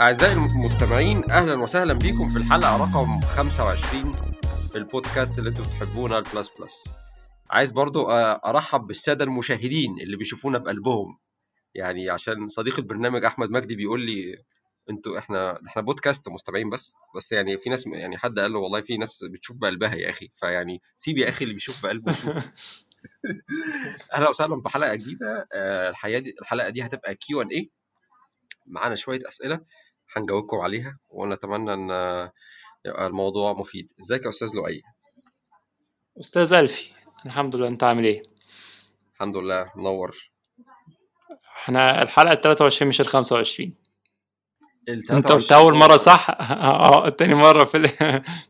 أعزائي المستمعين أهلا وسهلا بكم في الحلقة رقم 25 في البودكاست اللي أنتم بتحبونا ال plus plus. عايز برضو أرحب بالسادة المشاهدين اللي بيشوفونا بقلبهم. يعني عشان صديق البرنامج أحمد مجدي بيقول لي أنتوا إحنا إحنا بودكاست مستمعين بس بس يعني في ناس يعني حد قال له والله في ناس بتشوف بقلبها يا أخي فيعني سيب يا أخي اللي بيشوف بقلبه يشوف أهلا وسهلا بحلقه جديدة. الحلقة دي الحلقة دي هتبقى Q and A معانا شوية أسئلة هنجاوبكم عليها ونتمنى إن يبقى الموضوع مفيد. إزيك يا أستاذ لؤي؟ أستاذ ألفي الحمد لله. أنت عامل إيه؟ الحمد لله منور. إحنا الحلقة ال 23 مش ال 25 ال انت قلت أول مرة صح؟ آه تاني مرة في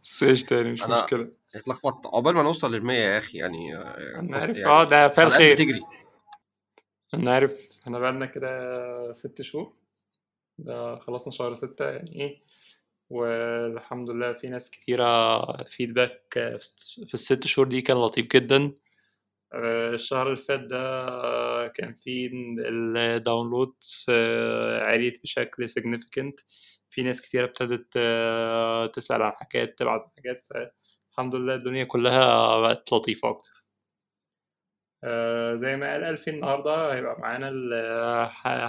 السيج تاني؟ مش مشكلة. اتلخبطت. عقبال ما نوصل لل 100 يا أخي يعني أنا فص- عارف. يعني آه ده فعل الحلقات خير بتجري أنا عارف. إحنا بقالنا كده ست شهور. ده خلصنا شهر ستة يعني إيه؟ والحمد لله في ناس كتيرة feedback في الست شهور دي كان لطيف جدا. آه، الشهر اللي فات ده كان فيه ال download عالية بشكل significant. في ناس كتيرة ابتدت آه، تسأل عن حاجات تبعت حاجات. فالحمد لله الدنيا كلها بقت لطيفة أكتر. آه، زي ما قال ألفي النهاردة هيبقى معانا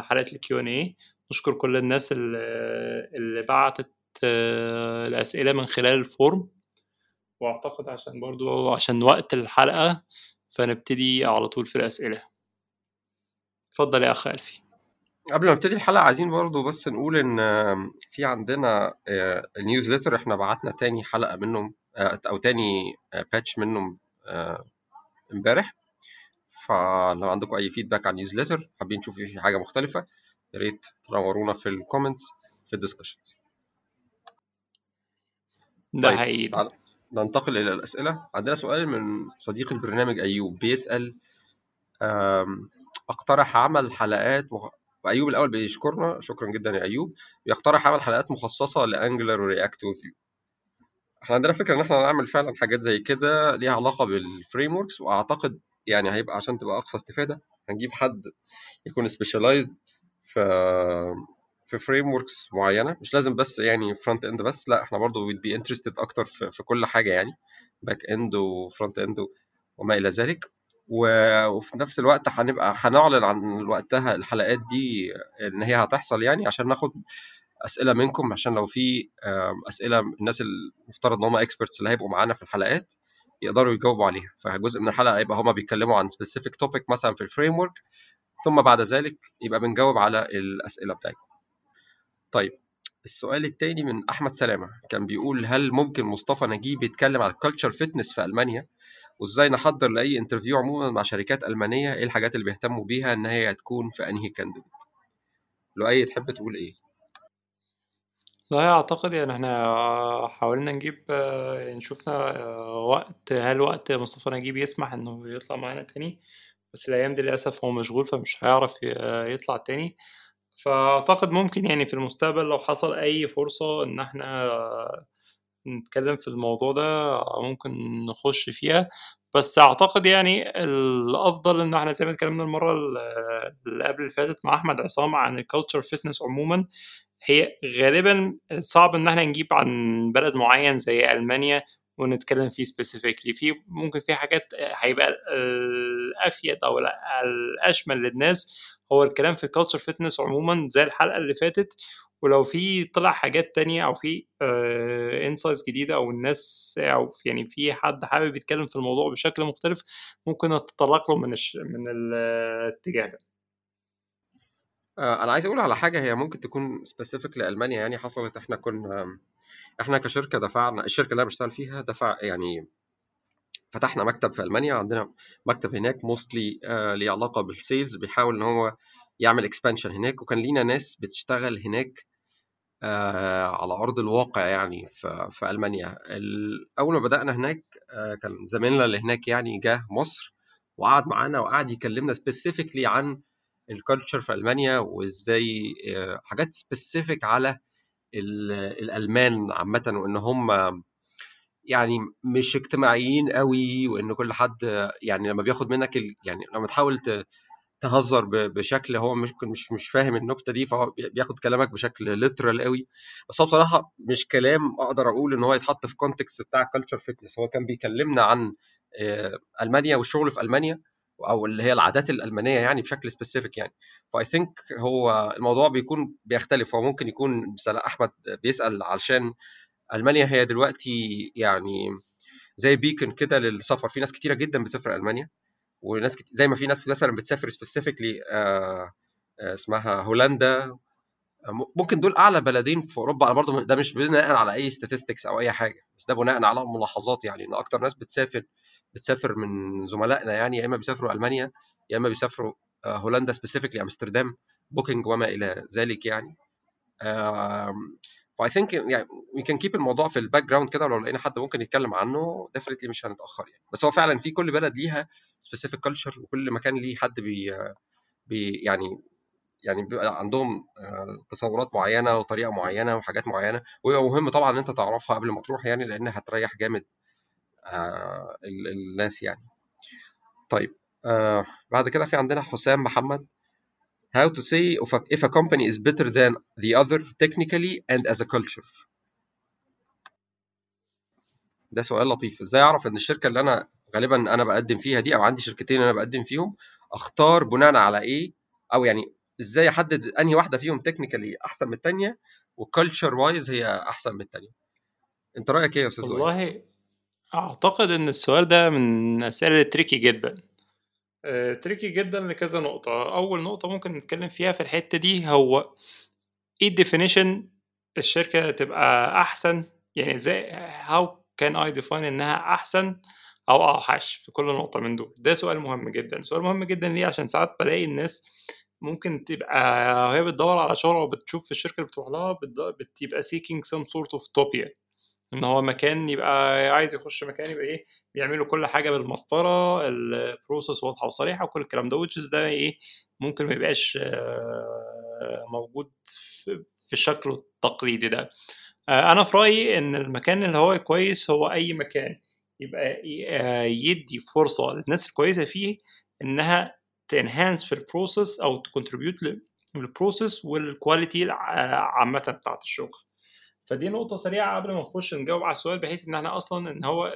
حلقة ان اي نشكر كل الناس اللي, بعتت آه، الأسئلة من خلال ال form. وأعتقد عشان برضو عشان وقت الحلقة فنبتدي على طول في الأسئلة. اتفضل يا أخ ألفي. قبل ما نبتدي الحلقة عايزين برضو بس نقول آم، في عندنا newsletter إحنا بعتنا تاني حلقة منهم آه، أو تاني batch منهم آه، امبارح. فلو عندكم أي feedback عن newsletter حابين نشوف فيه حاجة مختلفة يا ريت تنورونا في ال comments في ال discussions ده طيب حقيقي ننتقل إلى الأسئلة. عندنا سؤال من صديق البرنامج أيوب بيسأل أقترح عمل حلقات. وأيوب الأول بيشكرنا. شكرا جدا يا أيوب. بيقترح عمل حلقات مخصصة ل Angular و React و Vue إحنا عندنا فكرة إن إحنا نعمل فعلا حاجات زي كده ليها علاقة بال frameworks وأعتقد يعني هيبقى عشان تبقى أقصى استفادة هنجيب حد يكون specialized في في frameworks معينة مش لازم بس يعني front end بس لا إحنا برضو we'd be interested أكتر في, في كل حاجة يعني back end و front end وما إلى ذلك. وفي نفس الوقت هنبقى هنعلن عن وقتها الحلقات دي إن هي هتحصل يعني عشان ناخد أسئلة منكم عشان لو في أسئلة الناس المفترض إن هم experts اللي هيبقوا معانا في الحلقات يقدروا يجاوبوا عليها. فجزء من الحلقة يبقى هما بيتكلموا عن specific topic مثلا في ال frame ثم بعد ذلك يبقى بنجاوب على الأسئلة بتاعتكم. طيب السؤال التاني من أحمد سلامة. كان بيقول هل ممكن مصطفى نجيب يتكلم عن ال culture fitness في ألمانيا؟ وإزاي نحضر لأي interview عموما مع شركات ألمانية؟ إيه الحاجات اللي بيهتموا بيها إن هي تكون في أنهي candidate لو اي تحب تقول إيه؟ لا أعتقد يعني إحنا حاولنا نجيب آه، يعني آه، وقت هل وقت مصطفى نجيب يسمح إنه يطلع معانا تاني؟ بس الأيام دي للأسف هو مشغول فمش هيعرف آه، يطلع تاني. فأعتقد ممكن يعني في المستقبل لو حصل أي فرصة إن إحنا نتكلم في الموضوع ده ممكن نخش فيها. بس أعتقد يعني الأفضل إن إحنا زي ما اتكلمنا المرة اللي قبل اللي فاتت مع أحمد عصام عن ال culture fitness عموما هي غالبا صعب إن إحنا نجيب عن بلد معين زي ألمانيا ونتكلم فيه specifically في ممكن في حاجات هيبقى الأفيد أو الأشمل للناس هو الكلام في ال culture fitness عموما زي الحلقة اللي فاتت ولو في طلع حاجات تانية أو في insights جديدة أو الناس أو يعني في حد حابب يتكلم في الموضوع بشكل مختلف ممكن نتطرق له من. من الاتجاه ده آه، أنا عايز أقول على حاجة هي ممكن تكون specific لألمانيا يعني حصلت إحنا كنا إحنا كشركة دفعنا الشركة اللي أنا بشتغل فيها دفع يعني فتحنا مكتب في ألمانيا عندنا مكتب هناك mostly ليه علاقة بال sales بيحاول إن هو يعمل expansion هناك وكان لينا ناس بتشتغل هناك آه، على أرض الواقع يعني في, ألمانيا. ال- أول ما بدأنا هناك آه، كان زميلنا اللي هناك يعني جه مصر وقعد معانا وقعد يكلمنا specifically عن ال culture في ألمانيا وإزاي آه، حاجات specific على الألمان عامه وإن هم يعني مش اجتماعيين قوي وإن كل حد يعني لما بياخد منك. يعني لما تحاول. تهزر بشكل هو ممكن مش مش فاهم النكته دي فهو بي- بياخد كلامك بشكل literal قوي بس هو بصراحة مش كلام أقدر أقول إن هو يتحط في context بتاع culture fitness هو كان بيكلمنا عن آه، ألمانيا والشغل في ألمانيا أو اللي هي العادات الألمانية يعني بشكل specific يعني. ف I think هو الموضوع بيكون بيختلف. هو ممكن يكون مثلا أحمد بيسأل علشان ألمانيا هي دلوقتي يعني زي بيكن كده للسفر. في ناس كتيرة جدا بتسافر ألمانيا وناس كت... زي ما في ناس مثلا بتسافر specifically اسمها هولندا. ممكن دول أعلى بلدين في أوروبا. أنا برضو ده مش بناء على أي statistics أو أي حاجة بس ده بناء على ملاحظات يعني إن أكتر ناس بتسافر بتسافر من زملائنا يعني يا إما بيسافروا ألمانيا يا إما بيسافروا آه، هولندا specifically أمستردام Booking وما إلى ذلك يعني. ف I think يعني we can keep الموضوع في ال background كده ولو لقينا حد ممكن يتكلم عنه definitely مش هنتأخر يعني. بس هو فعلا في كل بلد ليها specific culture وكل مكان ليه حد بي, بي يعني يعني بيبقى عندهم آه، تصورات معينة وطريقة معينة وحاجات معينة. ويبقى مهم طبعا إن أنت تعرفها قبل ما تروح يعني لأن هتريح جامد الناس يعني. طيب آه، بعد كده في عندنا حسام محمد. How to say if a, company is better than the other technically and as a culture. ده سؤال لطيف. إزاي أعرف إن الشركة اللي أنا غالبا أنا بقدم فيها دي أو عندي شركتين أنا بقدم فيهم أختار بناء على إيه؟ أو يعني إزاي أحدد أنهي واحدة فيهم technically أحسن من الثانية و culture wise هي أحسن من الثانية أنت رأيك إيه يا أستاذ والله أعتقد إن السؤال ده من الاسئله ال tricky جدا. آه، tricky جدا لكذا نقطة. أول نقطة ممكن نتكلم فيها في الحتة دي هو إيه ال definition الشركة تبقى أحسن؟ يعني إزاي؟ how can I define إنها أحسن أو أوحش في كل نقطة من دول؟ ده سؤال مهم جدا. سؤال مهم جدا ليه؟ عشان ساعات بلاقي الناس ممكن تبقى وهي بتدور على شغل أو بتشوف الشركة اللي بتروح لها بتبقى seeking some sort of utopia إن هو مكان يبقى عايز يخش مكان يبقى إيه بيعملوا كل حاجة بالمسطرة ال process واضحة وصريحة وكل الكلام ده is ده إيه ممكن ما يبقاش آه، موجود في الشكل التقليدي ده. آه، أنا في رأيي إن المكان اللي هو كويس هو أي مكان يبقى آه، يدي فرصة للناس الكويسة فيه إنها ت enhance في ال process أو ت contribute لل process وال quality عامة بتاعت الشغل. فدي نقطة سريعة قبل ما نخش نجاوب على السؤال بحيث إن إحنا أصلا إن هو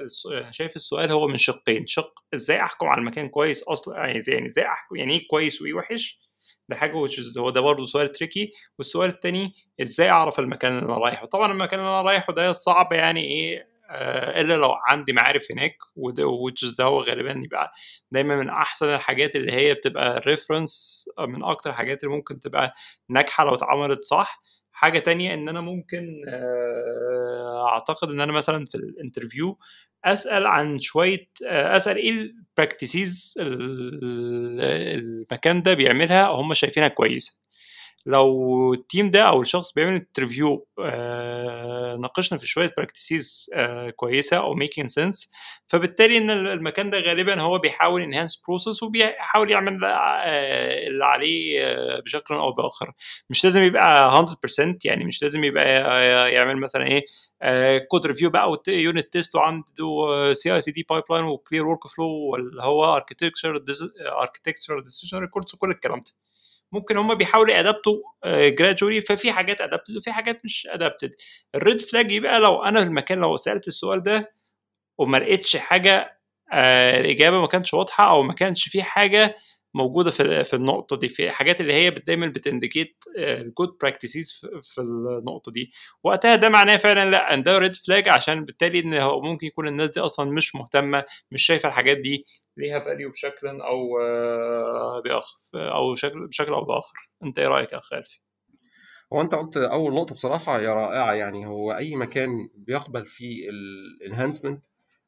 شايف السؤال هو من شقين، شق إزاي أحكم على المكان كويس أصلا يعني يعني إزاي أحكم يعني إيه كويس وإيه وحش؟ ده is هو ده برضه سؤال tricky والسؤال التاني إزاي أعرف المكان اللي أنا رايحه؟ طبعا المكان اللي أنا رايحه ده صعب يعني إيه آه، إلا لو عندي معارف هناك وده ده هو غالبا يبقى دايما من أحسن الحاجات اللي هي بتبقى reference من أكتر الحاجات اللي ممكن تبقى ناجحة لو اتعملت صح حاجة تانية إن أنا ممكن آه، أعتقد إن أنا مثلا في ال interview أسأل عن شوية آه، أسأل إيه ال practices المكان ده بيعملها هم شايفينها كويسة. لو ال team ده أو الشخص بيعمل interview آه ناقشنا في شوية practices آه كويسة أو making sense فبالتالي إن المكان ده غالبا هو بيحاول enhance process وبيحاول يعمل آه اللي عليه آه بشكل أو بآخر. مش لازم يبقى 100% يعني مش لازم يبقى آه يعمل مثلا إيه code review بقى و unit test وعنده سي اي سي دي بايب لاين و clear workflow واللي هو architecture architecture decision records وكل الكلام ده. ممكن هم بيحاولوا ي adapt وا gradually ففي حاجات adapted وفي حاجات مش adapted. ال red flag يبقى لو أنا في المكان لو سألت السؤال ده وما لقيتش حاجة آه الإجابة ما كانتش واضحة أو ما كانش في حاجة موجودة في في النقطة دي في حاجات اللي هي دايما بت indicate ال good practices في النقطة دي. وقتها ده معناه فعلا لا ان ده red flag عشان بالتالي إن هو ممكن يكون الناس دي أصلا مش مهتمة مش شايفة الحاجات دي ليها value بشكل أو آه، باخر أو شكل بشكل أو بآخر. أنت إيه رأيك يا اخ خالفي هو أنت قلت أول نقطة بصراحة هي رائعة يعني هو أي مكان بيقبل فيه ال enhancement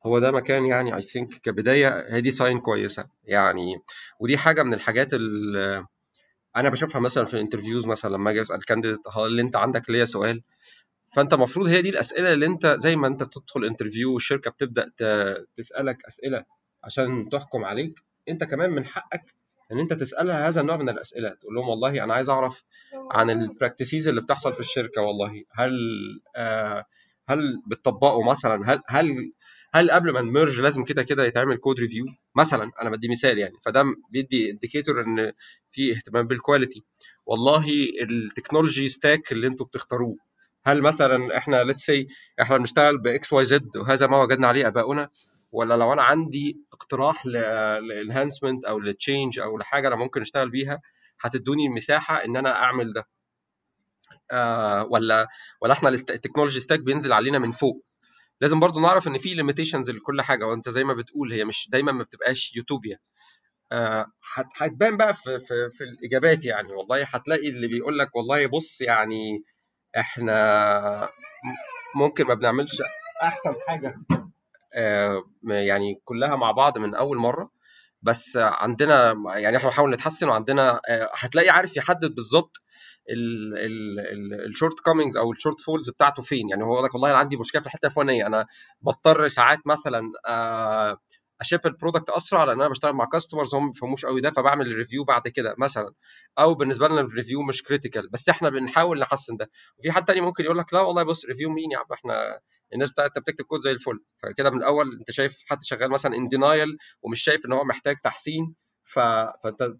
هو ده مكان يعني I think كبداية هي دي sign كويسة يعني. ودي حاجة من الحاجات اللي أنا بشوفها مثلا في ال interviews مثلا لما أجي أسأل candidate هل أنت عندك ليا سؤال؟ فأنت المفروض هي دي الأسئلة اللي أنت زي ما أنت بتدخل interview والشركة بتبدأ تسألك أسئلة عشان تحكم عليك. أنت كمان من حقك إن أنت تسألها هذا النوع من الأسئلة تقول لهم والله أنا عايز أعرف عن ال practices اللي بتحصل في الشركة والله. هل آه هل بتطبقوا مثلا؟ هل هل هل قبل ما ن merge لازم كده كده يتعمل code review مثلا أنا بدي مثال يعني فده بيدي indicator إن في اهتمام بال quality والله ال technology stack اللي أنتوا بتختاروه هل مثلا إحنا let's say إحنا بنشتغل ب X Y Z وهذا ما وجدنا عليه آباؤنا؟ ولا لو أنا عندي اقتراح ل enhancement أو ل change أو لحاجه أنا ممكن أشتغل بيها هتدوني المساحة إن أنا أعمل ده. آه ولا ولا إحنا ال technology stack بينزل علينا من فوق. لازم برضو نعرف إن في limitations لكل حاجة. وأنت زي ما بتقول هي مش دايما ما بتبقاش يوتوبيا آه هتبان بقى في, في, في الإجابات يعني. والله هتلاقي اللي بيقول لك والله بص يعني إحنا ممكن ما بنعملش أحسن حاجة آه يعني كلها مع بعض من أول مرة. بس عندنا يعني إحنا بنحاول نتحسن وعندنا آه هتلاقي عارف يحدد بالظبط ال shortcomings أو ال shortfalls بتاعته فين. يعني هو يقول لك والله أنا عندي مشكلة في الحتة الفلانية. أنا بضطر ساعات مثلا آه أ ship ال product أسرع لأن أنا بشتغل مع customers هم ما بيفهموش قوي ده فبعمل ال review بعد كده مثلا. أو بالنسبة لنا ال review مش critical بس إحنا بنحاول نحسن ده. وفي حد تاني ممكن يقول لك لا والله بص review مين يا عم. إحنا الناس بتاعت بتكتب كود زي الفل. فكده من الأول أنت شايف حد شغال مثلا in denial ومش شايف إن هو محتاج تحسين ف... فأنت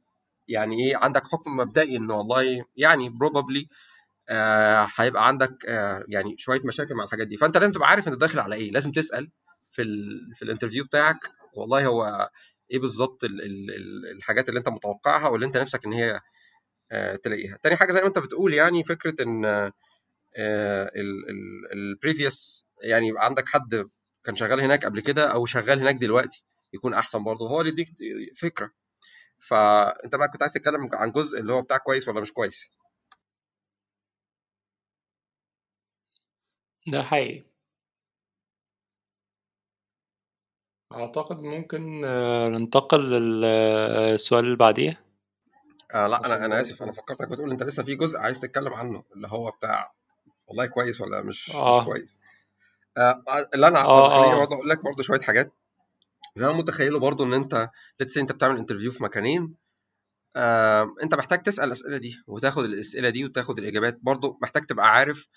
يعني إيه عندك حكم مبدئي إنه والله يعني probably آه هيبقى عندك آه يعني شوية مشاكل مع الحاجات دي. فأنت لازم تبقى عارف أنت داخل على إيه. لازم تسأل في ال في ال interview بتاعك والله هو إيه بالظبط الحاجات اللي أنت متوقعها واللي أنت نفسك إن هي آه تلاقيها. تاني حاجة زي ما أنت بتقول يعني فكرة إن البريفيوس يعني عندك حد كان شغال هناك قبل كده أو شغال هناك دلوقتي يكون أحسن برضه هو اللي يديك فكرة. فأنت بقى كنت عايز تتكلم عن جزء اللي هو بتاع كويس ولا مش كويس ده حقيقي أعتقد ممكن ننتقل للسؤال اللي بعديه آه لا أنا أنا آسف أنا فكرتك بتقول أنت لسه في جزء عايز تتكلم عنه اللي هو بتاع والله كويس ولا مش آه. مش كويس آه اللي أنا آه آه. برضه أقول لك برضه شوية حاجات اللي أنا متخيله برضه إن أنت let's أنت بتعمل interview في مكانين آه أنت محتاج تسأل الاسئله دي وتاخد الأسئلة دي وتاخد الإجابات برضه محتاج تبقى عارف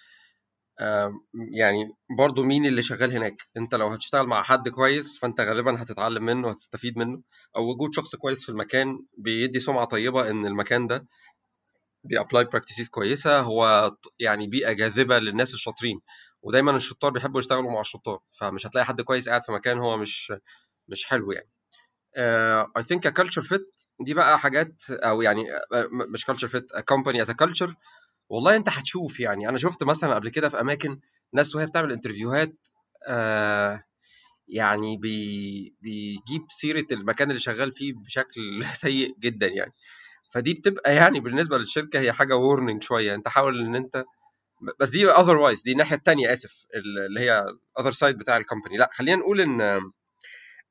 آه يعني برضه مين اللي شغال هناك. أنت لو هتشتغل مع حد كويس فأنت غالبا هتتعلم منه وهتستفيد منه. أو وجود شخص كويس في المكان بيدي سمعة طيبة إن المكان ده بي apply practices كويسة هو يعني بيئة جاذبة للناس الشاطرين. ودايما الشطار بيحبوا يشتغلوا مع الشطار فمش هتلاقي حد كويس قاعد في مكان هو مش مش حلو يعني. I think culture fit دي بقى حاجات أو يعني مش culture fit company's culture والله أنت هتشوف يعني. أنا شفت مثلا قبل كده في أماكن ناس وهي بتعمل interview هات آه يعني بي بيجيب سيرة المكان اللي شغال فيه بشكل سيء جدا يعني. فدي بتبقى يعني بالنسبة للشركة هي حاجة warning شوية. أنت حاول إن أنت بس دي otherwise دي الناحية الثانية آسف اللي هي other side بتاع ال company لا خلينا نقول إن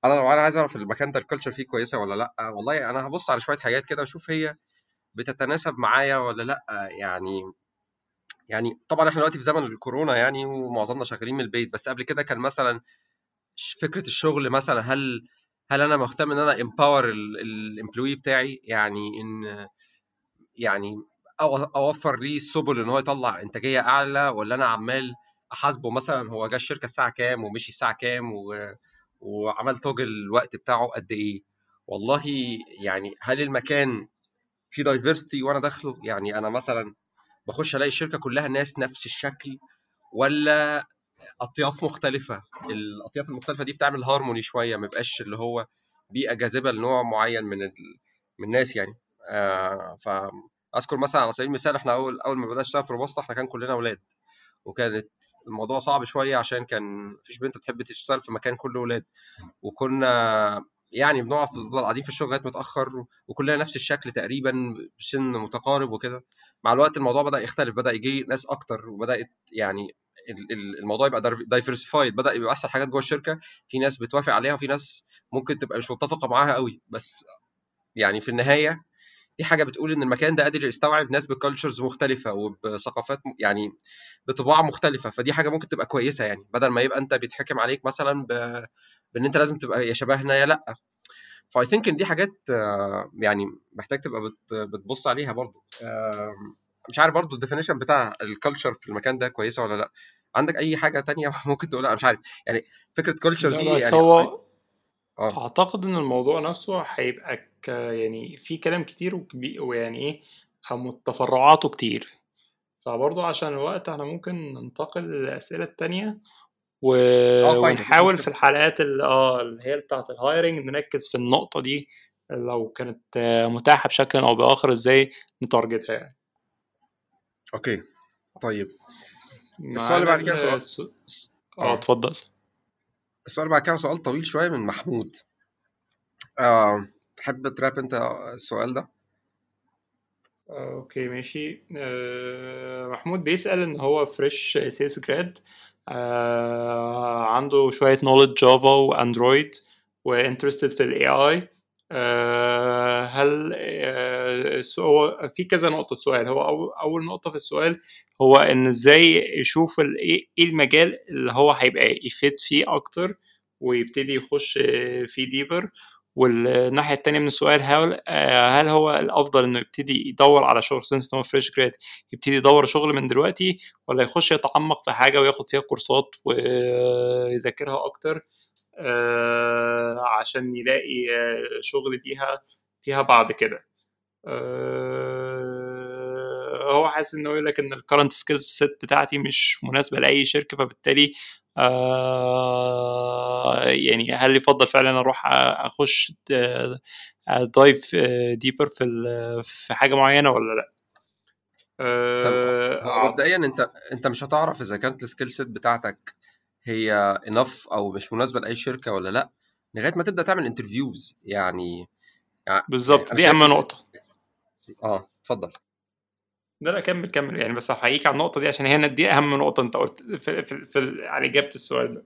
أنا لو أنا عايز أعرف المكان ده ال culture فيه كويسة ولا لأ والله أنا هبص على شوية حاجات كده وأشوف هي بتتناسب معايا ولا لأ يعني يعني طبعا إحنا دلوقتي في زمن الكورونا يعني ومعظمنا شغالين من البيت بس قبل كده كان مثلا فكرة الشغل مثلا هل هل أنا مهتم إن أنا empower ال employee بتاعي؟ يعني إن يعني offer ليه السبل إن هو يطلع إنتاجية أعلى ولا أنا عمال أحاسبه مثلا هو جه الشركة الساعة كام ومشي الساعة كام و... وعمل toggle الوقت بتاعه قد إيه. والله يعني هل المكان فيه diversity وأنا داخله؟ يعني أنا مثلا بخش ألاقي الشركة كلها ناس نفس الشكل ولا أطياف مختلفة؟ الأطياف المختلفة دي بتعمل هارموني شوية ما يبقاش اللي هو بيئة جاذبة لنوع معين من ال... من الناس يعني. آه فأذكر مثلا على سبيل المثال إحنا أول أول ما بدات اشتغل في روبوستا إحنا كان كلنا أولاد. وكانت الموضوع صعب شوية عشان كان مفيش بنت تحب تشتغل في مكان كله أولاد وكنا يعني بنقعد قاعدين في الشغل لغاية متأخر وكلنا نفس الشكل تقريبا بسن متقارب وكده. مع الوقت الموضوع بدأ يختلف بدأ يجي ناس أكتر وبدأت يعني الموضوع يبقى diversified بدأ يبقى أحسن حاجات جوه الشركة. في ناس بتوافق عليها وفي ناس ممكن تبقى مش متفقة معاها قوي بس يعني في النهاية دي حاجة بتقول إن المكان ده قادر يستوعب ناس ب cultures مختلفة وبثقافات يعني بطباع مختلفة فدي حاجة ممكن تبقى كويسة يعني بدل ما يبقى أنت بيتحكم عليك مثلا ب... بإن أنت لازم تبقى يا شبهنا يا لأ. ف I think إن دي حاجات آه، يعني محتاج تبقى بت- بتبص عليها برضو. مش عارف برضو ال definition بتاع ال culture في المكان ده كويسة ولا لأ. عندك أي حاجة تانية ممكن تقولها؟ مش عارف. يعني فكرة culture دي بس يعني هو آه. اعتقد إن الموضوع نفسه هيبقى ك... يعني في كلام كتير وكبي... ويعني إيه هم- تفرعاته كتير. فبرضه عشان الوقت إحنا ممكن ننتقل للأسئلة التانية و... آه fine مفيش ونحاول في مشكله الحلقات اللي آه اللي هي بتاعة ال hiring نركز في النقطة دي لو كانت آه، متاحة بشكل أو بآخر إزاي ن target ها يعني. okay. طيب. السؤال اللي معانا بعد كده سؤال. الس... آه. آه اتفضل. السؤال بعد كده سؤال طويل شوية من محمود. آه. تحب wrap انت السؤال ده؟ okay ماشي. آه، محمود بيسأل إن هو fresh CS grad عنده شوية knowledge Java و Android و interested في ال AI هل آه، هو في كذا نقطة سؤال. هو أول نقطة في السؤال هو إن إزاي يشوف إيه إيه المجال اللي هو هيبقى يفيد فيه أكتر ويبتدي يخش آه، فيه deeper والناحية التانية من السؤال هل آه، هل هو الأفضل إنه يبتدي يدور على شغل since إن هو fresh grad يبتدي يدور شغل من دلوقتي ولا يخش يتعمق في حاجة وياخد فيها كورسات ويذاكرها أكتر؟ آه، عشان يلاقي آه، شغل بيها فيها بعد كده. آه، هو حاسس انه يقول لك إن ال current skills set بتاعتي مش مناسبة لأي شركة فبالتالي آه، يعني هل يفضل فعلا أروح أخش dive deeper في في حاجة معينة ولا لأ؟ آه، هو مبدئيا أنت أنت مش هتعرف إذا كانت ال skill set بتاعتك هي enough أو مش مناسبة لأي شركة ولا لأ لغاية ما تبدأ تعمل interviews يعني يعني يعني بالظبط دي أهم نقطة. آه اتفضل. لا لا كمل كمل. يعني بس هحييك على النقطة دي عشان هي دي أهم نقطة أنت قلت في, في, في على إجابة السؤال ده.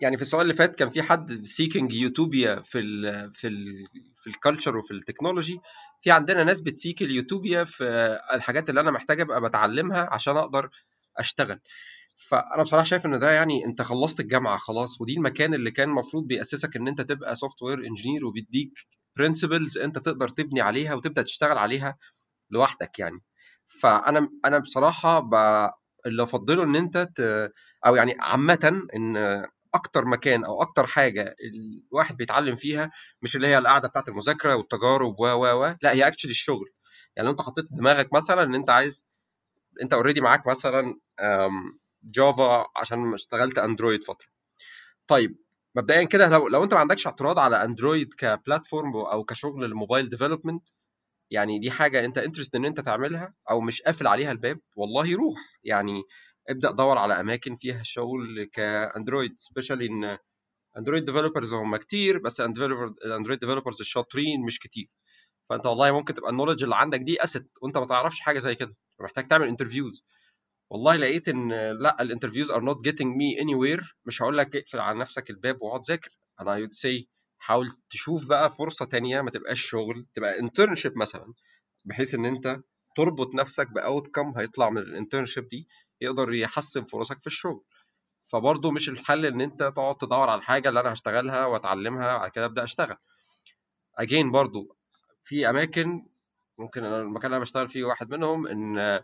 يعني في السؤال اللي فات كان في حد seeking utopia في ال في ال في ال culture وفي ال technology في عندنا ناس بت seek ال utopia في الحاجات اللي أنا محتاج أبقى بتعلمها عشان أقدر أشتغل. فأنا بصراحة شايف إن ده يعني أنت خلصت الجامعة خلاص ودي المكان اللي كان المفروض بيأسسك إن أنت تبقى software engineer وبيديك principles أنت تقدر تبني عليها وتبدأ تشتغل عليها لوحدك يعني. فأنا أنا بصراحة ب... اللي أفضله إن أنت ت... أو يعني عامة إن أكتر مكان أو أكتر حاجة الواحد بيتعلم فيها مش اللي هي القعدة بتاعت المذاكرة والتجارب و و و لا هي actually الشغل. يعني لو أنت حطيت دماغك مثلا إن أنت عايز أنت already معاك مثلا Java عشان اشتغلت Android فترة. طيب مبدئيا كده لو لو أنت ما عندكش اعتراض على Android ك platform أو كشغل ال mobile development يعني دي حاجة أنت interested إن أنت تعملها أو مش قافل عليها الباب والله روح. يعني ابدأ دور على أماكن فيها شغل ك Android especially إن Android developers هم كتير بس ال Android developers الشاطرين مش كتير. فأنت والله ممكن تبقى ال knowledge اللي عندك دي asset وأنت ما تعرفش حاجة زي كده. محتاج تعمل interviews والله لقيت إن لأ ال interviews are not getting me anywhere مش هقول لك اقفل على نفسك الباب واقعد ذاكر. أنا I see حاول تشوف بقى فرصة تانية ما تبقاش شغل تبقى internship مثلا بحيث إن أنت تربط نفسك ب outcome هيطلع من ال internship دي يقدر يحسن فرصك في الشغل. فبرضه مش الحل إن أنت تقعد تدور على الحاجة اللي أنا هشتغلها وأتعلمها وبعد كده أبدأ أشتغل. again برضه في أماكن ممكن أنا المكان اللي أنا بشتغل فيه واحد منهم إن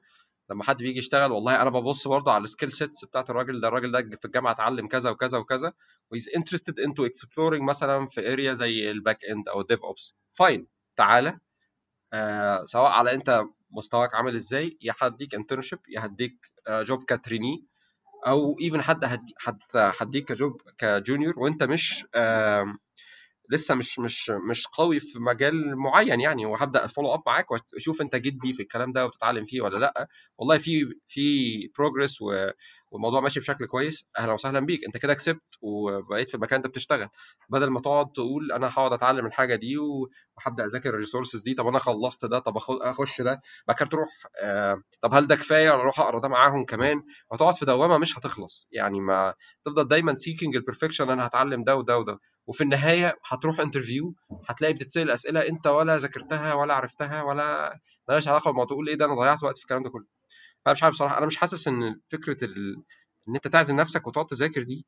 لما حد بيجي يشتغل والله أنا ببص برضه على ال skill sets بتاعت الراجل ده الراجل ده في الجامعة اتعلم كذا وكذا وكذا و is interested into exploring مثلا في area زي ال back end أو ال DevOps fine تعالى. آه سواء على أنت مستواك عامل إزاي يا هديك internship يا هديك آه job ك trainee أو even حد هديك ك job ك junior وأنت مش آه لسه مش مش مش قوي في مجال معين يعني وهبدأ follow up معاك واشوف انت جدي في الكلام ده وبتتعلم فيه ولا لأ. والله في في progress والموضوع ماشي بشكل كويس. أهلا وسهلا بيك. أنت كده كسبت وبقيت في المكان ده بتشتغل. بدل ما تقعد تقول أنا هقعد أتعلم الحاجة دي وهبدا أذاكر ال resources دي. طب أنا خلصت ده. طب أخش ده. بعد كده تروح آه طب هل ده كفاية؟ أروح أقرا ده معاهم كمان. وتقعد في دوامة مش هتخلص. يعني ما تفضل دايما seeking ال perfection أنا هتعلم ده وده وده. وفي النهاية هتروح interview هتلاقي بتتسأل أسئلة أنت ولا ذاكرتها ولا عرفتها ولا مالهاش علاقة بالموضوع تقول إيه ده؟ أنا ضيعت وقت في الكلام ده كله. أنا مش عارف بصراحة أنا مش حاسس إن فكرة ال... إن أنت تعزل نفسك وتقعد تذاكر دي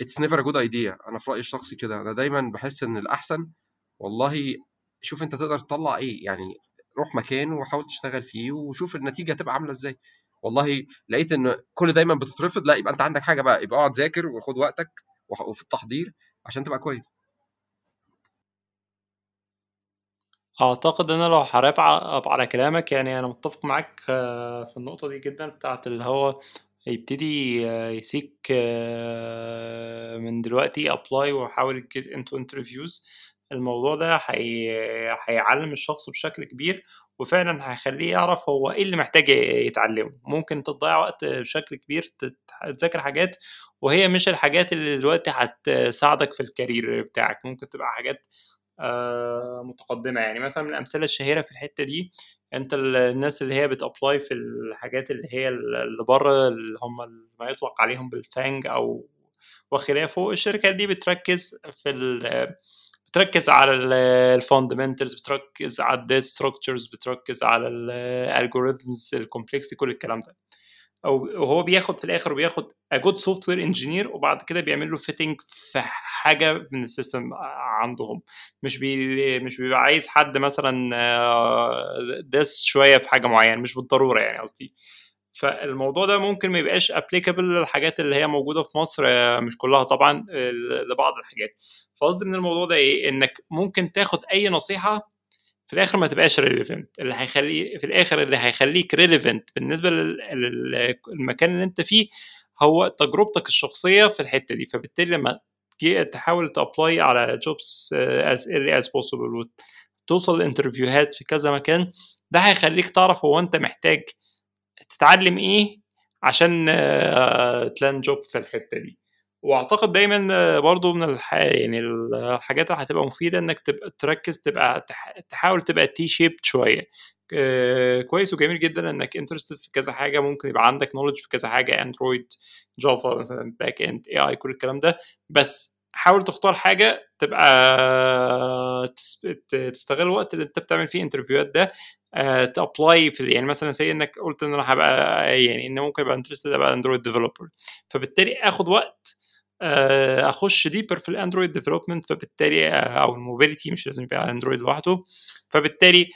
it's never a good idea أنا في رأيي الشخصي كده. أنا دايما بحس إن الأحسن والله شوف أنت تقدر تطلع إيه يعني روح مكان وحاول تشتغل فيه وشوف النتيجة هتبقى عاملة إزاي. والله لقيت إن كل دايما بتترفض لا يبقى أنت عندك حاجة بقى يبقى اقعد ذاكر وخد وقتك وفي التحضير عشان تبقى كويس. أعتقد إن أنا لو هـ wrap على كلامك يعني أنا متفق معاك آه، في النقطة دي جدا بتاعت اللي هو يبتدي آه، ي seek آه، من دلوقتي apply ويحاول ي get into interviews الموضوع ده هي- هيعلم الشخص بشكل كبير وفعلا هيخليه يعرف هو إيه اللي محتاج يتعلمه. ممكن تضيع وقت بشكل كبير تذاكر حاجات وهي مش الحاجات اللي دلوقتي هتساعدك في ال career بتاعك. ممكن تبقى حاجات متقدمة. يعني مثلا من الأمثلة الشهيرة في الحتة دي أنت ال- الناس اللي هي بت apply في الحاجات اللي هي اللي بره اللي هم ما يطلق عليهم بال FAANG أو وخلافه الشركات دي بتركز في بتركز على ال fundamentals بتركز على ال data structures بتركز على ال algorithms ال complexity كل الكلام ده. أو وهو بياخد في الآخر بياخد a good software engineer وبعد كده بيعمل له fitting في حاجة من ال system عندهم. مش بي مش بيبقى عايز حد مثلا آه، داس شوية في حاجة معينة مش بالضرورة يعني قصدي. فالموضوع ده ممكن ما يبقاش applicable للحاجات اللي هي موجودة في مصر آه، مش كلها طبعا آه، لبعض الحاجات. فقصدي من الموضوع ده إيه؟ إنك ممكن تاخد أي نصيحة في الآخر ما تبقاش relevant اللي هيخليه في الآخر اللي هيخليك relevant بالنسبة لل- للمكان اللي انت فيه هو تجربتك الشخصية في الحتة دي. فبالتالي لما تحاول ت apply على jobs as early as possible وتوصل ل interviewهات في كذا مكان ده هيخليك تعرف هو انت محتاج تتعلم إيه عشان آه، تلاقي job في الحتة دي. واعتقد دايما آه، برضو من الح... يعني الحاجات اللي هتبقى مفيدة إنك تبقى تركز تبقى تح... تحاول تبقى T-shaped شوية. آه، كويس وجميل جدا إنك interested في كذا حاجة. ممكن يبقى عندك knowledge في كذا حاجة اندرويد جافا مثلا back end EE كل الكلام ده. بس حاول تختار حاجة تبقى ت- تستغل الوقت اللي أنت بتعمل فيه interviewهات ده ت apply في يعني مثلا زي إنك قلت إن أنا هبقى يعني إن ممكن أبقى interested أبقى اندرويد developer فبالتالي آخد وقت آه، أخش deeper في الأندرويد development فبالتالي آه، أو ال mobility مش لازم يبقى أندرويد لوحده. فبالتالي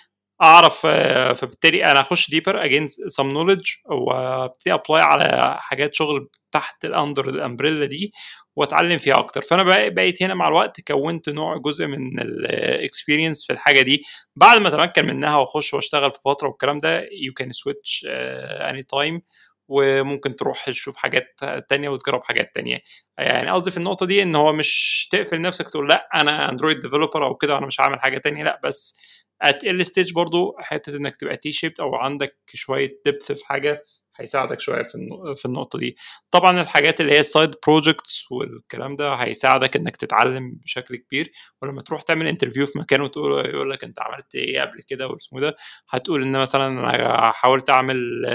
أعرف آه، فبالتالي أنا أخش ديبر اجين سم نولج وأبتدي ابلاي على حاجات شغل تحت ال under ال umbrella دي وأتعلم فيها أكتر. فأنا بقيت هنا مع الوقت كونت نوع جزء من ال experience في الحاجة دي. بعد ما أتمكن منها وأخش وأشتغل في فترة والكلام ده you can switch any time وممكن تروح تشوف حاجات تانية وتجرب حاجات تانية. يعني قصدي في النقطة دي إن هو مش تقفل نفسك تقول لأ أنا اندرويد developer أو كده أنا مش هعمل حاجة تانية لأ بس at early stage برضو حتة إنك تبقى T-shaped أو عندك شوية depth في حاجة هيساعدك شوية في في النقطة دي. طبعا الحاجات اللي هي ال side projects والكلام ده هيساعدك إنك تتعلم بشكل كبير. ولما تروح تعمل interview في مكان وتقول يقول لك أنت عملت إيه قبل كده واسمه ده هتقول إن مثلا أنا حاولت أعمل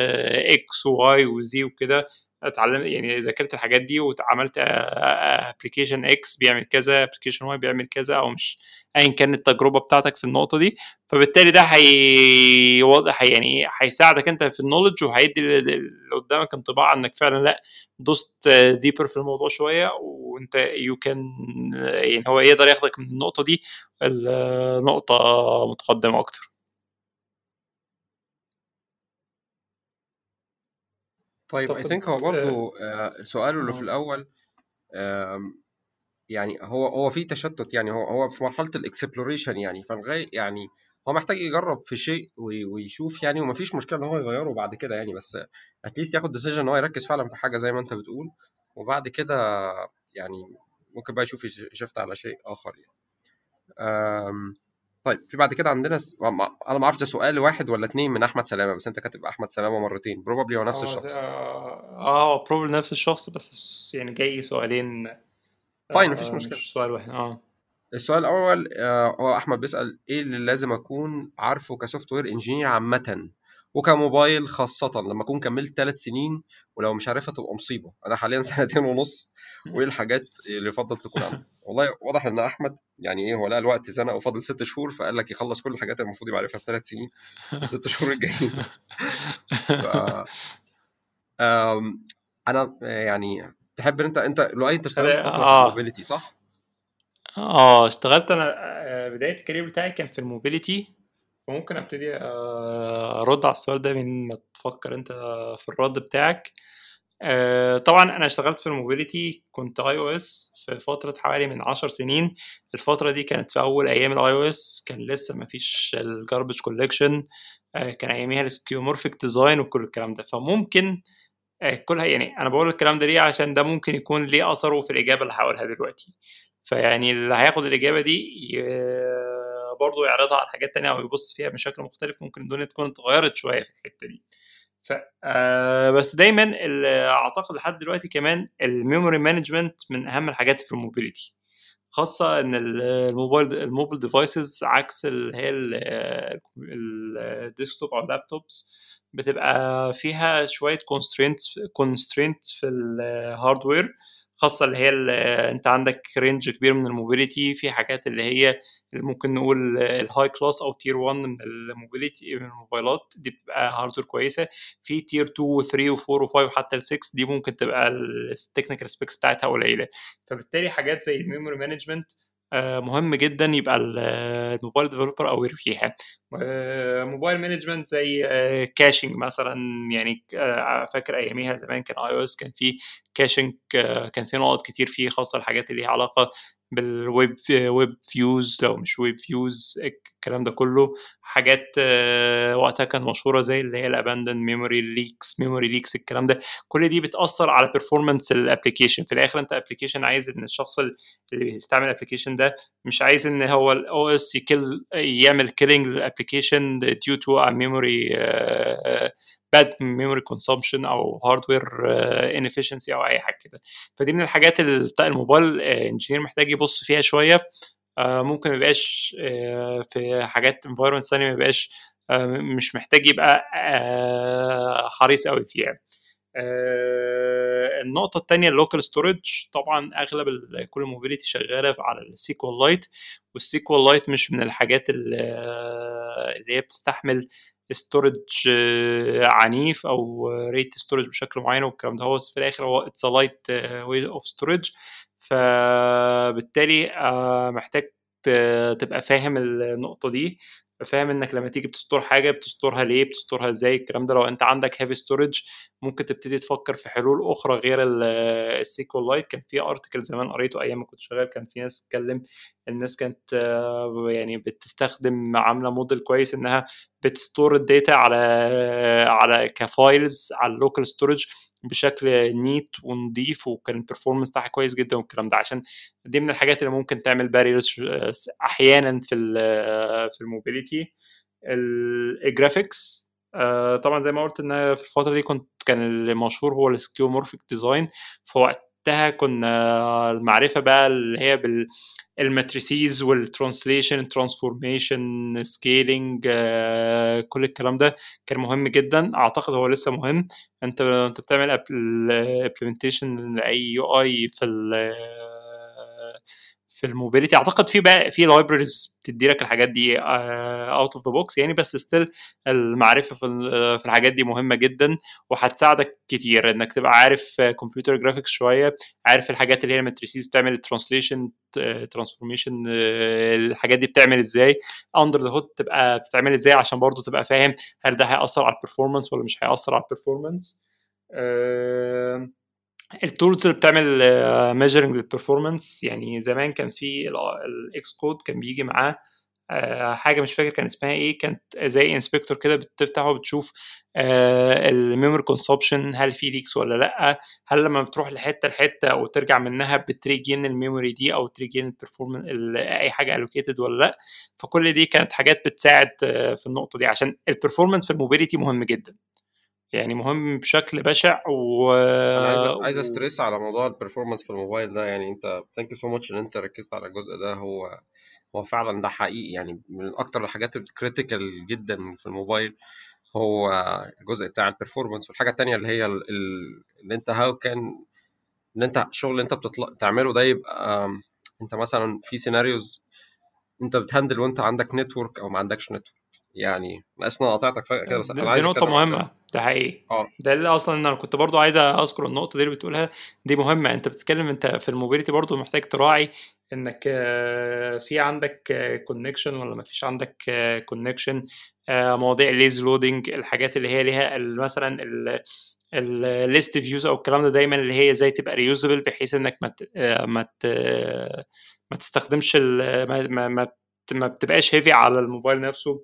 X و Y و Z وكده اتعلم يعني ذاكرت الحاجات دي وعملت application X بيعمل كذا application Y بيعمل كذا أو مش ايا كان التجربة بتاعتك في النقطة دي فبالتالي ده هيوضح يعني هيساعدك أنت في ال knowledge وهيدي اللي قدامك انطباع إنك فعلا لأ دوست deeper في الموضوع شوية وأنت you can يعني هو يقدر ياخدك من النقطة دي النقطه متقدمة أكتر. طيب I think هو آه، برضو آه، سؤاله اللي في آه. الأول يعني هو هو في تشتت يعني هو هو في مرحلة ال exploration يعني فالغاية يعني هو محتاج يجرب في شيء وي- ويشوف يعني ومفيش مشكلة إن هو يغيره بعد كده يعني بس at least ياخد decision إن هو يركز فعلا في حاجة زي ما أنت بتقول وبعد كده يعني ممكن بقى يشوف يش- ي shift على شيء آخر يعني طيب في بعد كده عندنا س... أنا ما أعرفش ده سؤال واحد ولا اتنين من أحمد سلامة بس أنت كاتب أحمد سلامة مرتين probably هو نفس آه الشخص. آه آه probably نفس الشخص بس يعني جاي سؤالين فاين مفيش آه مشكلة. مش سؤال واحد آه. السؤال الأول آه، هو أحمد بيسأل إيه اللي لازم أكون عارفه ك software engineer عامة؟ وكموبايل خاصة لما أكون كملت ثلاث سنين ولو مش عارفها تبقى مصيبة. أنا حاليا سنتين ونص. وإيه الحاجات اللي يفضل تكون عندك؟ والله واضح إن أحمد يعني إيه هو لقى الوقت زنق وفاضل ست شهور فقال لك يخلص كل الحاجات اللي المفروض يبقى عارفها في ثلاث سنين في الست شهور الجايين. ف أنا آه، يعني تحب ان أنت أنت لؤي أنت اشتغلت آه. ال mobility صح؟ آه اشتغلت أنا آه، بداية ال career بتاعي كان في ال mobility. فممكن أبتدي آه، أرد على السؤال ده من ما تفكر أنت في الرد بتاعك. آه، طبعا أنا اشتغلت في ال mobility كنت iOS في فترة حوالي من 10 سنين. الفترة دي كانت في أول أيام ال iOS كان لسه ما فيش ال garbage collection كان أياميها ال skeuomorphic design وكل الكلام ده. فممكن آه، كلها يعني أنا بقول الكلام ده ليه؟ عشان ده ممكن يكون ليه أثره في الإجابة اللي هقولها دلوقتي. فيعني اللي هياخد الإجابة دي برضه يعرضها على حاجات تانية أو يبص فيها بشكل مختلف ممكن الدنيا تكون اتغيرت شوية في الحتة دي. ف آه، بس دايما أعتقد لحد دلوقتي كمان ال memory management من أهم الحاجات في ال mobility. خاصة ال- ال mobile ال mobile devices عكس اللي هي ال desktop أو ال laptops بتبقى فيها شوية constraints constraints في ال hardware خاصة اللي هي ال- انت عندك range كبير من ال mobility في حاجات اللي هي اللي ممكن نقول ال high class أو tier 1 من ال mobility من الموبايلات دي بتبقى hardware كويسة. في tier 2 و 3 و 4 و 5 وحتى ال 6 دي ممكن تبقى ال technical specs بتاعتها قليلة. فبالتالي حاجات زي ال memory management مهم جدا يبقى ال- ال mobile developer aware فيها. آه، mobile management زي caching مثلا يعني آه، فاكر أياميها زمان كان iOS كان في caching كان في نقط كتير فيه خاصة الحاجات اللي ليها علاقة بال web web views لو مش web views الكلام ده كله. حاجات آه، وقتها كان مشهورة زي اللي هي ال abandoned memory leaks memory leaks الكلام ده. كل دي بتأثر على performance ال application في الآخر أنت application عايز إن الشخص اللي بيستعمل ال application ده مش عايز إن هو ال OS يكل يعمل killing لل application due to a memory uh, bad memory consumption أو hardware uh, inefficiency أو أي حاجة كده. فدي من الحاجات اللي ال mobile engineer محتاج يبص فيها شوية. آه، ممكن ما يبقاش آه، في حاجات environment ثانية ما يبقاش آه، مش محتاج يبقى آه، حريص قوي فيها. آه، النقطة التانية ال local storage طبعا أغلب ال- كل ال mobility شغالة على ال SQLite وال SQLite مش من الحاجات اللي هي بتستحمل storage عنيف أو write storage بشكل معين والكلام ده. هو في الآخر هو it's light way of storage فبالتالي آه، محتاج تبقى فاهم النقطة دي. فاهم إنك لما تيجي بت store حاجة بت store ها ليه؟ بت store ها إزاي؟ الكلام ده لو أنت عندك heavy storage ممكن تبتدي تفكر في حلول أخرى غير ال SQLite كان في article زمان قريته أيام ما كنت شغال كان في ناس تتكلم الناس كانت آه، يعني بتستخدم عاملة موديل كويس إنها بت store ال data على على ك files على ال local storage بشكل neat ونضيف وكان ال performance بتاعها كويس جدا والكلام ده. عشان دي من الحاجات اللي ممكن تعمل barriers أحيانا في في ال mobility. ال graphics طبعا زي ما قلت إن في الفترة دي كنت كان المشهور هو ال skeuomorphic design فوقتها كنا المعرفة بقى اللي هي بال ال matrices وال translation transformation scaling كل الكلام ده كان مهم جدا. أعتقد هو لسه مهم. أنت أنت بتعمل implementation لأي UI في في ال mobility. أعتقد في بقى في libraries بتدي لك الحاجات دي out of the box يعني بس still المعرفة في في الحاجات دي مهمة جدا وهتساعدك كتير إنك تبقى عارف computer graphics شوية عارف الحاجات اللي هي ال matrices بتعمل ال translation transformation الحاجات دي بتعمل إزاي under the hood تبقى بتتعمل إزاي عشان برضو تبقى فاهم هل ده هيأثر على ال performance ولا مش هيأثر على ال performance ال tools اللي بتعمل measuring لل performance يعني زمان كان في ال Xcode كان بيجي معاه آه، حاجة مش فاكر كان اسمها إيه كانت زي inspector كده بتفتحه وبتشوف ال memory consumption هل في leaks ولا لأ هل لما بتروح لحتة لحتة أو ترجع منها بت regain ال memory دي أو ت regain ال performance أي حاجة allocated ولا لأ. فكل دي كانت حاجات بتساعد آه، في النقطة دي عشان ال performance في ال mobility مهم جدا. يعني مهم بشكل بشع و عايز عايز أ stress على موضوع ال performance في الموبايل ده يعني أنت thank you so much إن أنت ركزت على الجزء ده هو هو فعلا ده حقيقي يعني من أكتر الحاجات ال critical جدا في الموبايل هو الجزء بتاع ال performance والحاجة التانية اللي هي ال- ال- إن أنت how can إن أنت الشغل اللي أنت بتطلع تعمله ده يبقى أنت مثلا في scenarios أنت بت handle وأنت عندك network أو ما عندكش network يعني أنا اسف قاطعتك فجأة كده بس دي, أنا دي عايز نقطة أتكلم عن مهمة. ده حقيقي. آه. ده اللي أصلا أنا كنت برضو عايز أذكر النقطة دي اللي بتقولها. دي مهمة. أنت بتتكلم أنت في ال mobility برضو محتاج تراعي إنك آه، في عندك connection ولا ما فيش عندك connection مواضيع ال lazy loading الحاجات اللي هي ليها ال- مثلا ال list views أو الكلام ده دايما اللي هي إزاي تبقى reusable بحيث إنك ما آه، ما ما تستخدمش ال- ما ما ما بت- ما بتبقاش heavy على الموبايل نفسه.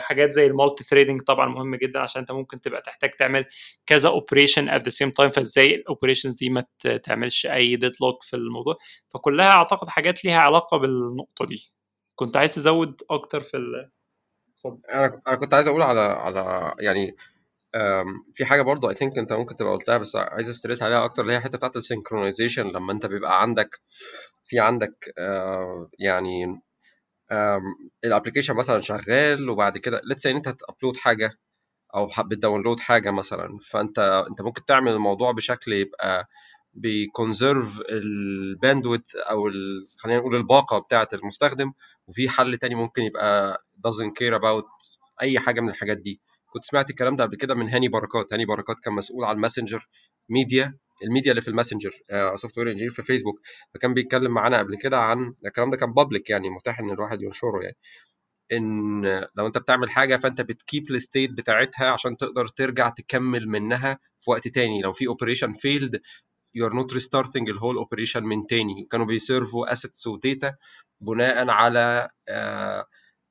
حاجات زي ال multi-threading طبعا مهم جدا عشان أنت ممكن تبقى تحتاج تعمل كذا operation at the same time فإزاي ال operations دي ما تعملش أي deadlock في الموضوع. فكلها أعتقد حاجات ليها علاقة بالنقطة دي. كنت عايز تزود أكتر في ال... أنا أنا كنت عايز أقول على على يعني في حاجة برضه I think أنت ممكن تبقى قلتها بس عايز أ stress عليها أكتر اللي هي الحته بتاعت ال synchronization لما أنت بيبقى عندك في عندك آه، يعني ال application مثلا شغال وبعد كده let's إن أنت هت upload حاجة أو بت download حاجة مثلا فأنت أنت ممكن تعمل الموضوع بشكل يبقى بي conserve ال bandwidth أو. خلينا نقول الباقة بتاعة المستخدم وفي حل تاني ممكن يبقى doesn't care about أي حاجة من الحاجات دي كنت سمعت الكلام ده قبل كده من هاني بركات هاني بركات كان مسؤول عن Messenger media ال media اللي في ال Messenger software engineer في فيسبوك فكان بيتكلم معانا قبل كده عن الكلام ده كان public يعني متاح إن الواحد ينشره يعني. إن لو أنت بتعمل حاجة فأنت بت keep ال state بتاعتها عشان تقدر ترجع تكمل منها في وقت تاني. لو في operation failed you are not restarting ال whole operation من تاني. كانوا بي serve وا assets و data بناء على آه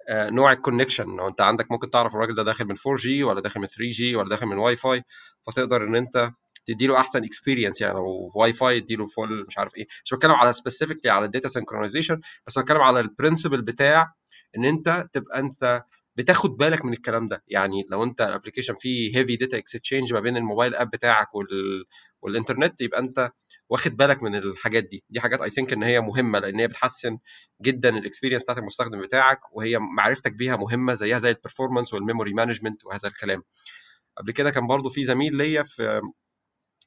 آه نوع ال connection لو أنت عندك ممكن تعرف الراجل ده داخل من 4G ولا داخل من 3G ولا داخل من واي فاي فتقدر إن أنت تديله أحسن experience يعني لو واي فاي اديله full مش عارف إيه. مش بتكلم على specifically على ال data synchronization بس بتكلم على ال principle بتاع إن أنت تبقى أنت بتاخد بالك من الكلام ده. يعني لو أنت ال application فيه heavy data exchange ما بين ال mobile app بتاعك وال... والانترنت يبقى أنت واخد بالك من الحاجات دي. دي حاجات I think إن هي مهمة لأن هي بتحسن جدا ال experience بتاعت المستخدم بتاعك وهي معرفتك بيها مهمة زيها زي ال performance وال memory management وهذا الكلام. قبل كده كان برضو في زميل ليا في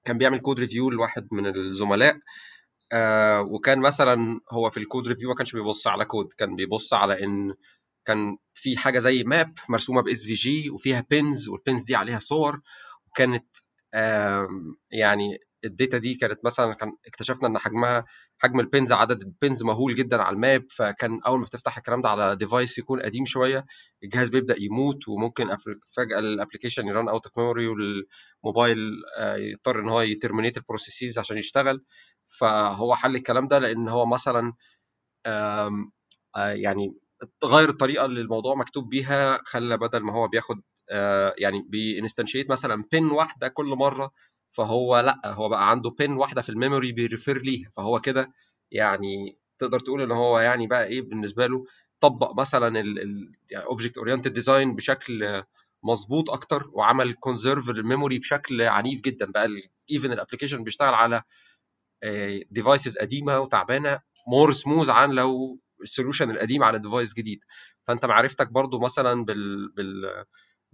كان بيعمل code review لواحد من الزملاء آه وكان مثلا هو في ال code review ما كانش بيبص على كود كان بيبص على إن كان في حاجة زي map مرسومة ب SVG وفيها pins وال pins دي عليها صور وكانت آم، يعني ال data دي كانت مثلا كان اكتشفنا إن حجمها حجم ال pins عدد ال pins مهول جدا على ال map فكان أول ما بتفتح الكلام ده على device يكون قديم شوية الجهاز بيبدأ يموت وممكن فجأة ال application ي run out of memory وال mobile آه، يضطر إن هو ي terminate ال processes عشان يشتغل. فهو حل الكلام ده لأن هو مثلا آه، يعني غير الطريقة اللي الموضوع مكتوب بيها خلى بدل ما هو بياخد آه، يعني بي instantiate مثلا pin واحدة كل مرة فهو لأ هو بقى عنده pin واحدة في ال memory بي refer ليها فهو كده يعني تقدر تقول إن هو يعني بقى إيه بالنسبة له طبق مثلا ال يعني object oriented design بشكل مظبوط أكتر وعمل conserve لل memory بشكل عنيف جدا بقى even ال application بيشتغل على devices قديمة وتعبانة more smooth عن لو ال solution القديم على device جديد. فأنت معرفتك برضو مثلا بال بال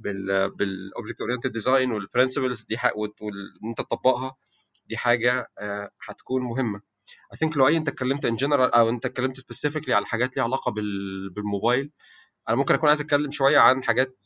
بال object oriented design وال principles دي حق- وت- وال- إن أنت تطبقها دي حاجة آه، هتكون مهمة. I think لؤي أنت اتكلمت in general أو أنت اتكلمت specifically على حاجات ليها علاقة بال بالموبايل. أنا ممكن أكون عايز أتكلم شوية عن حاجات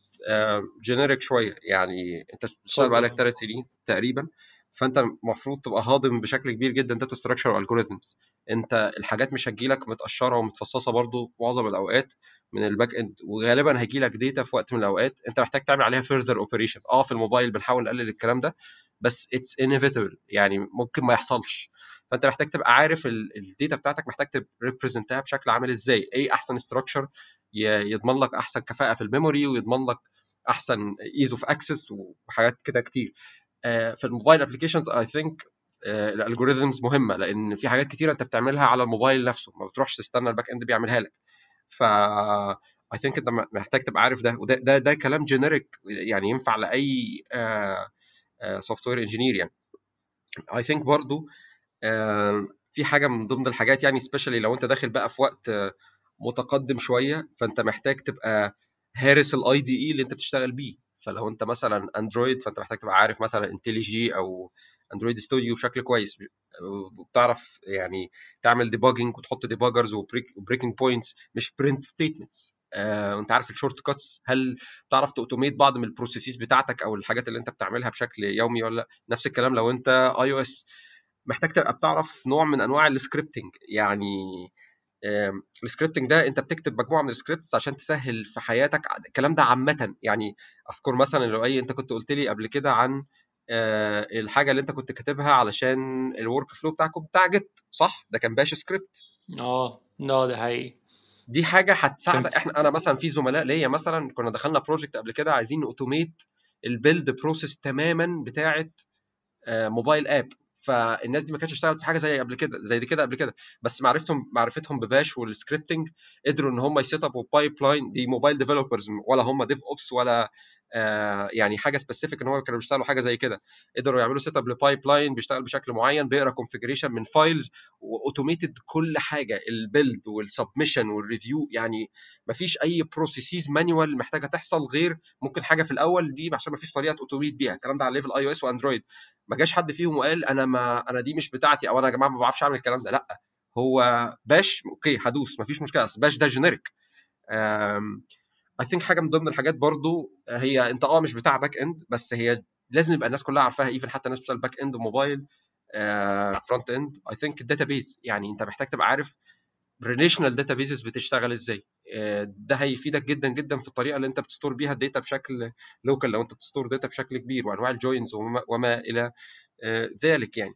generic شوية. يعني أنت بتشتغل بقالك ثلاث سنين تقريبا. فانت المفروض تبقى هاضم بشكل كبير جدا data structure و algorithms انت الحاجات مش هتجيلك متقشرة ومتفصصة برضو معظم الأوقات من ال back end وغالبا هيجيلك data في وقت من الأوقات انت محتاج تعمل عليها further operation آه في الموبايل بنحاول نقلل الكلام ده بس it's inevitable يعني ممكن ما يحصلش. فانت محتاج تبقى عارف ال data بتاعتك محتاج ت represent ها بشكل عامل إزاي. إيه أحسن structure يضمن لك أحسن كفاءة في ال memory ويضمن لك أحسن ease of access وحاجات كده كتير. في ال mobile applications I think ال algorithms مهمة لأن في حاجات كتيرة أنت بتعملها على الموبايل نفسه ما بتروحش تستنى ال back end بيعملها لك. ف I think أنت محتاج تبقى عارف ده وده ده, ده كلام generic يعني ينفع لأي software engineer يعني. I think برضو آه، في حاجة من ضمن الحاجات يعني specially لو أنت داخل بقى في وقت آه، متقدم شوية فأنت محتاج تبقى هارس ال IDE اللي أنت بتشتغل بيه. فلو انت مثلا Android فانت محتاج تبقى عارف مثلا IntelliJ أو Android Studio بشكل كويس وبتعرف يعني تعمل debugging وتحط debuggers و breaking points مش print statements آه، وانت عارف ال shortcuts هل تعرف ت automate بعض من ال processes بتاعتك أو الحاجات اللي انت بتعملها بشكل يومي ولا لأ؟ نفس الكلام لو انت iOS محتاج تبقى بتعرف نوع من أنواع ال scripting يعني ال scripting ده انت بتكتب مجموعة من ال scripts عشان تسهل في حياتك الكلام ده عامة. يعني أذكر مثلا لؤي أنت كنت قلت لي قبل كده عن آه، الحاجة اللي أنت كنت كاتبها علشان ال workflow بتاعكم بتاع Git صح؟ ده كان bash script آه. آه ده حقيقي. دي حاجة هتساعدك إحنا أنا مثلا في زملاء ليا مثلا كنا دخلنا project قبل كده عايزين automate ال build process تماما بتاعة آه، mobile app فالناس دي ما كانتش اشتغلت في حاجة زي قبل كده زي دي كده قبل كده. بس معرفتهم معرفتهم ب bash وال scripting قدروا إن هم ي set up وا pipeline دي mobile developers ولا هم DevOps ولا آه يعني حاجة specific إن هم كانوا بيشتغلوا حاجة زي كده. قدروا يعملوا set up ل pipeline بيشتغل بشكل معين بيقرأ configuration من files و automated كل حاجة ال build وال submission وال review يعني ما فيش أي processes manual محتاجة تحصل غير ممكن حاجة في الأول دي عشان ما فيش طريقة automate بيها. الكلام ده على level iOS و Android ما جاش حد فيهم وقال أنا ما أنا دي مش بتاعتي أو أنا يا جماعة ما بعرفش أعمل الكلام ده. لأ هو bash okay هدوس ما فيش مشكلة بس bash ده generic I think حاجة من ضمن الحاجات برضو هي أنت آه مش بتاع backend بس هي لازم يبقى الناس كلها عارفاها even حتى الناس بتاع ال backend و mobile frontend I think ال database يعني أنت محتاج تبقى عارف relational databases بتشتغل إزاي. آه، ده هيفيدك جدا جدا في الطريقة اللي أنت بت store بيها ال data بشكل local لو أنت بت store data بشكل كبير وأنواع ال joins وما, وما إلى آه، ذلك يعني.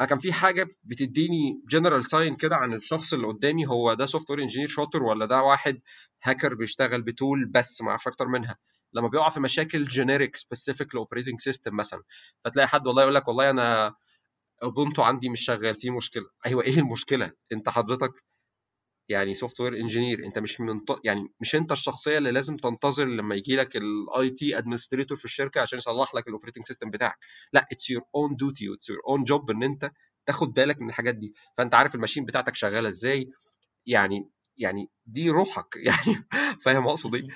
أنا كان في حاجة بتديني general sign كده عن الشخص اللي قدامي هو ده software engineer شاطر ولا ده واحد هاكر بيشتغل ب tool بس ما يعرفش أكتر منها؟ لما بيقع في مشاكل generic specific ل operating system مثلا فتلاقي حد والله يقول لك والله أنا Ubuntu عندي مش شغال فيه مشكلة. أيوه إيه المشكلة؟ أنت حضرتك يعني software engineer انت مش من يعني مش انت الشخصية اللي لازم تنتظر لما يجي لك ال IT administrator في الشركة عشان يصلح لك ال operating system بتاعك. لا it's your own duty it's your own job ان انت تاخد بالك من الحاجات دي. فانت عارف ال machine بتاعتك شغالة إزاي. يعني يعني دي روحك. يعني فاهم اقصد إيه؟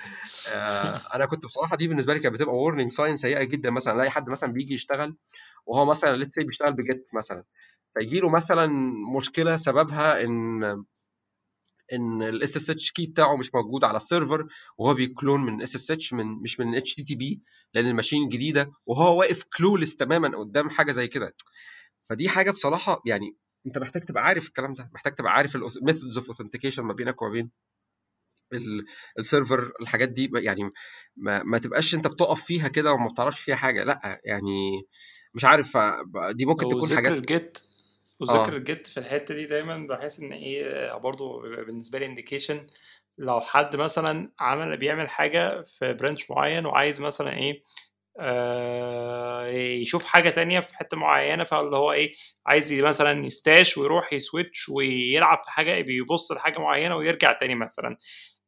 آه أنا كنت بصراحة دي بالنسبة لي كانت بتبقى warning sign سيئة جدا. مثلا ألاقي حد مثلا بيجي يشتغل وهو مثلا let's بيشتغل ب Git مثلا. فيجي له مثلا مشكلة سببها إن إن ال SSH key بتاعه مش موجود على ال server وهو بي clone من SSH من مش من HTTP لأن ال machine جديدة وهو واقف clueless تماما قدام حاجة زي كده. فدي حاجة بصراحة يعني أنت محتاج تبقى عارف الكلام ده محتاج تبقى عارف ال methods of authentication ما بينك وما بين ال server الحاجات دي يعني ما, ما تبقاش أنت بتقف فيها كده وما بتعرفش فيها حاجة لأ يعني مش عارف دي ممكن تكون حاجات ال Git آه. وذكر ال Git في الحتة دي دايما بحس إن إيه برضه بالنسبة لي indication لو حد مثلا عمل بيعمل حاجة في branch معين وعايز مثلا إيه آه يشوف حاجة تانية في حتة معينة فاللي هو إيه عايز مثلا ي stash ويروح ي switch ويلعب في حاجة بيبص لحاجة معينة ويرجع تاني مثلا.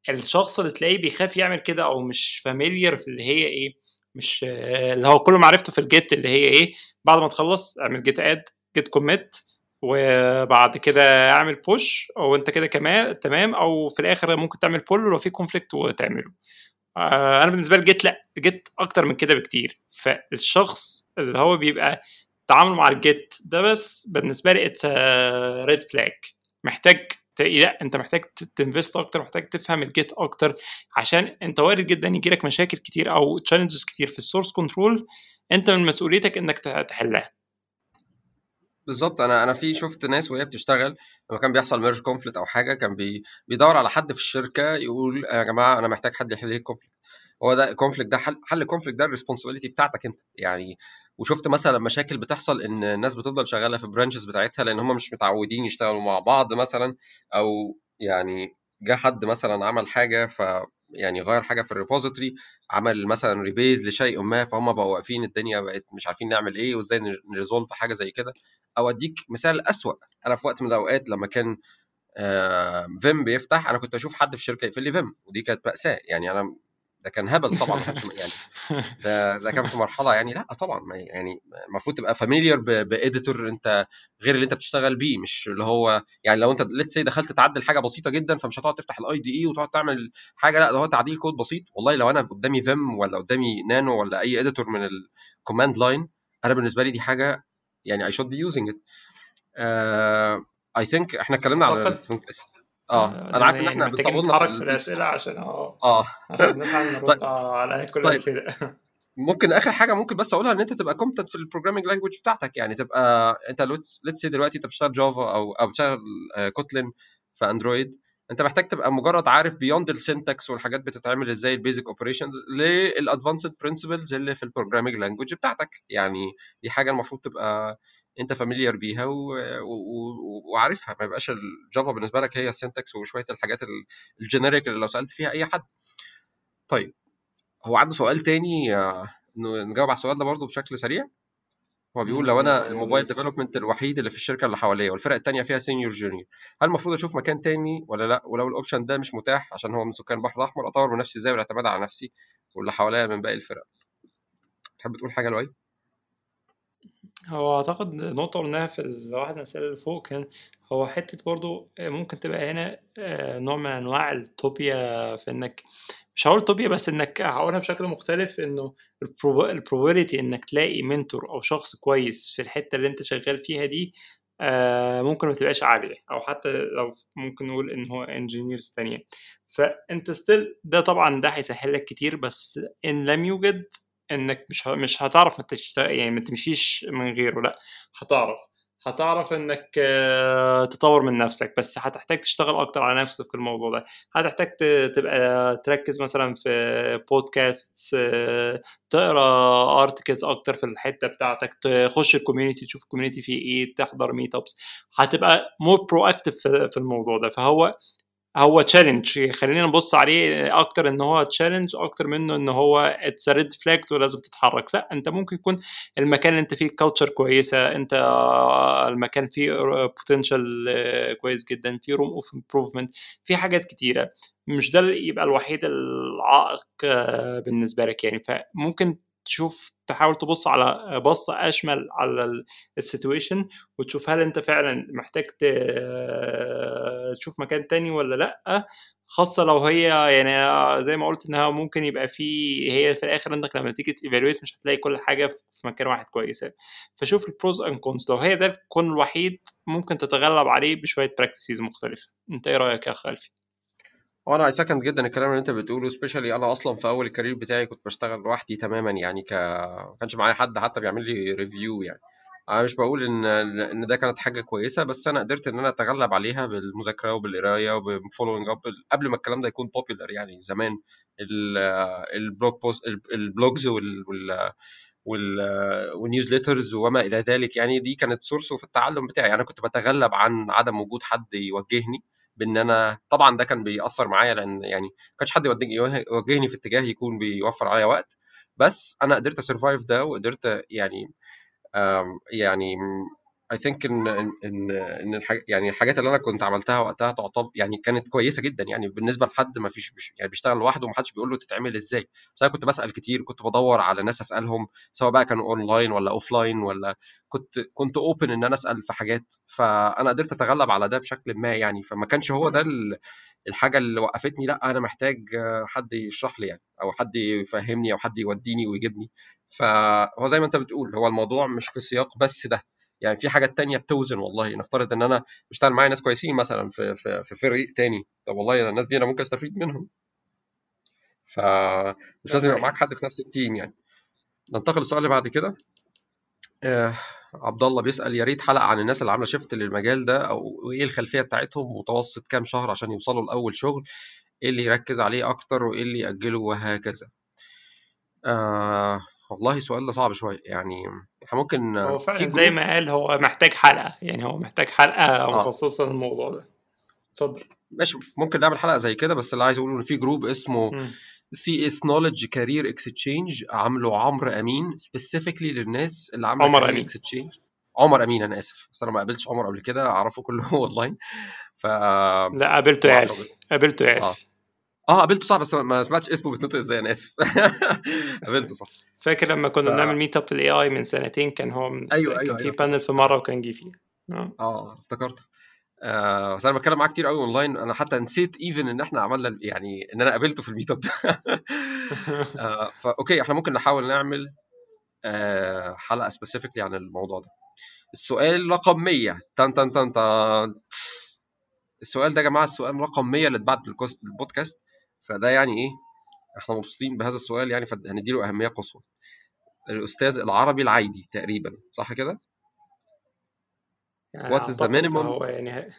الشخص اللي تلاقيه بيخاف يعمل كده أو مش familiar في اللي هي إيه مش آه، اللي هو كل معرفته في ال Git اللي هي إيه بعد ما تخلص اعمل git add git commit وبعد كده اعمل push وانت كده كمان تمام أو في الآخر ممكن تعمل pull ولو في conflict وتعمله. آه، أنا بالنسبة لي Git لا Git أكتر من كده بكتير. فالشخص اللي هو بيبقى تعامله مع ال Git ده بس بالنسبة لي it's red flag محتاج لا انت محتاج ت invest أكتر محتاج تفهم ال Git أكتر عشان انت وارد جدا يجي لك مشاكل كتير أو challenges كتير في ال source control انت من مسؤوليتك إنك تحلها. بالظبط. أنا أنا في شفت ناس وهي بتشتغل لما كان بيحصل merge conflict أو حاجة كان بي بيدور على حد في الشركة يقول يا جماعة أنا محتاج حد يحل لي ال conflict هو ده ال conflict ده حل حل ال conflict ده ال responsibility بتاعتك أنت. يعني وشفت مثلا مشاكل بتحصل إن الناس بتفضل شغالة في ال branches بتاعتها لأن هم مش متعودين يشتغلوا مع بعض مثلا أو يعني جه حد مثلا عمل حاجة ف يعني غير حاجة في ال repository عمل مثلا rebase لشيء ما فهم بقوا واقفين الدنيا بقت مش عارفين نعمل إيه وإزاي ن resolve حاجة زي كده. أو أديك مثال أسوأ. أنا في وقت من الأوقات لما كان Vim بيفتح أنا كنت أشوف حد في الشركة يقفل لي Vim ودي كانت مأساة. يعني أنا ده كان هبل طبعا يعني ده ده كان في مرحلة يعني لأ طبعا يعني المفروض تبقى familiar ب editor أنت غير اللي أنت بتشتغل بيه مش اللي هو يعني لو أنت let's say دخلت تعدل حاجة بسيطة جدا فمش هتقعد تفتح ال IDE وتقعد تعمل حاجة لأ ده هو تعديل كود بسيط. والله لو أنا قدامي Vim ولا قدامي نانو ولا أي editor من ال command line أنا بالنسبة لي دي حاجة يعني I should be using it I think إحنا اتكلمنا على آه آه، أنا عارف إن يعني إحنا محتاجين نتحرك في في ال- الأسئلة. عشان آه آه. عشان نلحق نرد طيب. على كل طيب. الأسئلة. ممكن آخر حاجة ممكن بس أقولها إن أنت تبقى competent في ال programming language بتاعتك. يعني تبقى أنت let's say دلوقتي أنت بتشتغل Java أو أو بتشتغل Kotlin في Android أنت محتاج تبقى مجرد عارف beyond ال syntax والحاجات بتتعمل إزاي ال basic operations لل advanced principles اللي في ال programming language بتاعتك. يعني دي حاجة المفروض تبقى انت familiar بيها و... و... و... وعارفها. ما يبقاش ال Java بالنسبة لك هي ال syntax وشوية الحاجات ال generic اللي لو سألت فيها أي حد. طيب هو عنده سؤال تاني آه، إنه نجاوب على السؤال ده برضه بشكل سريع. هو بيقول لو أنا ال mobile development الوحيد اللي في الشركة اللي حواليا والفرق التانية فيها senior junior هل المفروض أشوف مكان تاني ولا لأ؟ ولو ال option ده مش متاح عشان هو من سكان البحر الأحمر أطور من نفسي إزاي والاعتماد على نفسي واللي حواليا من باقي الفرق؟ تحب تقول حاجة لؤي؟ هو أعتقد نقطة قلناها في الواحد من الأسئلة اللي فوق كان هو حتة برضو ممكن تبقى هنا آه، نوع من أنواع التوبيا في إنك مش هقول توبيا بس إنك هقولها بشكل مختلف إنه ال probability إنك تلاقي mentor أو شخص كويس في الحتة اللي أنت شغال فيها دي آه، ممكن ما تبقاش عالية أو حتى لو ممكن نقول إن هو engineers تانية. فأنت still ده طبعا ده هيسهل لك كتير بس إن لم يوجد إنك مش مش هتعرف ما يعني ما تمشيش من غيره لأ هتعرف. هتعرف إنك آه، تطور من نفسك بس هتحتاج تشتغل أكتر على نفسك في الموضوع ده. هتحتاج تبقى تركز مثلا في بودكاست تقرأ articles أكتر في الحتة بتاعتك تخش ال community تشوف ال community فيه إيه تحضر meetups هتبقى more proactive في الموضوع ده. فهو هو challenge خلينا نبص عليه أكتر إن هو challenge أكتر منه إن هو it's red flag ولازم تتحرك. لا أنت ممكن يكون المكان اللي أنت فيه culture كويسة أنت المكان فيه potential كويس جدا في room of improvement في حاجات كتيرة. مش ده يبقى الوحيد العائق بالنسبة لك يعني. فممكن تشوف تحاول تبص على بصة أشمل على ال situation وتشوف هل أنت فعلا محتاج تشوف مكان تاني ولا لأ. خاصة لو هي يعني زي ما قلت إنها ممكن يبقى في هي في الآخر إنك لما تيجي ت evaluate مش هتلاقي كل حاجة في مكان واحد كويسة. فشوف ال pros and cons لو هي ده ال con الوحيد ممكن تتغلب عليه بشوية practices مختلفة. أنت إيه رأيك يا أخ ألفي؟ هو أنا second جدا الكلام اللي انت بتقوله specially أنا أصلا في أول ال career بتاعي كنت بشتغل لوحدي تماما يعني ك ما كانش معايا حد حتى بيعمل لي review يعني. أنا مش بقول إن إن ده كانت حاجة كويسة بس أنا قدرت إن أنا أتغلب عليها بالمذاكرة وبالقراية وبال following up قبل ما الكلام ده يكون popular يعني زمان. ال- ال blog post ال blogs وال- وال newsletters وما إلى ذلك يعني دي كانت source في التعلم بتاعي. أنا كنت بتغلب عن عدم وجود حد يوجهني. بإن أنا طبعا ده كان بيأثر معايا لأن يعني ما كانش حد يوجهني في اتجاه يكون بيوفر عليا وقت. بس أنا قدرت a survive ده وقدرت يعني يعني I think إن إن إن الحاج يعني الحاجات اللي أنا كنت عملتها وقتها تعتبر يعني كانت كويسة جدا يعني بالنسبة لحد ما فيش مش- يعني بيشتغل لوحده ومحدش بيقول له تتعمل إزاي. بس أنا كنت بسأل كتير كنت بدور على ناس أسألهم سواء بقى كانوا اونلاين ولا offline ولا كنت كنت open إن أنا أسأل في حاجات. فأنا قدرت أتغلب على ده بشكل ما يعني. فما كانش هو ده ال- الحاجة اللي وقفتني لأ أنا محتاج حد يشرح لي يعني أو حد يفهمني أو حد يوديني ويجيبني. فهو زي ما أنت بتقول هو الموضوع مش في سياق بس ده. يعني في حاجات تانية بتوزن والله. نفترض إن أنا بشتغل معايا ناس كويسين مثلا في في في فريق تاني. طب والله الناس دي أنا ممكن أستفيد منهم. فمش لازم يبقى معاك حد في نفس ال team يعني. ننتقل للسؤال اللي بعد كده. آه عبد الله بيسأل يا ريت حلقة عن الناس اللي عاملة shift للمجال ده أو إيه الخلفية بتاعتهم متوسط كام شهر عشان يوصلوا لأول شغل إيه اللي يركز عليه أكتر وإيه اللي يأجله وهكذا. آه والله سؤال ده صعب شوية يعني إحنا ممكن هو فعلا زي ما قال هو محتاج حلقة يعني هو محتاج حلقة آه. مخصصة للموضوع ده. اتفضل. ماشي ممكن نعمل حلقة زي كده بس اللي عايز أقوله إن في group اسمه. CS knowledge career exchange عامله عمرو أمين specifically للناس اللي عاملة عمر career أمين. exchange عمر أمين أنا آسف بس أنا ما قابلتش عمر قبل كده أعرفه كله اونلاين ف لا قابلته يا قابلته يا آه. ألفي آه قابلته صح بس ما سمعتش اسمه بيتنطق إزاي أنا آسف. قابلته صح. فاكر لما ف... كنا بنعمل meetup ال AI من سنتين كان هو من... أيوه كان أيوه في أيوه. panel في مرة وكان جه فيه. آه. آه افتكرت. آه بس أنا بتكلم معاه كتير قوي اونلاين أنا حتى نسيت even إن إحنا عملنا يعني إن أنا قابلته في ال meetup ده. آه فا okay إحنا ممكن نحاول نعمل آه حلقة specifically عن الموضوع ده. السؤال رقم 100 تن تن تن تن. السؤال ده يا جماعة السؤال رقم 100 اللي اتبعت بالبودكاست فده يعني إيه؟ إحنا مبسوطين بهذا السؤال يعني فهنديله أهمية قصوى. الأستاذ العربي العايدي تقريبا صح كده؟ يعني the أعتقد minimum فهو يعني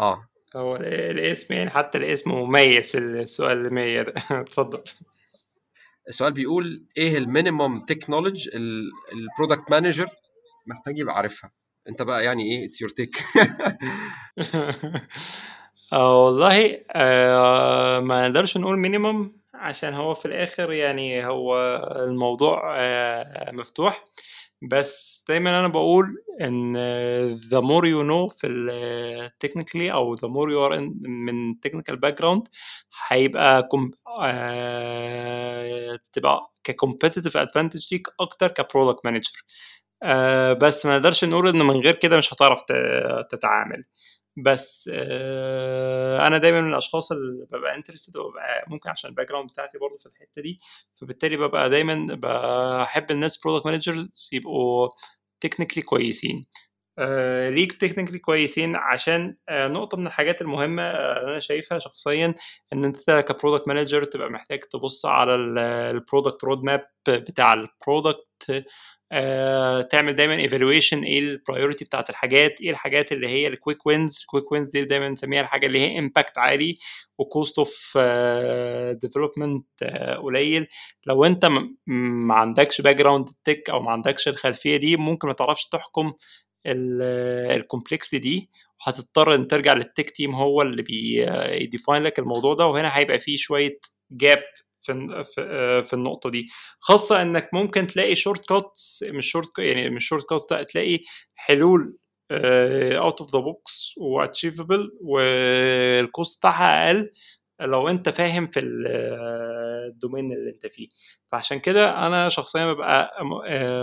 آه. هو الاسم يعني حتى الاسم مميز في السؤال المية ده. اتفضل. السؤال بيقول إيه ال minimum technology ال product manager محتاج يبقى عارفها؟ أنت بقى يعني إيه؟ it's your take آه والله آه ما نقدرش نقول minimum عشان هو في الآخر يعني هو الموضوع آه مفتوح. بس دايما أنا بقول إن the more you know في ال technically أو the more you are in من technical background هيبقى كم آه تبقى ك competitive advantage ليك أكتر ك product manager آه بس ما نقدرش نقول إن من غير كده مش هتعرف تتعامل. بس آه، أنا دايما من الأشخاص اللي ببقى interested وببقى ممكن عشان ال background بتاعتي برضه في الحتة دي فبالتالي ببقى دايما بحب الناس product managers يبقوا technically كويسين. آه، ليه technically كويسين عشان آه، نقطة من الحاجات المهمة آه، أنا شايفها شخصيا إن أنت ك product manager تبقى محتاج تبص على ال product road map بتاع ال product آه، تعمل دايما evaluation إيه ال priority بتاعت الحاجات إيه الحاجات اللي هي ال quick wins ال quick wins دي دايما نسميها الحاجة اللي هي impact عالي و cost of development قليل. لو أنت ما عندكش background tech أو ما عندكش الخلفية دي ممكن ما تعرفش تحكم ال complexity دي. وهتضطر إن ترجع لل tech team هو اللي بي define لك الموضوع ده. وهنا هيبقى فيه شوية gap في في في النقطة دي. خاصة إنك ممكن تلاقي shortcuts مش شورت يعني مش shortcuts لأ تلاقي حلول out of the box و achievable وال cost بتاعها أقل لو أنت فاهم في ال- ال domain اللي أنت فيه. فعشان كده أنا شخصيا ببقى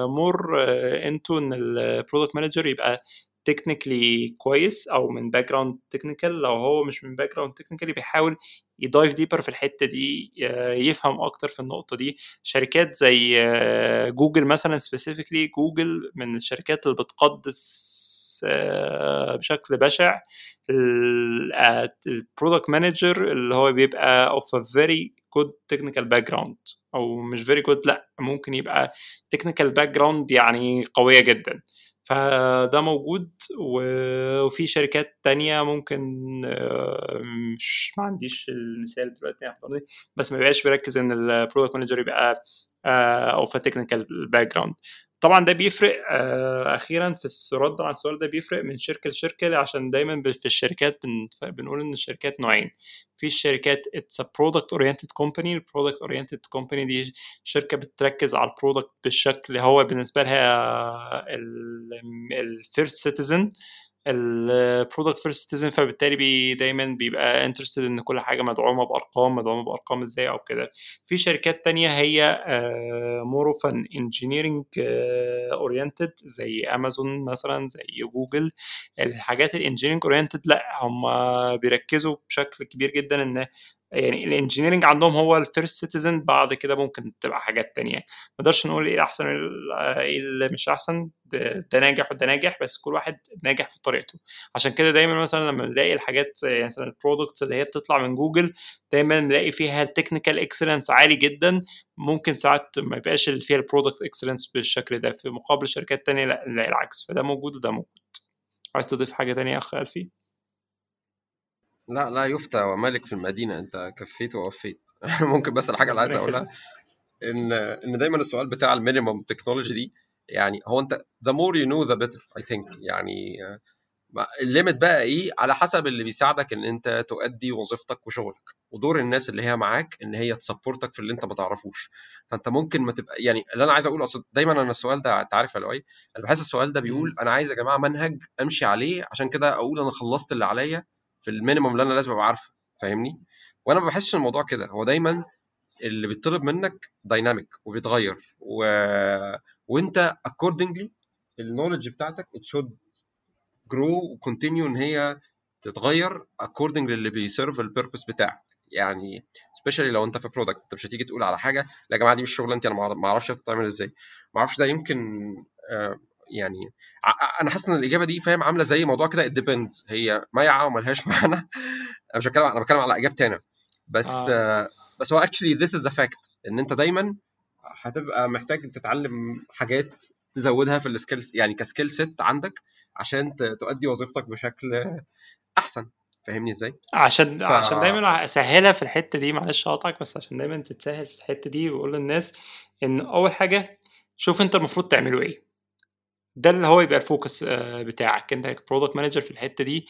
more into إن ال product manager يبقى technically كويس أو من background technical لو هو مش من background technically بيحاول ي dive deeper في الحتة دي آه، يفهم أكتر في النقطة دي. شركات زي آه، جوجل مثلا specifically جوجل من الشركات اللي بتقدس آه، بشكل بشع ال product manager اللي هو بيبقى of a very good technical background أو مش very good لأ ممكن يبقى technical background يعني قوية جدا. فده موجود وفي شركات تانية ممكن آه، مش ما عنديش المثال دلوقتي يحضرني بس ما بيبقاش بيركز إن ال product manager يبقى of technical background طبعا ده بيفرق آه، أخيرا في الرد على السؤال ده بيفرق من شركة لشركة عشان دايما في الشركات بن- بنقول إن الشركات نوعين. في الشركات it's product oriented company ال product oriented company دي شركة بتركز على ال product بالشكل هو بالنسبة لها ال first citizen ال product first citizen فبالتالي بي دايما بيبقى interested إن كل حاجة مدعومة بأرقام مدعومة بأرقام إزاي أو كده. في شركات تانية هي more of an engineering oriented زي امازون مثلا زي جوجل الحاجات ال engineering oriented لأ هم بيركزوا بشكل كبير جدا إن يعني ال engineering عندهم هو ال first citizen بعد كده ممكن تبقى حاجات تانية. ما نقدرش نقول إيه أحسن إيه اللي مش أحسن ده, ناجح وده ناجح بس كل واحد ناجح في طريقته. عشان كده دايما مثلا لما نلاقي الحاجات يعني مثلا ال products اللي هي بتطلع من جوجل دايما نلاقي فيها ال technical excellence عالي جدا. ممكن ساعات ما يبقاش فيها ال product excellence بالشكل ده في مقابل شركات تانية لا نلاقي العكس. فده موجود وده موجود. عايز تضيف حاجة تانية يا أخ ألفي؟ لا لا يفتى ومالك في المدينة انت كفيت ووفيت. ممكن بس الحاجة اللي عايز يخليك إن إن دايما السؤال بتاع ال minimum technology دي يعني هو أنت the more you know the better I think. يعني ال limit بقى إيه؟ على حسب اللي بيساعدك إن أنت تؤدي وظيفتك وشغلك ودور الناس اللي هي معاك إن هي ت support ك في اللي أنت ما تعرفوش. فأنت ممكن ما تبقى يعني اللي أنا عايز اقوله أصل دايما أنا السؤال ده أنت عارف يا لؤي أنا بحس السؤال ده بيقول. أنا عايز يا جماعة منهج أمشي عليه عشان كده أقول أنا خلصت اللي عليا في ال minimum اللي أنا لازم أبقى عارفه فاهمني؟ وأنا ما بحسش الموضوع كده. هو دايما اللي بيطلب منك dynamic وبيتغير. و... وأنت accordingly ال knowledge بتاعتك it should grow و continue إن هي تتغير according للي بي serve ال purpose بتاعك. يعني especially لو أنت في product أنت مش هتيجي تقول على حاجة لا يا جماعة دي مش شغلانتي أنا ما أعرف- ما أعرفش بتتعمل إزاي. ما أعرفش ده يمكن آه، يعني أنا حاسس إن الإجابة دي فاهم عاملة زي موضوع كده depends هي مايعه وملهاش معنى. أنا مش بتكلم أنا بتكلم على إجابتي أنا. بس آه، بس هو actually this is fact إن أنت دايما هتبقى محتاج تتعلم حاجات تزودها في ال skills يعني ك skill set عندك عشان تؤدي وظيفتك بشكل أحسن. فاهمني إزاي؟ عشان ف عشان دايما أسهلها في الحتة دي معلش اقطعك بس عشان دايما تتسهل في الحتة دي ويقول للناس إن أول حاجة شوف أنت المفروض تعمله إيه. ده اللي هو يبقى ال focus آه، بتاعك. انت ك product manager في الحتة دي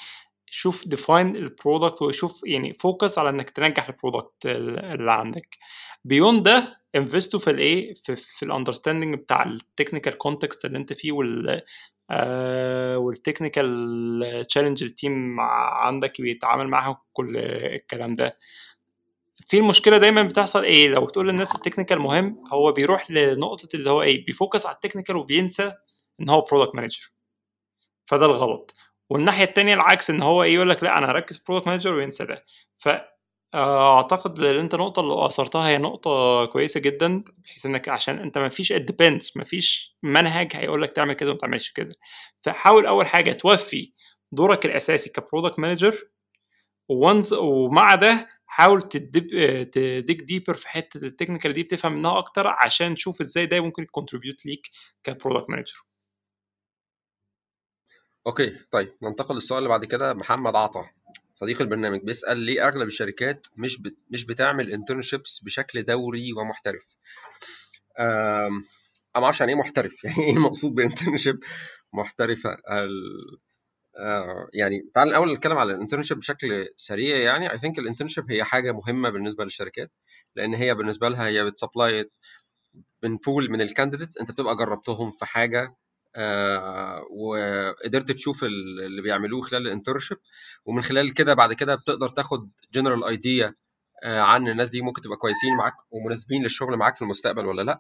شوف define ال product وشوف يعني focus على إنك تنجح ال product اللي عندك. beyond ده invest و في الايه في, في ال understanding بتاع ال technical context اللي أنت فيه وال آه وال technical challenge ال team عندك بيتعامل معاها كل الكلام ده. في المشكلة دايما بتحصل إيه؟ لو تقول للناس ال technical مهم هو بيروح لنقطة اللي هو إيه؟ بي focus على ال technical وبينسى إن هو product manager فده الغلط. والناحية التانية العكس إن هو إيه يقول لك لأ أنا هركز product manager وينسى ده. ف آه، أعتقد ان أنت النقطه اللي أثرتها هي نقطة كويسة جدا بحيث إنك عشان أنت ما فيش depends ما فيش منهج هيقول لك تعمل كده وما تعملش كده. فحاول أول حاجة توفي دورك الأساسي ك product manager ومع ده حاول ت dig deeper في حتة ال technical دي بتفهم منها أكتر عشان تشوف إزاي ده ممكن ي contribute ليك ك product manager okay طيب ننتقل للسؤال اللي بعد كده. محمد عطا صديق البرنامج بيسأل ليه أغلب الشركات مش. مش بتعمل internships بشكل دوري ومحترف؟ أم... أنا ما أعرفش يعني إيه محترف. يعني إيه المقصود ب internship محترفة؟ ال... آه، يعني تعال الأول نتكلم على ال internship بشكل سريع يعني. I think ال internship هي حاجة مهمة بالنسبة للشركات لأن هي بالنسبة لها هي بت supply من pool من ال candidates أنت بتبقى جربتهم في حاجة آه، وقدرت تشوف ال- اللي بيعملوه خلال ال internship ومن خلال كده بعد كده بتقدر تاخد general idea عن الناس دي ممكن تبقى كويسين معاك ومناسبين للشغل معاك في المستقبل ولا لأ.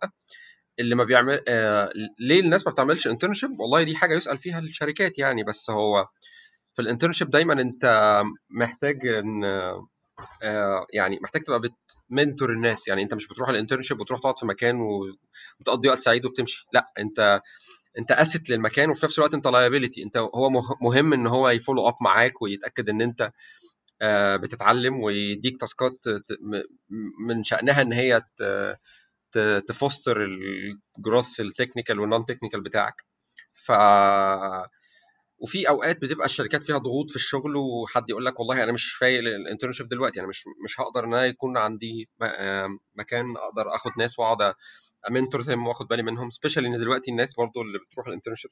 اللي ما بيعمل آه، ليه الناس ما بتعملش internship والله دي حاجة يسأل فيها الشركات يعني بس هو في ال internship دايما أنت محتاج إن آه، يعني محتاج تبقى بت mentor الناس يعني أنت مش بتروح ال internship وتروح تقعد في مكان وتقضي وقت سعيد وبتمشي لأ أنت انت asset للمكان وفي نفس الوقت انت liability انت هو مه- مهم ان هو ي follow up معاك ويتأكد ان انت آه، بتتعلم ويديك task ات من شأنها إن هي تفوستر الجروث التكنيكال والنون تكنيكال بتاعك. ف وفي أوقات بتبقى الشركات فيها ضغوط في الشغل وحد يقول لك والله أنا مش فايق ال internship دلوقتي أنا مش مش هقدر إن أنا يكون عندي آم، مكان أقدر أخد ناس وأقعد ا mentor them واخد بالي منهم. especially إن دلوقتي الناس برضو اللي بتروح ال internship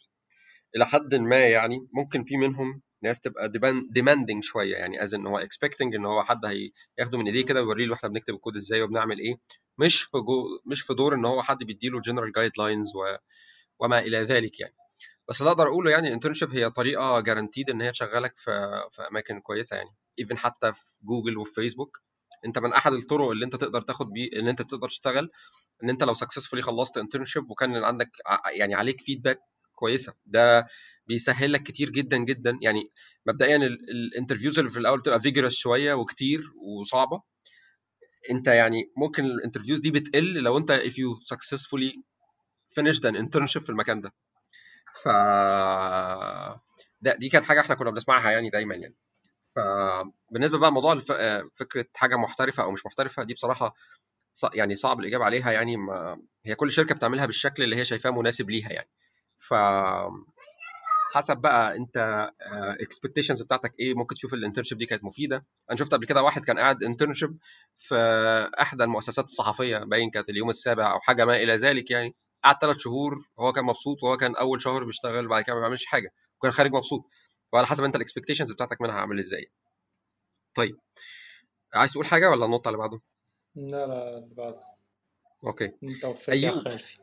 إلى حد ما يعني ممكن في منهم ناس تبقى demanding شوية. يعني as إن هو expecting إن هو حد هياخده من إيديه كده ويوري له إحنا بنكتب الكود إزاي وبنعمل إيه. مش في جو مش في دور إن هو حد بيديله general guidelines وما إلى ذلك يعني. بس اللي أقدر أقوله يعني ال internship هي طريقة guaranteed إن هي تشغلك في في أماكن كويسة يعني. even حتى في جوجل وفي فيسبوك انت من احد الطرق اللي انت تقدر تاخد بيه ان انت تقدر تشتغل ان انت لو successfully خلصت internship وكان عندك يعني عليك feedback كويسة. ده بيسهل لك كتير جدا جدا. يعني مبدئيا ال interviews اللي في الأول بتبقى vigorous شوية وكتير وصعبة. انت يعني ممكن ال interviews دي بتقل لو انت if you successfully finished an internship في المكان ده. ف ده دي كانت حاجة إحنا كنا بنسمعها يعني دايما يعني. فبالنسبة بقى موضوع الف... فكرة حاجة محترفة أو مش محترفة دي بصراحة. يعني صعب الإجابة عليها يعني ما... هي كل شركة بتعملها بالشكل اللي هي شايفاه مناسب ليها يعني. ف حسب بقى أنت expectations بتاعتك إيه ممكن تشوف ال internship دي كانت مفيدة. أنا شفت قبل كده واحد كان قاعد internship في احدى المؤسسات الصحفية باين كانت اليوم السابع أو حاجة ما إلى ذلك يعني. قعد ثلاث شهور هو كان مبسوط وهو كان أول شهر بيشتغل بعد كده ما بيعملش حاجة وكان خارج مبسوط. فعلى حسب انت ال expectations بتاعتك منها عامل إزاي. طيب عايز تقول حاجة ولا النقطة اللي بعده؟ لا لا اللي بعده. Okay. انت وفيت يا ايوب خالفي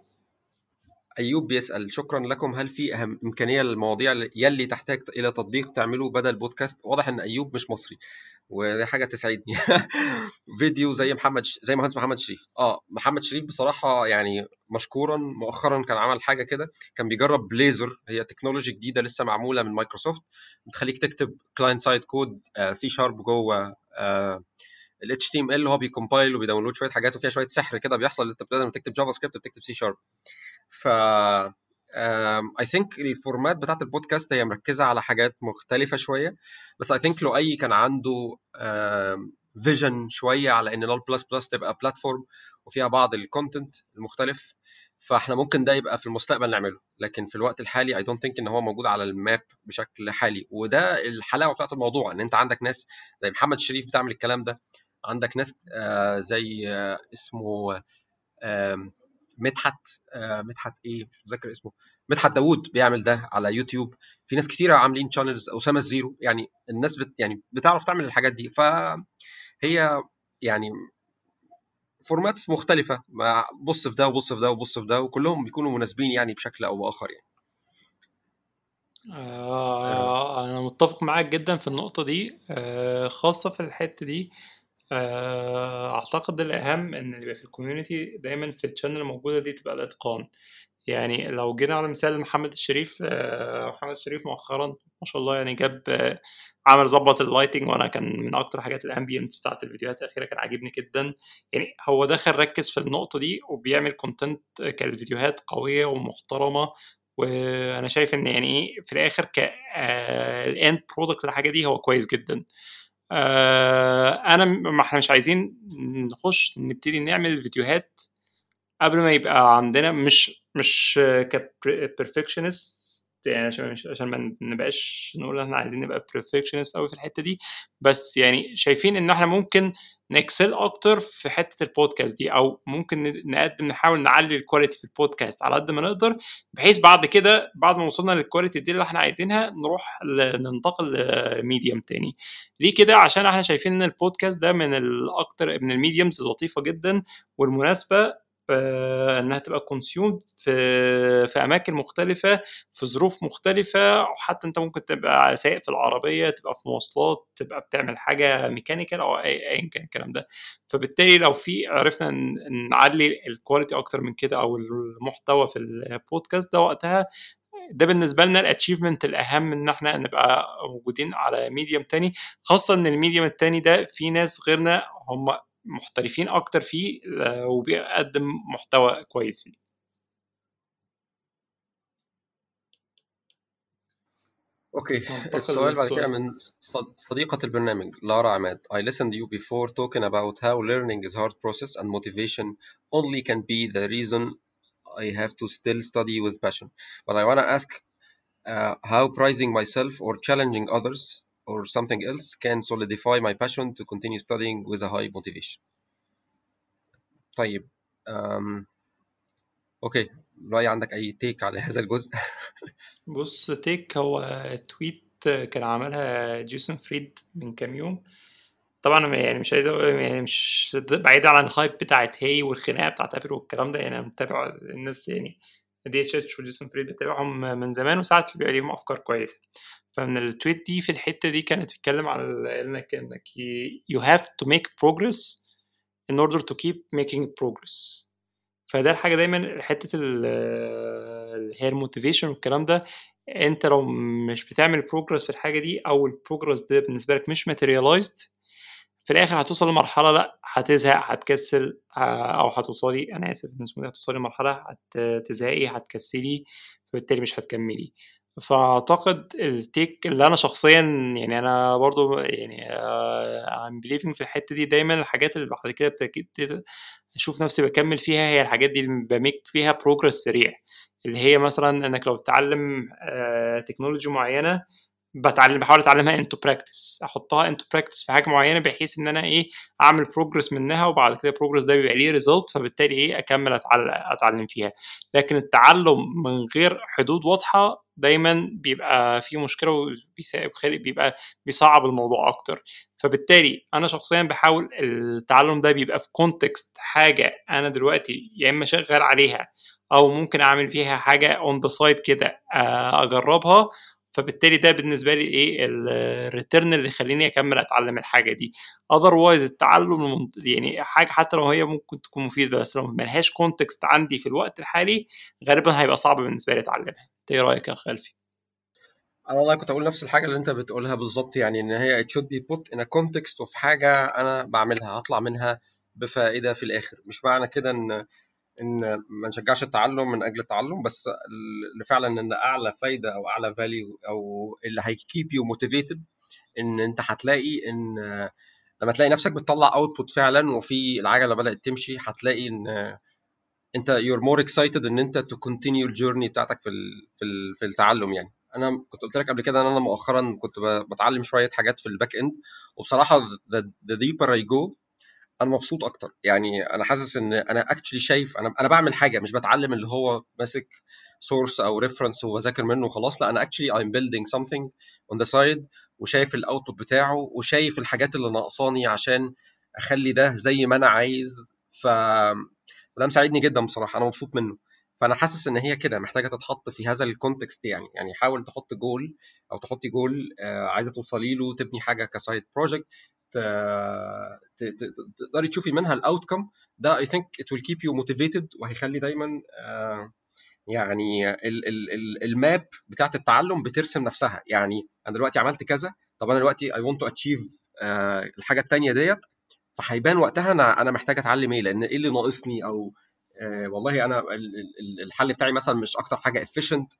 أيوب بيسأل شكرا لكم. هل في أهم إمكانية للمواضيع يلي تحتاج إلى تطبيق تعمله بدل بودكاست؟ واضح إن أيوب مش مصري ودي حاجة تسعدني فيديو زي محمد ش... زي مهندس محمد شريف. آه محمد شريف بصراحة يعني مشكورا مؤخرا كان عمل حاجة كده كان بيجرب Blazor هي technology جديدة لسه معمولة من مايكروسوفت بتخليك تكتب كلاينت سايد كود سي شارب جوه ال HTML هو بي compile وبي download شوية حاجات وفيها شوية سحر كده بيحصل. أنت بدل تكتب JavaScript بتكتب سي شارب ف I think ال format بتاعت البودكاست هي مركزة على حاجات مختلفة شوية. بس I think لو أي كان عنده vision شوية على إن لول++ تبقى platform وفيها بعض ال content المختلف فإحنا ممكن ده يبقى في المستقبل نعمله. لكن في الوقت الحالي I don't think إن هو موجود على ال map بشكل حالي. وده الحلاوة بتاعت الموضوع إن أنت عندك ناس زي محمد شريف بتعمل الكلام ده. عندك ناس آه زي آه اسمه مدحت آه مدحت إيه؟ مش متذكر اسمه. مدحت داوود بيعمل ده على يوتيوب. في ناس كتيرة عاملين channels أسامة الزيرو. يعني الناس بت يعني بتعرف تعمل الحاجات دي. فهي يعني formats مختلفة. مع بص في ده وبص في ده وبص في ده وكلهم بيكونوا مناسبين يعني بشكل أو بآخر يعني. آه أنا متفق معاك جدا في النقطة دي. آه خاصة في الحتة دي آه أعتقد الأهم إن اللي يبقى في ال community دايما في ال channel الموجودة دي تبقى الإتقان. يعني لو جينا على مثال محمد الشريف آه محمد الشريف مؤخرا ما شاء الله يعني جاب آه عمل ظبط ال lighting وأنا كان من أكتر حاجات ال ambience بتاعت الفيديوهات الأخيرة كان عاجبني جدا. يعني هو دخل ركز في النقطة دي وبيعمل content كانت فيديوهات قوية ومحترمة. وأنا شايف إن يعني إيه في الآخر ك ال end product الحاجة دي هو كويس جدا. أنا ما إحنا مش عايزين نخش نبتدي نعمل فيديوهات قبل ما يبقى عندنا مش مش ك perfectionist يعني عشان عشان ما نبقاش نقول إحنا عايزين نبقى perfectionist قوي في الحتة دي. بس يعني شايفين إن إحنا ممكن ن excel أكتر في حتة البودكاست دي أو ممكن نقدم نحاول نعلي ال quality في البودكاست على قد ما نقدر بحيث بعد كده بعد ما وصلنا لل quality دي اللي إحنا عايزينها نروح ننتقل ل medium تاني. ليه كده؟ عشان إحنا شايفين إن البودكاست ده من الأكتر من ال mediums اللطيفه جدا والمناسبة إنها تبقى consumed في في أماكن مختلفة في ظروف مختلفة وحتى أنت ممكن تبقى سايق في العربية تبقى في مواصلات تبقى بتعمل حاجة mechanical أو ايا كان الكلام ده. فبالتالي لو في عرفنا نعلي ال quality أكتر من كده أو المحتوى في البودكاست ده وقتها ده بالنسبة لنا ال achievement الأهم إن إحنا نبقى موجودين على medium تاني. خاصة إن ال medium التاني ده في ناس غيرنا هم محترفين اكتر فيه وبيقدم محتوى كويس فيه اوكي السؤال بعد كده من صديقة البرنامج لارا عماد I listened to you before talking about how learning is hard process and motivation only can be the reason I have to still study with passion but I want to ask uh, how prizing myself or challenging others or something else can solidify my passion to continue studying with a high motivation. طيب أم... أوكي رأي عندك أي تيك على هذا الجزء؟ بص تيك هو تويت كان عملها جيسون فريد من كام يوم. طبعا يعني مش عايز يعني مش بعيد عن ال hype بتاعت هي والخناقة بتاعت Apple والكلام ده. يعني أنا متابع الناس يعني DHH وجيسون فريد بتابعهم من زمان وساعات بيبقى ليهم أفكار كويسة. فمن ال tweet دي في الحتة دي كانت بتتكلم على انك انك you have to make progress in order to keep making progress. فده الحاجة دايما حتة اللي هي ال motivation والكلام ده أنت لو مش بتعمل progress في الحاجة دي أو ال progress ده بالنسبة لك مش materialized في الآخر هتوصل لمرحلة لأ هتزهق هتكسل أو هتوصلي أنا آسف إن اسمه هتوصلي لمرحلة هتزهقي هتكسلي فبالتالي مش هتكملي. فأعتقد ال take اللي أنا شخصيا يعني أنا برضو يعني I'm believing في الحتة دي دايما الحاجات اللي بعد كده بتأكيد أشوف نفسي بكمل فيها هي الحاجات دي اللي ب make فيها progress سريع. اللي هي مثلا إنك لو بتتعلم technology معينة بتعلم بحاول أتعلمها into practice أحطها into practice في حاجة معينة بحيث إن أنا إيه أعمل progress منها وبعد كده ال progress ده بيبقى ليه result فبالتالي إيه أكمل أتعلم فيها. لكن التعلم من غير حدود واضحة دايما بيبقى فيه مشكلة وبيبقى بيصعب الموضوع أكتر. فبالتالي أنا شخصيا بحاول التعلم ده بيبقى في context حاجة أنا دلوقتي يا إما شغال عليها أو ممكن أعمل فيها حاجة on the side كده أجربها. فبالتالي ده بالنسبة لي إيه ال return اللي يخليني أكمل أتعلم الحاجة دي. otherwise التعلم يعني حاجة حتى لو هي ممكن تكون مفيدة بس لو ملهاش context عندي في الوقت الحالي غالبا هيبقى صعب بالنسبة لي أتعلمها. إيه رأيك يا خلفي أنا والله كنت أقول نفس الحاجة اللي انت بتقولها بالظبط يعني إن هي it should be put in a context of حاجة أنا بعملها هطلع منها بفائدة في الآخر. مش معنى كده إن إن ما نشجعش التعلم من أجل التعلم بس اللي فعلا إن أعلى فايدة أو أعلى value أو اللي هي keep you motivated إن أنت هتلاقي إن لما تلاقي نفسك بتطلع output فعلا وفي العجلة بدأت تمشي هتلاقي إن انت you're more excited ان انت to continue ال journey بتاعتك في في في التعلم يعني. أنا كنت قلت لك قبل كده إن أنا مؤخرا كنت بتعلم شوية حاجات في ال back end وبصراحة the deeper I go أنا مبسوط أكتر. يعني أنا حاسس إن أنا actually شايف أنا أنا بعمل حاجة مش بتعلم اللي هو ماسك source أو reference وبذاكر منه وخلاص لأ أنا actually I'm building something on the side وشايف ال output بتاعه وشايف الحاجات اللي ناقصاني عشان أخلي ده زي ما أنا عايز. ف وده مساعدني جدا بصراحة أنا مبسوط منه. فأنا حاسس إن هي كده محتاجة تتحط في هذا ال context يعني يعني حاول تحط جول أو تحطي جول عايزة توصلي له تبني حاجة ك side project تقدري تشوفي منها ال outcome ده I think it will keep you motivated وهيخلي دايما يعني ال map بتاعت التعلم بترسم نفسها. يعني أنا دلوقتي عملت كذا طب أنا دلوقتي I want to achieve الحاجة الثانية ديت فهيبان وقتها أنا أنا محتاج أتعلم إيه؟ لأن إيه اللي ناقصني؟ أو آه والله أنا الحل بتاعي مثلا مش أكتر حاجة efficient.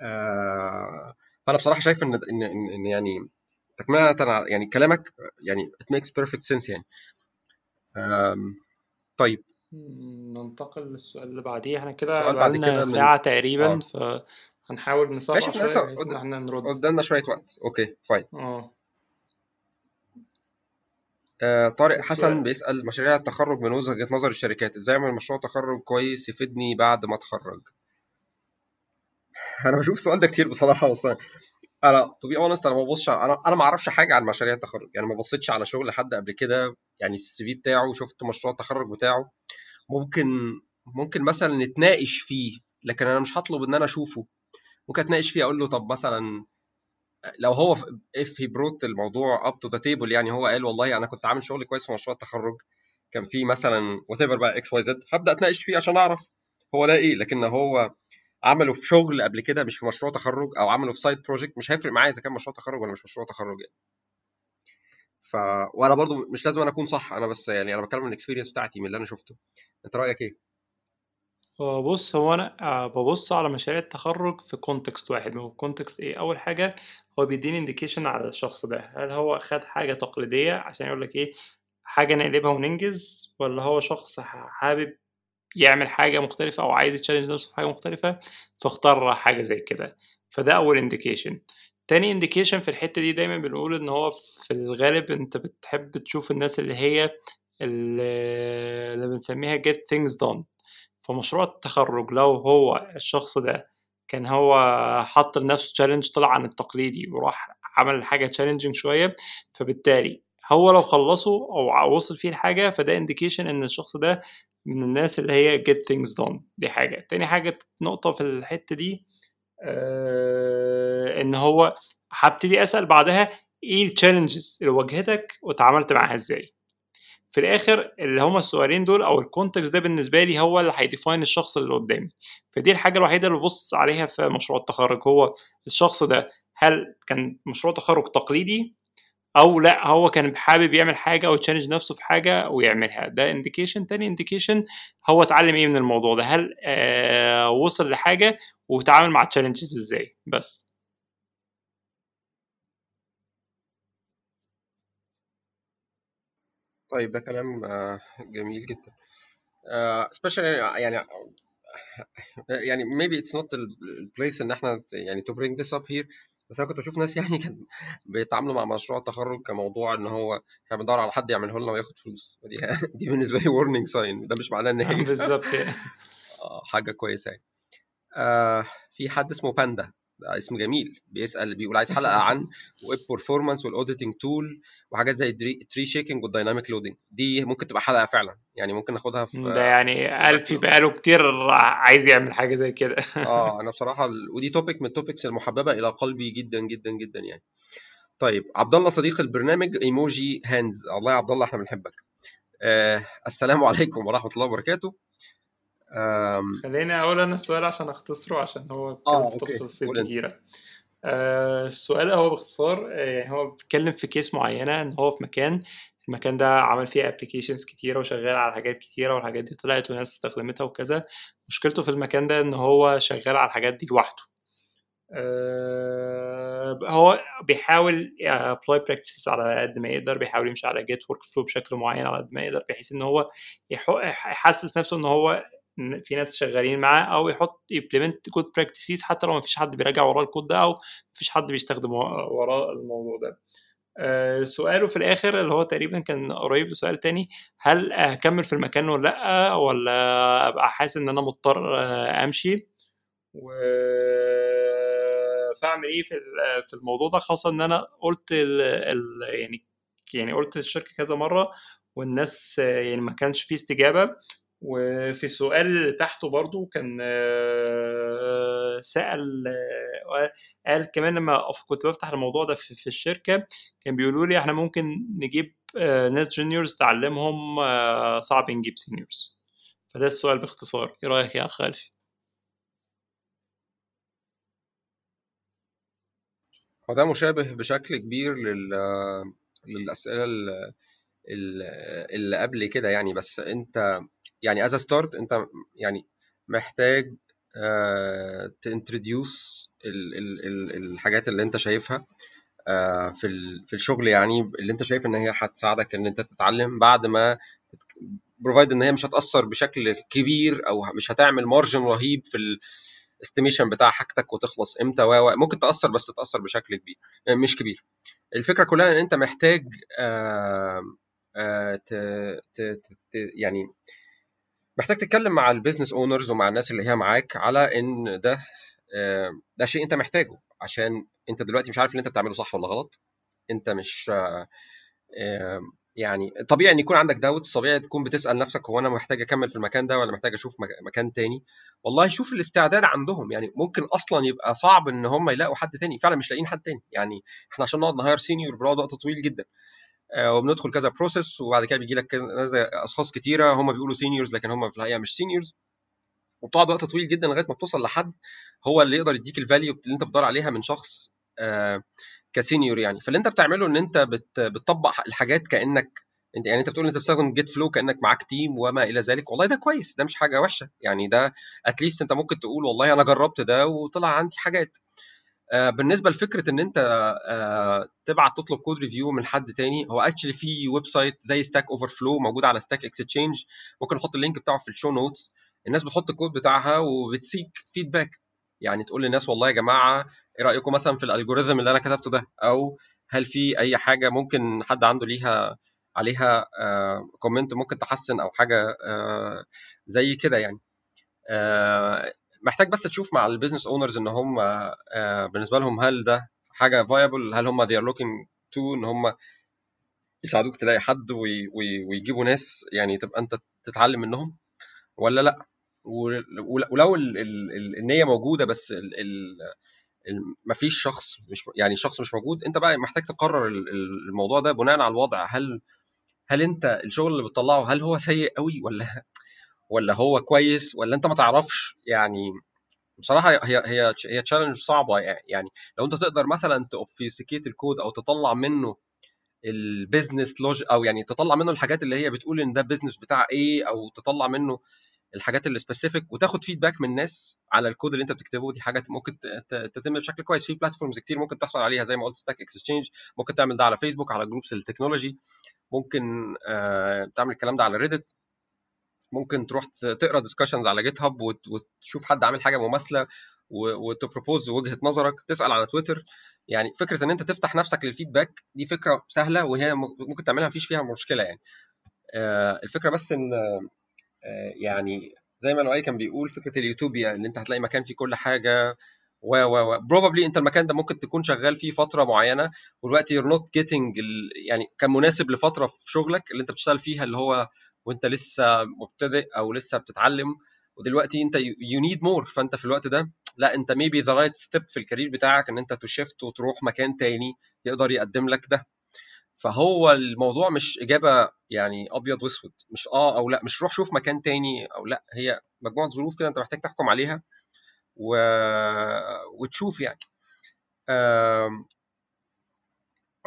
آه فأنا بصراحة شايف إن إن, إن يعني تكمله يعني كلامك يعني it makes perfect sense يعني. طيب. ننتقل للسؤال اللي بعديه. إحنا كده بقالنا ساعة تقريبا آه. فهنحاول نسرع ماشي شوية بحيث إن إحنا نرد. قدامنا شوية وقت. Okay fine آه. آه طارق حسن بيسأل مشاريع التخرج من وجهة نظر الشركات. إزاي أعمل مشروع تخرج كويس يفيدني بعد ما أتخرج؟ أنا بشوف السؤال ده كتير بصراحة بس أنا to be honest أنا ما ببصش أنا أنا ما أعرفش حاجة عن مشاريع التخرج. يعني ما بصيتش على شغل حد قبل كده يعني ال CV بتاعه شفت مشروع التخرج بتاعه. ممكن ممكن مثلا نتناقش فيه لكن أنا مش هطلب إن أنا أشوفه. ممكن أتناقش فيه أقول له طب مثلا لو هو if he brought الموضوع up to the table يعني هو قال والله أنا كنت عامل شغل كويس في مشروع التخرج كان في مثلا whatever بقى X Y Z هبدأ أتناقش فيه عشان أعرف هو ده إيه لكن هو عمله في شغل قبل كده مش في مشروع تخرج أو عمله في side project مش هيفرق معايا إذا كان مشروع تخرج ولا مش مشروع تخرج يعني. ف وأنا برضو مش لازم أنا أكون صح أنا بس يعني أنا بتكلم من ال experience بتاعتي من اللي أنا شفته. أنت رأيك إيه؟ بص هو أنا ببص على مشاريع التخرج في context واحد. هو context إيه؟ أول حاجة هو بيديني indication على الشخص ده. هل هو خد حاجة تقليدية عشان يقول لك إيه؟ حاجة نقلبها وننجز ولا هو شخص حابب يعمل حاجة مختلفة أو عايز ي challenge نفسه في حاجة مختلفة فاختار حاجة زي كده. فده أول indication تاني indication في الحتة دي دايما بنقول إن هو في الغالب أنت بتحب تشوف الناس اللي هي اللي بنسميها get things done. فمشروع التخرج لو هو الشخص ده كان هو حط لنفسه challenge طلع عن التقليدي وراح عمل حاجة challenging شوية فبالتالي هو لو خلصه أو وصل فيه الحاجة فده indication إن الشخص ده من الناس اللي هي get things done. دي حاجة. تاني حاجة نقطة في الحتة دي آه إن هو هبتدي أسأل بعدها إيه ال challenges اللي واجهتك واتعاملت معاها إزاي. في الآخر اللي هما السؤالين دول أو ال context ده بالنسبة لي هو اللي هي define الشخص اللي قدامي. فدي الحاجة الوحيدة اللي ببص عليها في مشروع التخرج هو الشخص ده هل كان مشروع تخرج تقليدي أو لأ هو كان حابب يعمل حاجة أو challenge نفسه في حاجة ويعملها. ده indication تاني indication هو اتعلم إيه من الموضوع ده؟ هل آه وصل لحاجة وتعامل مع ال challenges إزاي؟ بس. طيب ده كلام جميل جدا. especially يعني يعني maybe it's not the place إن إحنا يعني to bring this up here بس أنا كنت بشوف ناس يعني كان بيتعاملوا مع مشروع التخرج كموضوع إن هو إحنا بندور على حد يعمله لنا وياخد فلوس. ودي دي بالنسبة لي warning sign ده مش معناه إن هي بالظبط. حاجة كويسة يعني. آه في حد اسمه باندا ده اسم جميل بيسأل بيقول عايز حلقة عن web performance وال auditing tool وحاجات زي tree shaking وال dynamic loading دي ممكن تبقى حلقة فعلا يعني ممكن ناخدها في ده يعني الفي بقاله كتير عايز يعمل حاجة زي كده. آه أنا بصراحة ودي topic من ال topics المحببة إلى قلبي جدا جدا جدا يعني. طيب عبد الله صديق البرنامج emoji hands الله يا عبد الله إحنا بنحبك. آه السلام عليكم ورحمة الله وبركاته. خليني أقول أنا السؤال عشان أختصره عشان هو اتكلم في تفاصيل كتيرة. آه السؤال هو باختصار يعني هو بيتكلم في case معينة إن هو في مكان. المكان ده عمل فيه applications كتيرة وشغال على حاجات كتيرة والحاجات دي طلعت وناس استخدمتها وكذا. مشكلته في المكان ده إن هو شغال على الحاجات دي لوحده. آه، هو بيحاول apply practices على قد ما يقدر بيحاول يمشي على Git workflow بشكل معين على قد ما يقدر بحيث إن هو يحسس نفسه إن هو في ناس شغالين معاه أو يحط ي implement code practices حتى لو ما فيش حد بيراجع وراه الكود ده أو ما فيش حد بيستخدم وراه الموضوع ده. آه، سؤاله في الآخر اللي هو تقريبا كان قريب لسؤال تاني هل اكمل في المكان ولا لأ؟ ولا أبقى حاسس إن أنا مضطر آه، أمشي؟ و فأعمل إيه في الموضوع ده؟ خاصة إن أنا قلت ال ال يعني يعني قلت للشركة كذا مرة والناس يعني ما كانش في استجابة. وفي السؤال تحته برضو كان آه، سأل آه، قال كمان لما كنت بفتح الموضوع ده في الشركة كان بيقولوا لي إحنا ممكن نجيب آه، ناس juniors تعلمهم صعب نجيب seniors فده السؤال باختصار إيه رأيك يا أخ ألفي؟ هو ده مشابه بشكل كبير لل للأسئلة اللي قبل كده يعني بس أنت يعني as start انت يعني محتاج ت introduce الحاجات اللي انت شايفها آه، في في الشغل يعني اللي انت شايف ان هي هتساعدك ان انت تتعلم بعد ما provided ان هي مش هتأثر بشكل كبير أو مش هتعمل margin رهيب في ال estimation بتاع حاجتك وتخلص إمتى و ممكن تأثر بس تأثر بشكل كبير مش كبير. الفكرة كلها إن أنت محتاج آه آه يعني محتاج تتكلم مع ال business owners ومع الناس اللي هي معاك على إن ده آه، ده شيء أنت محتاجه عشان أنت دلوقتي مش عارف اللي أنت بتعمله صح ولا غلط. أنت مش آه، يعني طبيعي إن يكون عندك داوت طبيعي تكون بتسأل نفسك هو أنا محتاج أكمل في المكان ده ولا محتاج أشوف مكان تاني؟ والله شوف الاستعداد عندهم. يعني ممكن أصلا يبقى صعب إن هم يلاقوا حد تاني فعلا مش لاقيين حد تاني. يعني إحنا عشان نقعد ن hire senior بنقعد وقت طويل جدا. وبندخل كذا process وبعد كده بيجي لك أشخاص كتيرة هم بيقولوا seniors لكن هم في الحقيقة مش seniors وبتقعد وقت طويل جدا لغاية ما بتوصل لحد هو اللي يقدر يديك ال value اللي أنت بتدور عليها من شخص آه، ك senior يعني. فاللي أنت بتعمله إن أنت بتطبق الحاجات كأنك أنت يعني أنت بتقول أنت بتستخدم Git flow كأنك معاك team وما إلى ذلك. والله ده كويس ده مش حاجة وحشة. يعني ده at least أنت ممكن تقول والله أنا جربت ده وطلع عندي حاجات. آه، بالنسبة لفكرة إن أنت آه، تبعت تطلب code review من حد تاني هو actually في website زي Stack Overflow موجود على Stack Exchange ممكن نحط ال link بتاعه في ال show notes الناس بتحط الكود بتاعها وب ت seek feedback يعني تقول للناس والله يا جماعة إيه رأيكم مثلا في ال algorithm اللي أنا كتبته ده؟ أو هل في أي حاجة ممكن حد عنده ليها عليها comment آه، ممكن تحسن أو حاجة زي كده يعني. محتاج بس تشوف مع ال business owners إن هم آه، بالنسبة لهم هل ده حاجة viable هل هم they are looking to إن هم يساعدوك تلاقي حد ويجيبوا ناس يعني تبقى أنت تتعلم منهم؟ ولا لأ؟ ولو النية موجودة بس ما فيش شخص مش يعني الشخص مش موجود أنت بقى محتاج تقرر الموضوع ده بناء على الوضع. هل هل أنت الشغل اللي بتطلعه هل هو سيء قوي ولا ولا هو كويس ولا أنت ما تعرفش؟ يعني بصراحة هي هي هي تشالنج صعبة يعني لو أنت تقدر مثلا ت obfuscate ال code أو تطلع منه ال business logic أو يعني تطلع منه الحاجات اللي هي بتقول إن ده business بتاع إيه أو تطلع منه الحاجات اللي specific وتاخد feedback من الناس على الكود اللي أنت بتكتبه دي حاجات ممكن تتم بشكل كويس. في platforms كتير ممكن تحصل عليها زي ما قلت Stack Exchange ممكن تعمل ده على فيسبوك على groups ال technology ممكن آه تعمل الكلام ده على Reddit ممكن تروح تقرا discussions على GitHub وتشوف حد عامل حاجة مماثلة وت propose وجهة نظرك تسأل على تويتر يعني فكرة إن أنت تفتح نفسك لل feedback دي فكرة سهلة وهي ممكن تعملها مفيش فيها مشكلة يعني. آه، الفكرة بس إن آه، يعني زي ما لؤي كان بيقول فكرة اليوتوبيا إن أنت هتلاقي مكان فيه كل حاجة و و و probably أنت المكان ده ممكن تكون شغال فيه فترة معينة ودلوقتي you're not getting يعني كان مناسب لفترة في شغلك اللي أنت بتشتغل فيها اللي هو وانت لسه مبتدئ أو لسه بتتعلم ودلوقتي انت you need more فانت في الوقت ده لا انت maybe the right step في ال career بتاعك إن انت ت shift وتروح مكان تاني يقدر يقدم لك ده. فهو الموضوع مش إجابة يعني أبيض وأسود مش آه أو لا مش روح شوف مكان تاني أو لا هي مجموعة ظروف كده أنت محتاج تحكم عليها و... وتشوف يعني.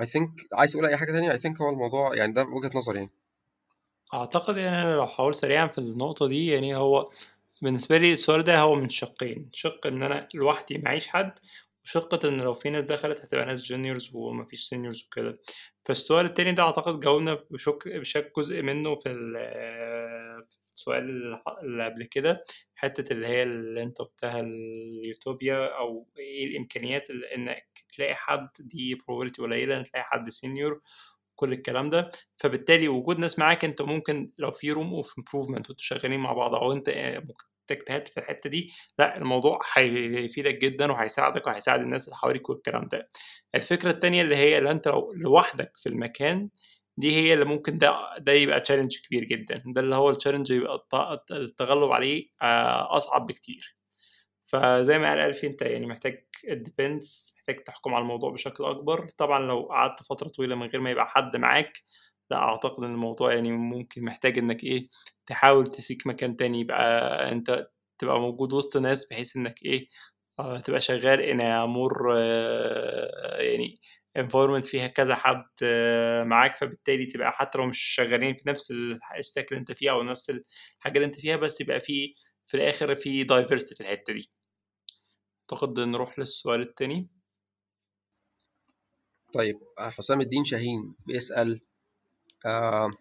I think عايز تقول أي حاجة تانية؟ I think هو الموضوع يعني ده وجهة نظري يعني. أعتقد يعني أنا لو هاقول سريعًا في النقطة دي يعني هو بالنسبة لي السؤال ده هو من شقين، شق إن أنا لوحدي معيش حد، وشقة إن لو في ناس دخلت هتبقى ناس juniors وما فيش seniors وكده. فالسؤال التاني ده أعتقد جاوبنا بشك بشك جزء منه في ال في السؤال اللي قبل كده، حتة اللي هي اللي أنت قُلتها اليوتوبيا أو إيه الإمكانيات ال إنك تلاقي حد دي probability قليلة إنك تلاقي حد senior كل الكلام ده، فبالتالي وجود ناس معاك أنت ممكن لو في room of improvement وأنتم شغالين مع بعض أو أنت آآ اجتهدت في الحتة دي، لأ الموضوع هيفيدك جدًا وهيساعدك وهيساعد الناس اللي حواليك والكلام ده. الفكرة التانية اللي هي اللي أنت لو لوحدك في المكان، دي هي اللي ممكن ده ده يبقى challenge كبير جدًا، ده اللي هو الchallenge يبقى الت التغلب عليه آآ أصعب بكتير. فزي ما قال ألفي أنت يعني محتاج depends محتاج تحكم على الموضوع بشكل أكبر، طبعًا لو قعدت فترة طويلة من غير ما يبقى حد معاك، لأ أعتقد إن الموضوع يعني ممكن محتاج إنك إيه، تحاول تسيك مكان تاني يبقى أنت تبقى موجود وسط ناس بحيث إنك إيه، آه تبقى شغال in a more يعني environment فيها كذا حد معاك، فبالتالي تبقى حتى لو مش شغالين في نفس الstack اللي أنت فيها أو نفس الحاجة اللي أنت فيها، بس يبقى في في الآخر في diversity في الحتة دي. أعتقد نروح للسؤال التاني. طيب حسام الدين شاهين بيسأل آآ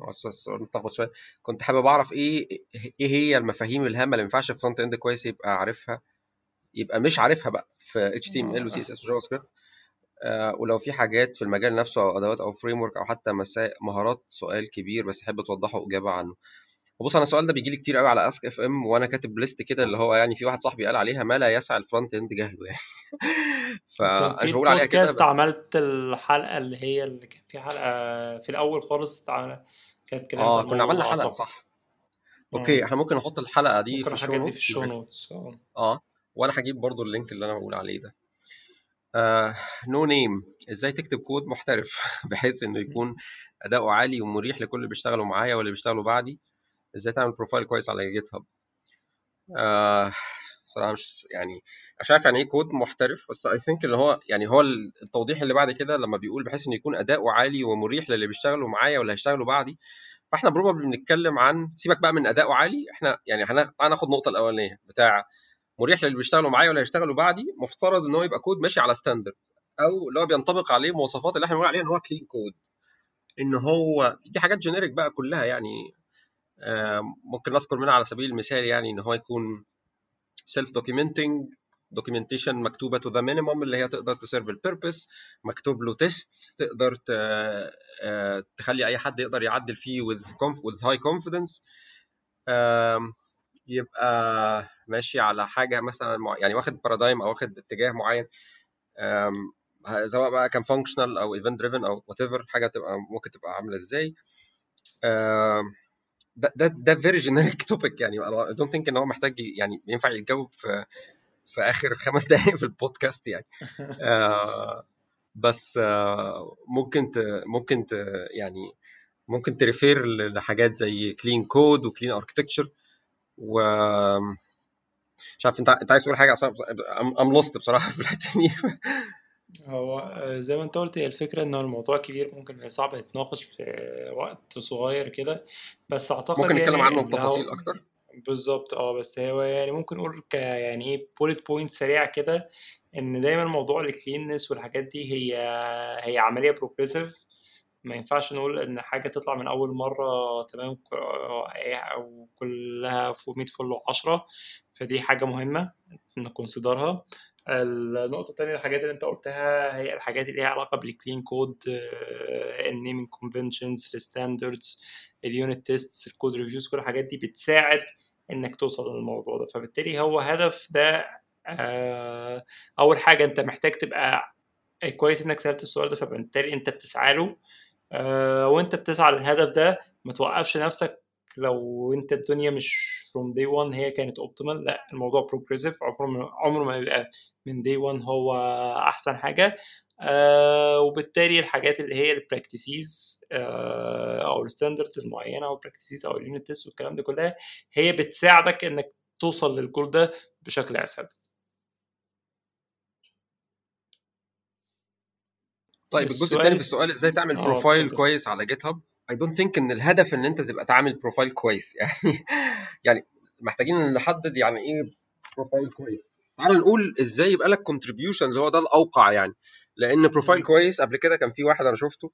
هو السؤال متلخبط شوية، كنت حابب أعرف إيه إيه هي المفاهيم الهامة اللي ما ينفعش الfront end كويس يبقى عارفها يبقى مش عارفها بقى في HTML وCSS وJavaScript آآ ولو في حاجات في المجال نفسه أو أدوات أو framework أو حتى مسا مهارات سؤال كبير بس أحب توضحه إجابة عنه. وبُص أنا السؤال ده بييجي لي كتير أوي على ask FM وأنا كاتب list كده اللي هو يعني في واحد صاحبي قال عليها ما لا يسع الfront end جهله يعني كان في مش باقول عليها كده بس عملت الحلقة اللي هي اللي كان في حلقة في الأول خالص كانت آه عن كنا عملنا أعتقد. صح. أوكي إمم. إحنا ممكن نحط الحلقة دي ممكن في الshow الحاجات دي في notes آه. آه وأنا هاجيب برضه الlink اللي أنا باقول عليه ده. آآ no name إزاي تكتب كود محترف بحيث إنه يكون أداؤه عالي ومريح لكل اللي بيشتغلوا معايا واللي بيشتغلوا بعدي، إزاي تعمل profile كويس على GitHub؟ آآ بصراحة مش يعني مش عارف يعني إيه كود محترف بس I think اللي هو يعني هو ال التوضيح اللي بعد كده لما بيقول بحيث إنه يكون أداؤه عالي ومريح للي بيشتغلوا معايا واللي هيشتغلوا بعدي، فإحنا probably بنتكلم عن سيبك بقى من أداؤه عالي إحنا يعني هنا تعالَ ناخد النقطة الأولانية بتاع مريح للي بيشتغلوا معايا واللي هيشتغلوا بعدي، مفترض إن هو يبقى كود ماشي على standard أو اللي هو بينطبق عليه مواصفات اللي إحنا بنقول عليها إن هو clean code إن هو دي حاجات generic بقى كلها يعني ممكن نذكر منها على سبيل المثال يعني إن هو يكون self documenting documentation مكتوبة to the minimum اللي هي تقدر تserve الpurpose مكتوب له tests تقدر آآ تخلي أي حد يقدر يعدل فيه with confidence آمم يبقى ماشي على حاجة مثلًا يعني واخد paradigm أو واخد اتجاه معين سواء بقى كان functional أو event driven أو whatever حاجة تبقى ممكن تبقى عاملة إزاي. ده ده ده very generic topic يعني I don't think إن هو محتاج يعني ينفع يتجاوب في في آخر 5 دقايق في البودكاست يعني. آآ بس ممكن ت ممكن ت يعني ممكن ل لحاجات زي clean code وclean architecture و مش عارف أنت عايز تقول أصل I'm I'm lost بصراحة في الحتة دي. هو زي ما أنت قُلت هي الفكرة إنه الموضوع كبير ممكن صعب يتناقش في وقت صغير كده، بس أعتقد ممكن نتكلم يعني عنه بتفاصيل هو أكتر. بالضبط آه، بس هو يعني ممكن نقول ك يعني إيه bullet point سريعة كده، إن دايمًا موضوع الcleanness والحاجات دي هي هي عملية progressive ما ينفعش نقول إن حاجة تطلع من أول مرة تمام ك أو كلها ف 100 فل و10 فدي حاجة مهمة نconsiderها. النقطة التانية الحاجات اللي أنت قُلتها هي الحاجات اللي ليها علاقة بالclean code الnaming conventions الstandards الunit tests الcode reviews كل الحاجات دي بتساعد إنك توصل للموضوع ده، فبالتالي هو هدف ده آآ أول حاجة أنت محتاج تبقى كويس إنك سألت السؤال ده، فبالتالي أنت بتسعى له آآ وأنت بتسعى للهدف ده ما توقّفش نفسك لو أنت الدنيا مش from day one هي كانت optimal لأ الموضوع progressive عمره عمره ما هيبقى من day one هو أحسن حاجة. آآ وبالتالي الحاجات اللي هي ال practices آآ أو ال standards المعينة أو ال practices أو ال unit tests والكلام ده كلها هي بتساعدك إنك توصل لل goal ده بشكل أسهل. طيب الجزء الثاني في السؤال إزاي تعمل profile اتفضل. كويس على GitHub I don't think إن الهدف إن أنت تبقى تعمل profile كويس. يعني يعني محتاجين نحدد يعني إيه profile كويس. تعال نقول إزاي يبقى لك contributions هو ده الأوقع يعني. لأن profile. كويس قبل كده كان في واحد أنا شفته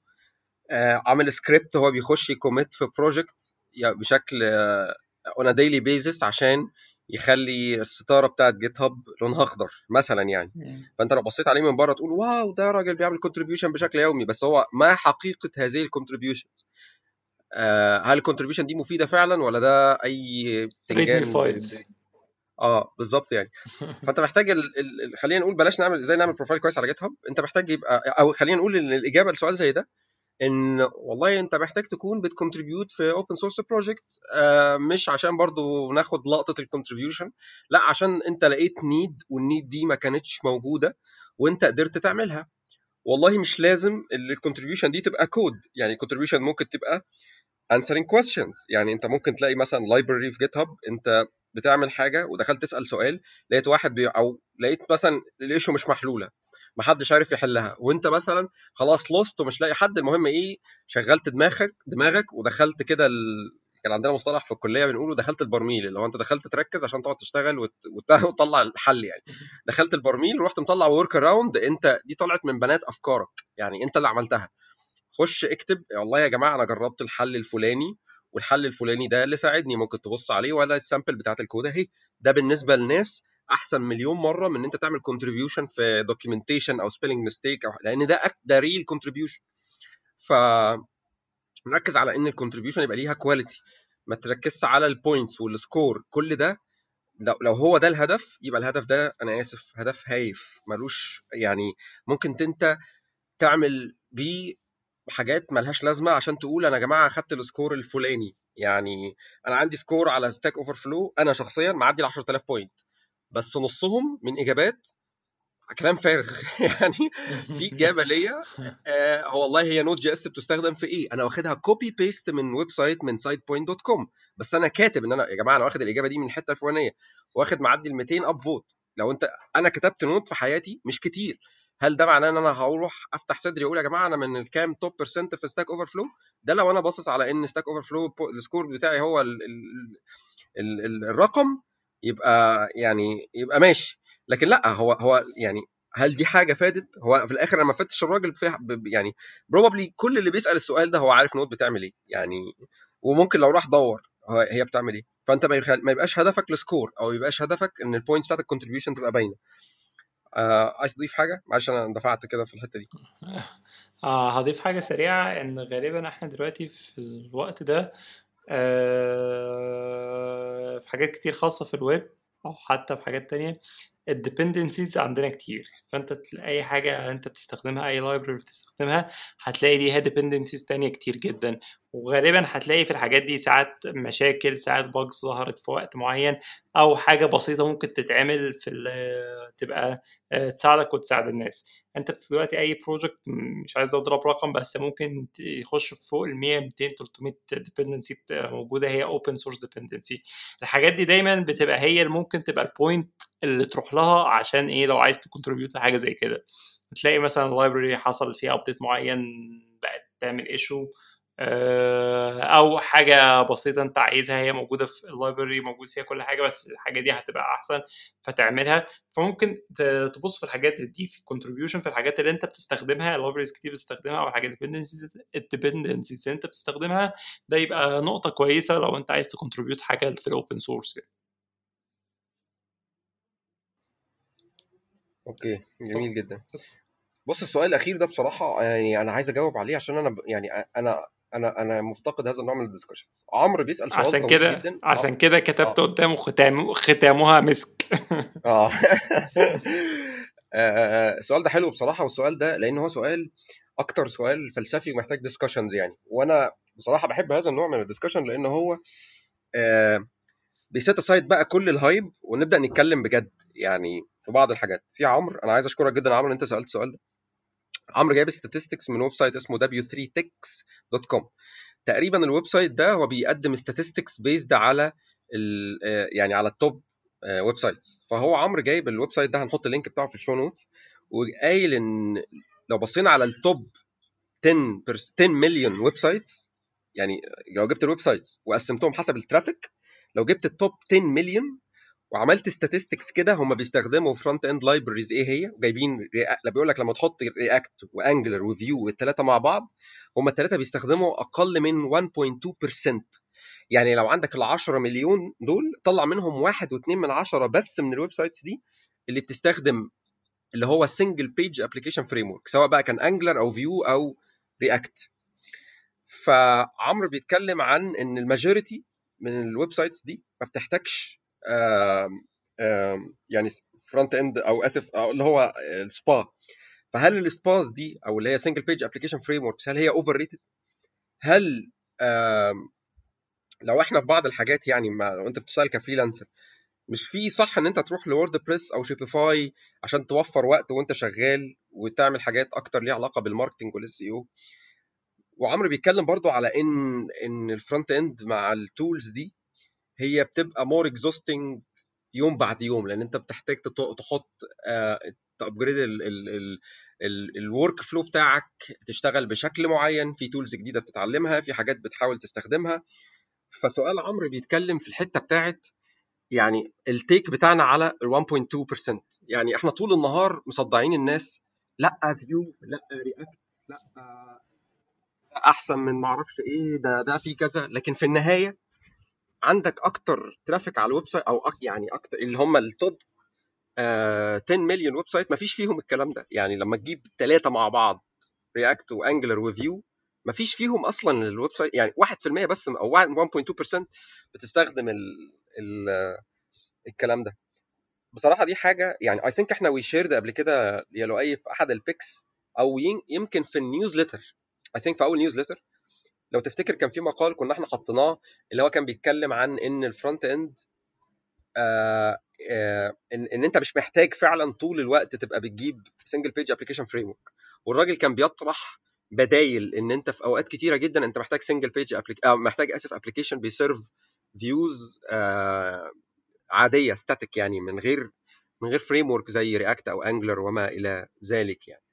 آه، عامل سكريبت هو بيخش ي commit في project بشكل on daily basis عشان يخلي الستارة بتاعت GitHub لونها أخضر مثلا يعني. فأنت لو بصيت عليه من بره تقول wow ده راجل بيعمل contribution بشكل يومي. بس هو ما حقيقة هذه ال contributions هل ال contribution دي مفيدة فعلا ولا ده أي بتنجان آه بالظبط يعني. فأنت محتاج ال... ال... ال- خلينا نقول بلاش نعمل إزاي نعمل profile كويس على GitHub؟ أنت محتاج يبقى أو خلينا نقول إن الإجابة لسؤال زي ده إن والله أنت محتاج تكون بت contribute في open source project مش عشان برضو ناخد لقطة ال contribution لا عشان أنت لقيت need وال need دي ما كانتش موجودة وأنت قدرت تعملها. والله مش لازم ال contribution دي تبقى كود يعني ال contribution ممكن تبقى answering questions. يعني أنت ممكن تلاقي مثلا library في GitHub أنت بتعمل حاجة ودخلت تسأل سؤال لقيت واحد بي أو لقيت مثلا ال issue مش محلولة. محدش عارف يحلها. وانت مثلا خلاص lost ومش لاقي حد المهم إيه؟ شغلت دماغك دماغك ودخلت كده ال... كان عندنا مصطلح في الكلية بنقوله دخلت البرميل اللي هو انت دخلت تركز عشان تقعد تشتغل وت... وت... وتطلع الحل يعني. دخلت البرميل ورحت مطلع workaround انت دي طلعت من بنات أفكارك. يعني انت اللي عملتها. خش اكتب والله يا جماعة أنا جربت الحل الفلاني والحل الفلاني ده اللي ساعدني. ممكن تبص عليه ولا ال sample بتاعت الكود أهي. ده بالنسبة للناس أحسن مليون مرة من إن أنت تعمل contribution في documentation أو spelling mistake أو لأن ده ده real contribution ف نركز على إن ال contribution يبقى ليها quality ما تركزش على ال points وال score كل ده لو لو هو ده الهدف يبقى الهدف ده أنا آسف هدف هايف. ملوش يعني ممكن أنت تعمل بيه حاجات ملهاش لازمة عشان تقول أنا يا جماعة أخدت ال score الفلاني. يعني أنا عندي score على Stack Overflow أنا شخصيا معدي ال 10000 point بس نصهم من إجابات كلام فارغ. يعني في اجابه ليا آه والله هي Node.js بتستخدم في إيه؟ أنا واخدها copy paste من website من SitePoint dot com بس أنا كاتب إن أنا يا جماعة أنا واخد الإجابة دي من الحتة الفلانية. واخد معدي ال 200 upvote لو أنت أنا كتبت Node في حياتي مش كتير. هل ده معناه إن أنا هروح أفتح صدري وأقول يا جماعة أنا من الكام top percent في Stack Overflow ده لو أنا باصص على إن Stack Overflow ال score بتاعي هو ال ال ال ال الرقم يبقى يعني يبقى ماشي. لكن لأ هو هو يعني هل دي حاجة فادت؟ هو في الآخر أنا ما فدتش الراجل يعني probably كل اللي بيسأل السؤال ده هو عارف Node بتعمل إيه. يعني وممكن لو راح دور هي بتعمل إيه. فأنت ما يبقاش هدفك ال score أو ما يبقاش هدفك إن ال points بتاعت ال contribution تبقى باينة. آه عايز تضيف حاجة؟ معلش أنا اندفعت كده في الحتة دي. آه هضيف حاجة سريعة إن غالبا إحنا دلوقتي في الوقت ده في حاجات كتير خاصة في الويب أو حتى في حاجات تانية ال dependencies عندنا كتير. فأنت تلاقي أي حاجة أنت بتستخدمها أي library بتستخدمها هتلاقي ليها dependencies تانية كتير جدا. وغالبا هتلاقي في الحاجات دي ساعات مشاكل ساعات bugs ظهرت في وقت معين أو حاجة بسيطة ممكن تتعمل في تبقى آه، تساعدك وتساعد الناس. أنت دلوقتي أي project مش عايز أضرب رقم بس ممكن يخش في فوق ال 100 200 300 dependency موجودة هي open source dependency الحاجات دي دايما بتبقى هي اللي ممكن تبقى ال point اللي تروح لها عشان إيه؟ لو عايز ت contribute لحاجه زي كده. تلاقي مثلا ال library حصل فيها update معين بقت تعمل issue أو حاجة بسيطة أنت عايزها هي موجودة في ال library موجود فيها كل حاجة بس الحاجة دي هتبقى أحسن فتعملها. فممكن تبص في الحاجات دي في ال contribution في الحاجات اللي أنت بتستخدمها ال libraries كتير بتستخدمها أو الحاجات ال dependencies ال dependencies اللي أنت بتستخدمها ده يبقى نقطة كويسة لو أنت عايز ت contribute حاجة في ال open source يعني. okay جميل جدا. بص السؤال الأخير ده بصراحة يعني أنا عايز أجاوب عليه عشان أنا يعني أنا أنا أنا مفتقد هذا النوع من ال discussions عمرو بيسأل سؤال عشان كده جدا. عشان كده كتبت آه. قدامه ختام ختامها مسك. آه. آه، السؤال ده حلو بصراحة والسؤال ده لأن هو سؤال أكتر سؤال فلسفي ومحتاج discussions يعني. وأنا بصراحة بحب هذا النوع من ال discussion لأن هو آه، بي set aside بقى كل ال hype ونبدأ نتكلم بجد يعني في بعض الحاجات. في عمرو أنا عايز أشكرك جدا عمرو إن أنت سألت السؤال ده. عمرو جايب statistics من website اسمه w3techs.com تقريبا ال website ده هو بيقدم statistics based على ال آه، يعني على ال top websites فهو عمرو جايب ال website ده هنحط ال link بتاعه في ال show notes وقايل إن لو بصينا على ال top 10 percent- 10 مليون websites يعني لو جبت ال websites وقسمتهم حسب ال traffic لو جبت ال top 10 مليون وعملت statistics كده هم بيستخدموا front end libraries إيه هي؟ جايبين بيقول لك لما تحط React و Angular و Vue الثلاثه مع بعض هم الثلاثه بيستخدموا أقل من 1.2% يعني لو عندك ال 10 مليون دول طلع منهم واحد واثنين من عشرة بس من ال websites دي اللي بتستخدم اللي هو single page application framework سواء بقى كان Angular أو Vue أو React فعمرو بيتكلم عن إن ال majority من ال websites دي ما بتحتاجش يعني front end أو آسف أو اللي هو السبا فهل ال SPAs دي أو اللي هي single page application frameworks هل هي overrated؟ هل لو إحنا في بعض الحاجات يعني ما لو أنت بتشتغل ك freelancer مش الصح إن أنت تروح ل WordPress أو Shopify عشان توفر وقت وأنت شغال وتعمل حاجات أكتر ليها علاقة بال marketing وال SEO وعمرو بيتكلم برضو على إن إن ال front end مع ال tools دي هي بتبقى more exhausting يوم بعد يوم لأن أنت بتحتاج تحط to upgrade ال workflow بتاعك تشتغل بشكل معين في tools جديدة بتتعلمها في حاجات بتحاول تستخدمها. فسؤال عمرو بيتكلم في الحتة بتاعت يعني ال take بتاعنا على ال 1.2% يعني إحنا طول النهار مصدعين الناس لأ Vue لأ React لأ أحسن من ما أعرفش إيه ده ده في كذا. لكن في النهاية عندك أكتر traffic على ال website أو يعني أكتر اللي هم ال top آه 10 مليون website ما فيش فيهم الكلام ده. يعني لما تجيب ثلاثة مع بعض React و Angular و Vue ما فيش فيهم أصلا ال website يعني 1% بس أو 1.2% بتستخدم ال ال الكلام ده. بصراحة دي حاجة يعني I think إحنا we shared قبل كده يا لؤي في أحد ال picks أو يمكن في ال newsletter I think في أول newsletter لو تفتكر كان في مقال كنا إحنا حطيناه اللي هو كان بيتكلم عن إن ال front end آه آه إن, إن أنت مش محتاج فعلا طول الوقت تبقى بتجيب single page application framework والراجل كان بيطرح بدايل إن أنت في أوقات كتيرة جدا أنت محتاج single page آه محتاج آسف application بي serve views عادية static يعني من غير من غير framework زي React أو Angular وما إلى ذلك يعني.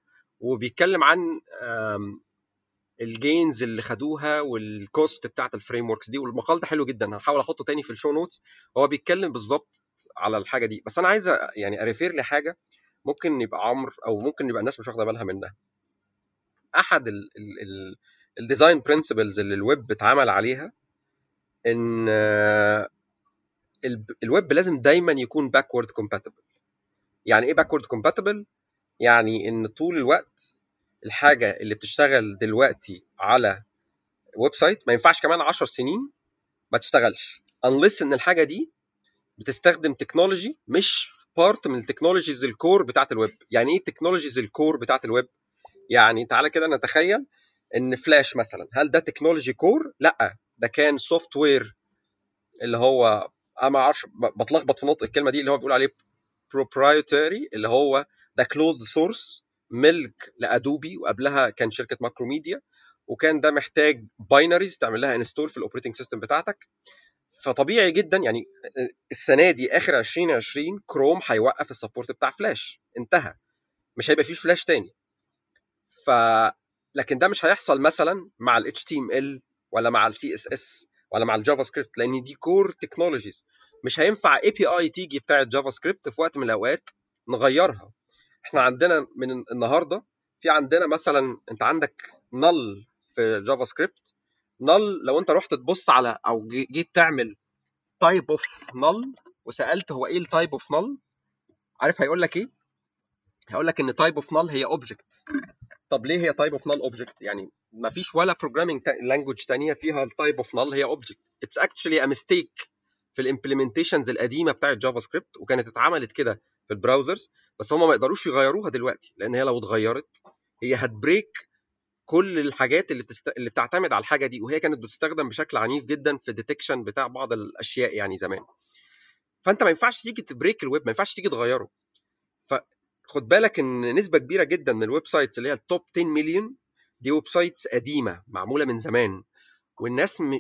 وبيتكلم عن ال gains اللي خدوها وال cost بتاعت ال frameworks دي والمقال ده حلو جدا هحاول أحطه تاني في ال show notes هو بيتكلم بالظبط على الحاجة دي. بس أنا عايز يعني a refer لحاجة ممكن يبقى عمرو أو ممكن يبقى الناس مش واخدة بالها منها. أحد ال design principles اللي الويب اتعمل عليها إن ال- الويب لازم دايما يكون backward compatible يعني إيه backward compatible يعني إن طول الوقت الحاجة اللي بتشتغل دلوقتي على website ما ينفعش كمان 10 سنين ما تشتغلش. unless إن الحاجة دي بتستخدم technology مش part من ال technologies ال core بتاعت الويب. يعني إيه ال technologies ال core بتاعت الويب؟ يعني تعالى كده نتخيل إن فلاش مثلا. هل ده technology core لأ. ده كان software اللي هو أنا ما أعرفش بتلخبط في نطق الكلمة دي اللي هو بيقول عليه proprietary اللي هو ده closed source ملك ل Adobe وقبلها كان شركة Macromedia وكان ده محتاج binaries تعمل لها install في ال operating system بتاعتك. فطبيعي جدا يعني السنة دي آخر 2020 كروم هيوقف ال support بتاع فلاش انتهى. مش هيبقى فيه فلاش تاني. ف لكن ده مش هيحصل مثلا مع ال HTML ولا مع ال CSS ولا مع ال JavaScript لأن دي core technologies مش هينفع API تيجي بتاعة JavaScript في وقت من الأوقات نغيرها. إحنا عندنا من النهارده في عندنا مثلا أنت عندك null في JavaScript null لو أنت رحت تبص على أو جي- جيت تعمل type of null وسألت هو إيه ال type of null عارف هيقول لك إيه؟ هيقول لك إن type of null هي object طب ليه هي type of null object يعني ما فيش ولا programming language تانية فيها ال type of null هي object it's actually a mistake في ال implementations القديمة بتاعت JavaScript وكانت اتعملت كده. في ال browsers بس هم ما يقدروش يغيروها دلوقتي لأن هي لو اتغيرت هي هت break كل الحاجات اللي بتست... اللي بتعتمد على الحاجة دي وهي كانت بتستخدم بشكل عنيف جدا في ال detection بتاع بعض الأشياء يعني زمان. فأنت ما ينفعش تيجي ت break الويب ما ينفعش تيجي تغيره. فخد بالك إن نسبة كبيرة جدا من ال websites اللي هي ال top 10 مليون دي websites قديمة معمولة من زمان. والناس م...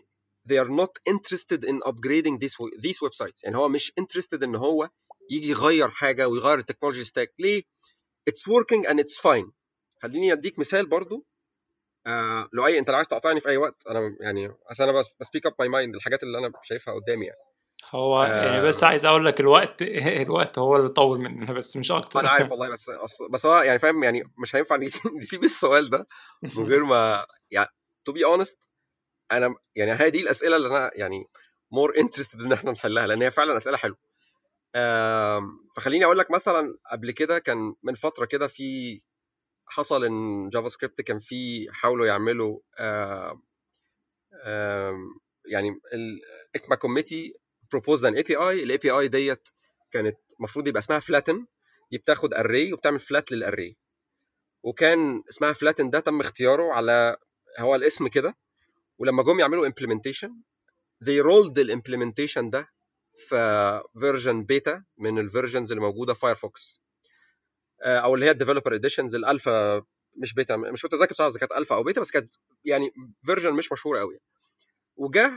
they are not interested in upgrading this these websites. يعني هو مش interested إن هو يجي يغير حاجة ويغير ال technology stack ليه؟ it's working and it's fine. خليني أديك مثال برضو. آه لؤي أنت لو عايز تقاطعني في أي وقت أنا يعني أصل أنا بس ب speak up my mind الحاجات اللي أنا شايفها قدامي يعني. هو يعني بس آه عايز أقول لك الوقت الوقت هو اللي طول مننا بس مش أكتر. أنا عارف والله بس بس هو يعني فاهم يعني مش هينفع نسيب السؤال ده من غير ما يعني to be honest أنا يعني هي دي الأسئلة اللي أنا يعني more interested إن إحنا نحلها لأن هي فعلا أسئلة حلوة. فخليني أقول لك مثلا قبل كده كان من فترة كده في حصل إن JavaScript كان في حاولوا يعملوا يعني ال ECMA committee proposed an API ال API ديت كانت المفروض يبقى اسمها flatten دي بتاخد array وبتعمل flat لل array وكان اسمها flatten ده تم اختياره على هو الاسم كده ولما جم يعملوا implementation they rolled ال implementation ده version beta من ال versions اللي موجودة Firefox أو اللي هي ال developer editions ال alpha مش بيتا مش متذكر بصراحة إذا كانت ألفا أو بيتا بس كانت يعني version مش مشهورة قوي وجه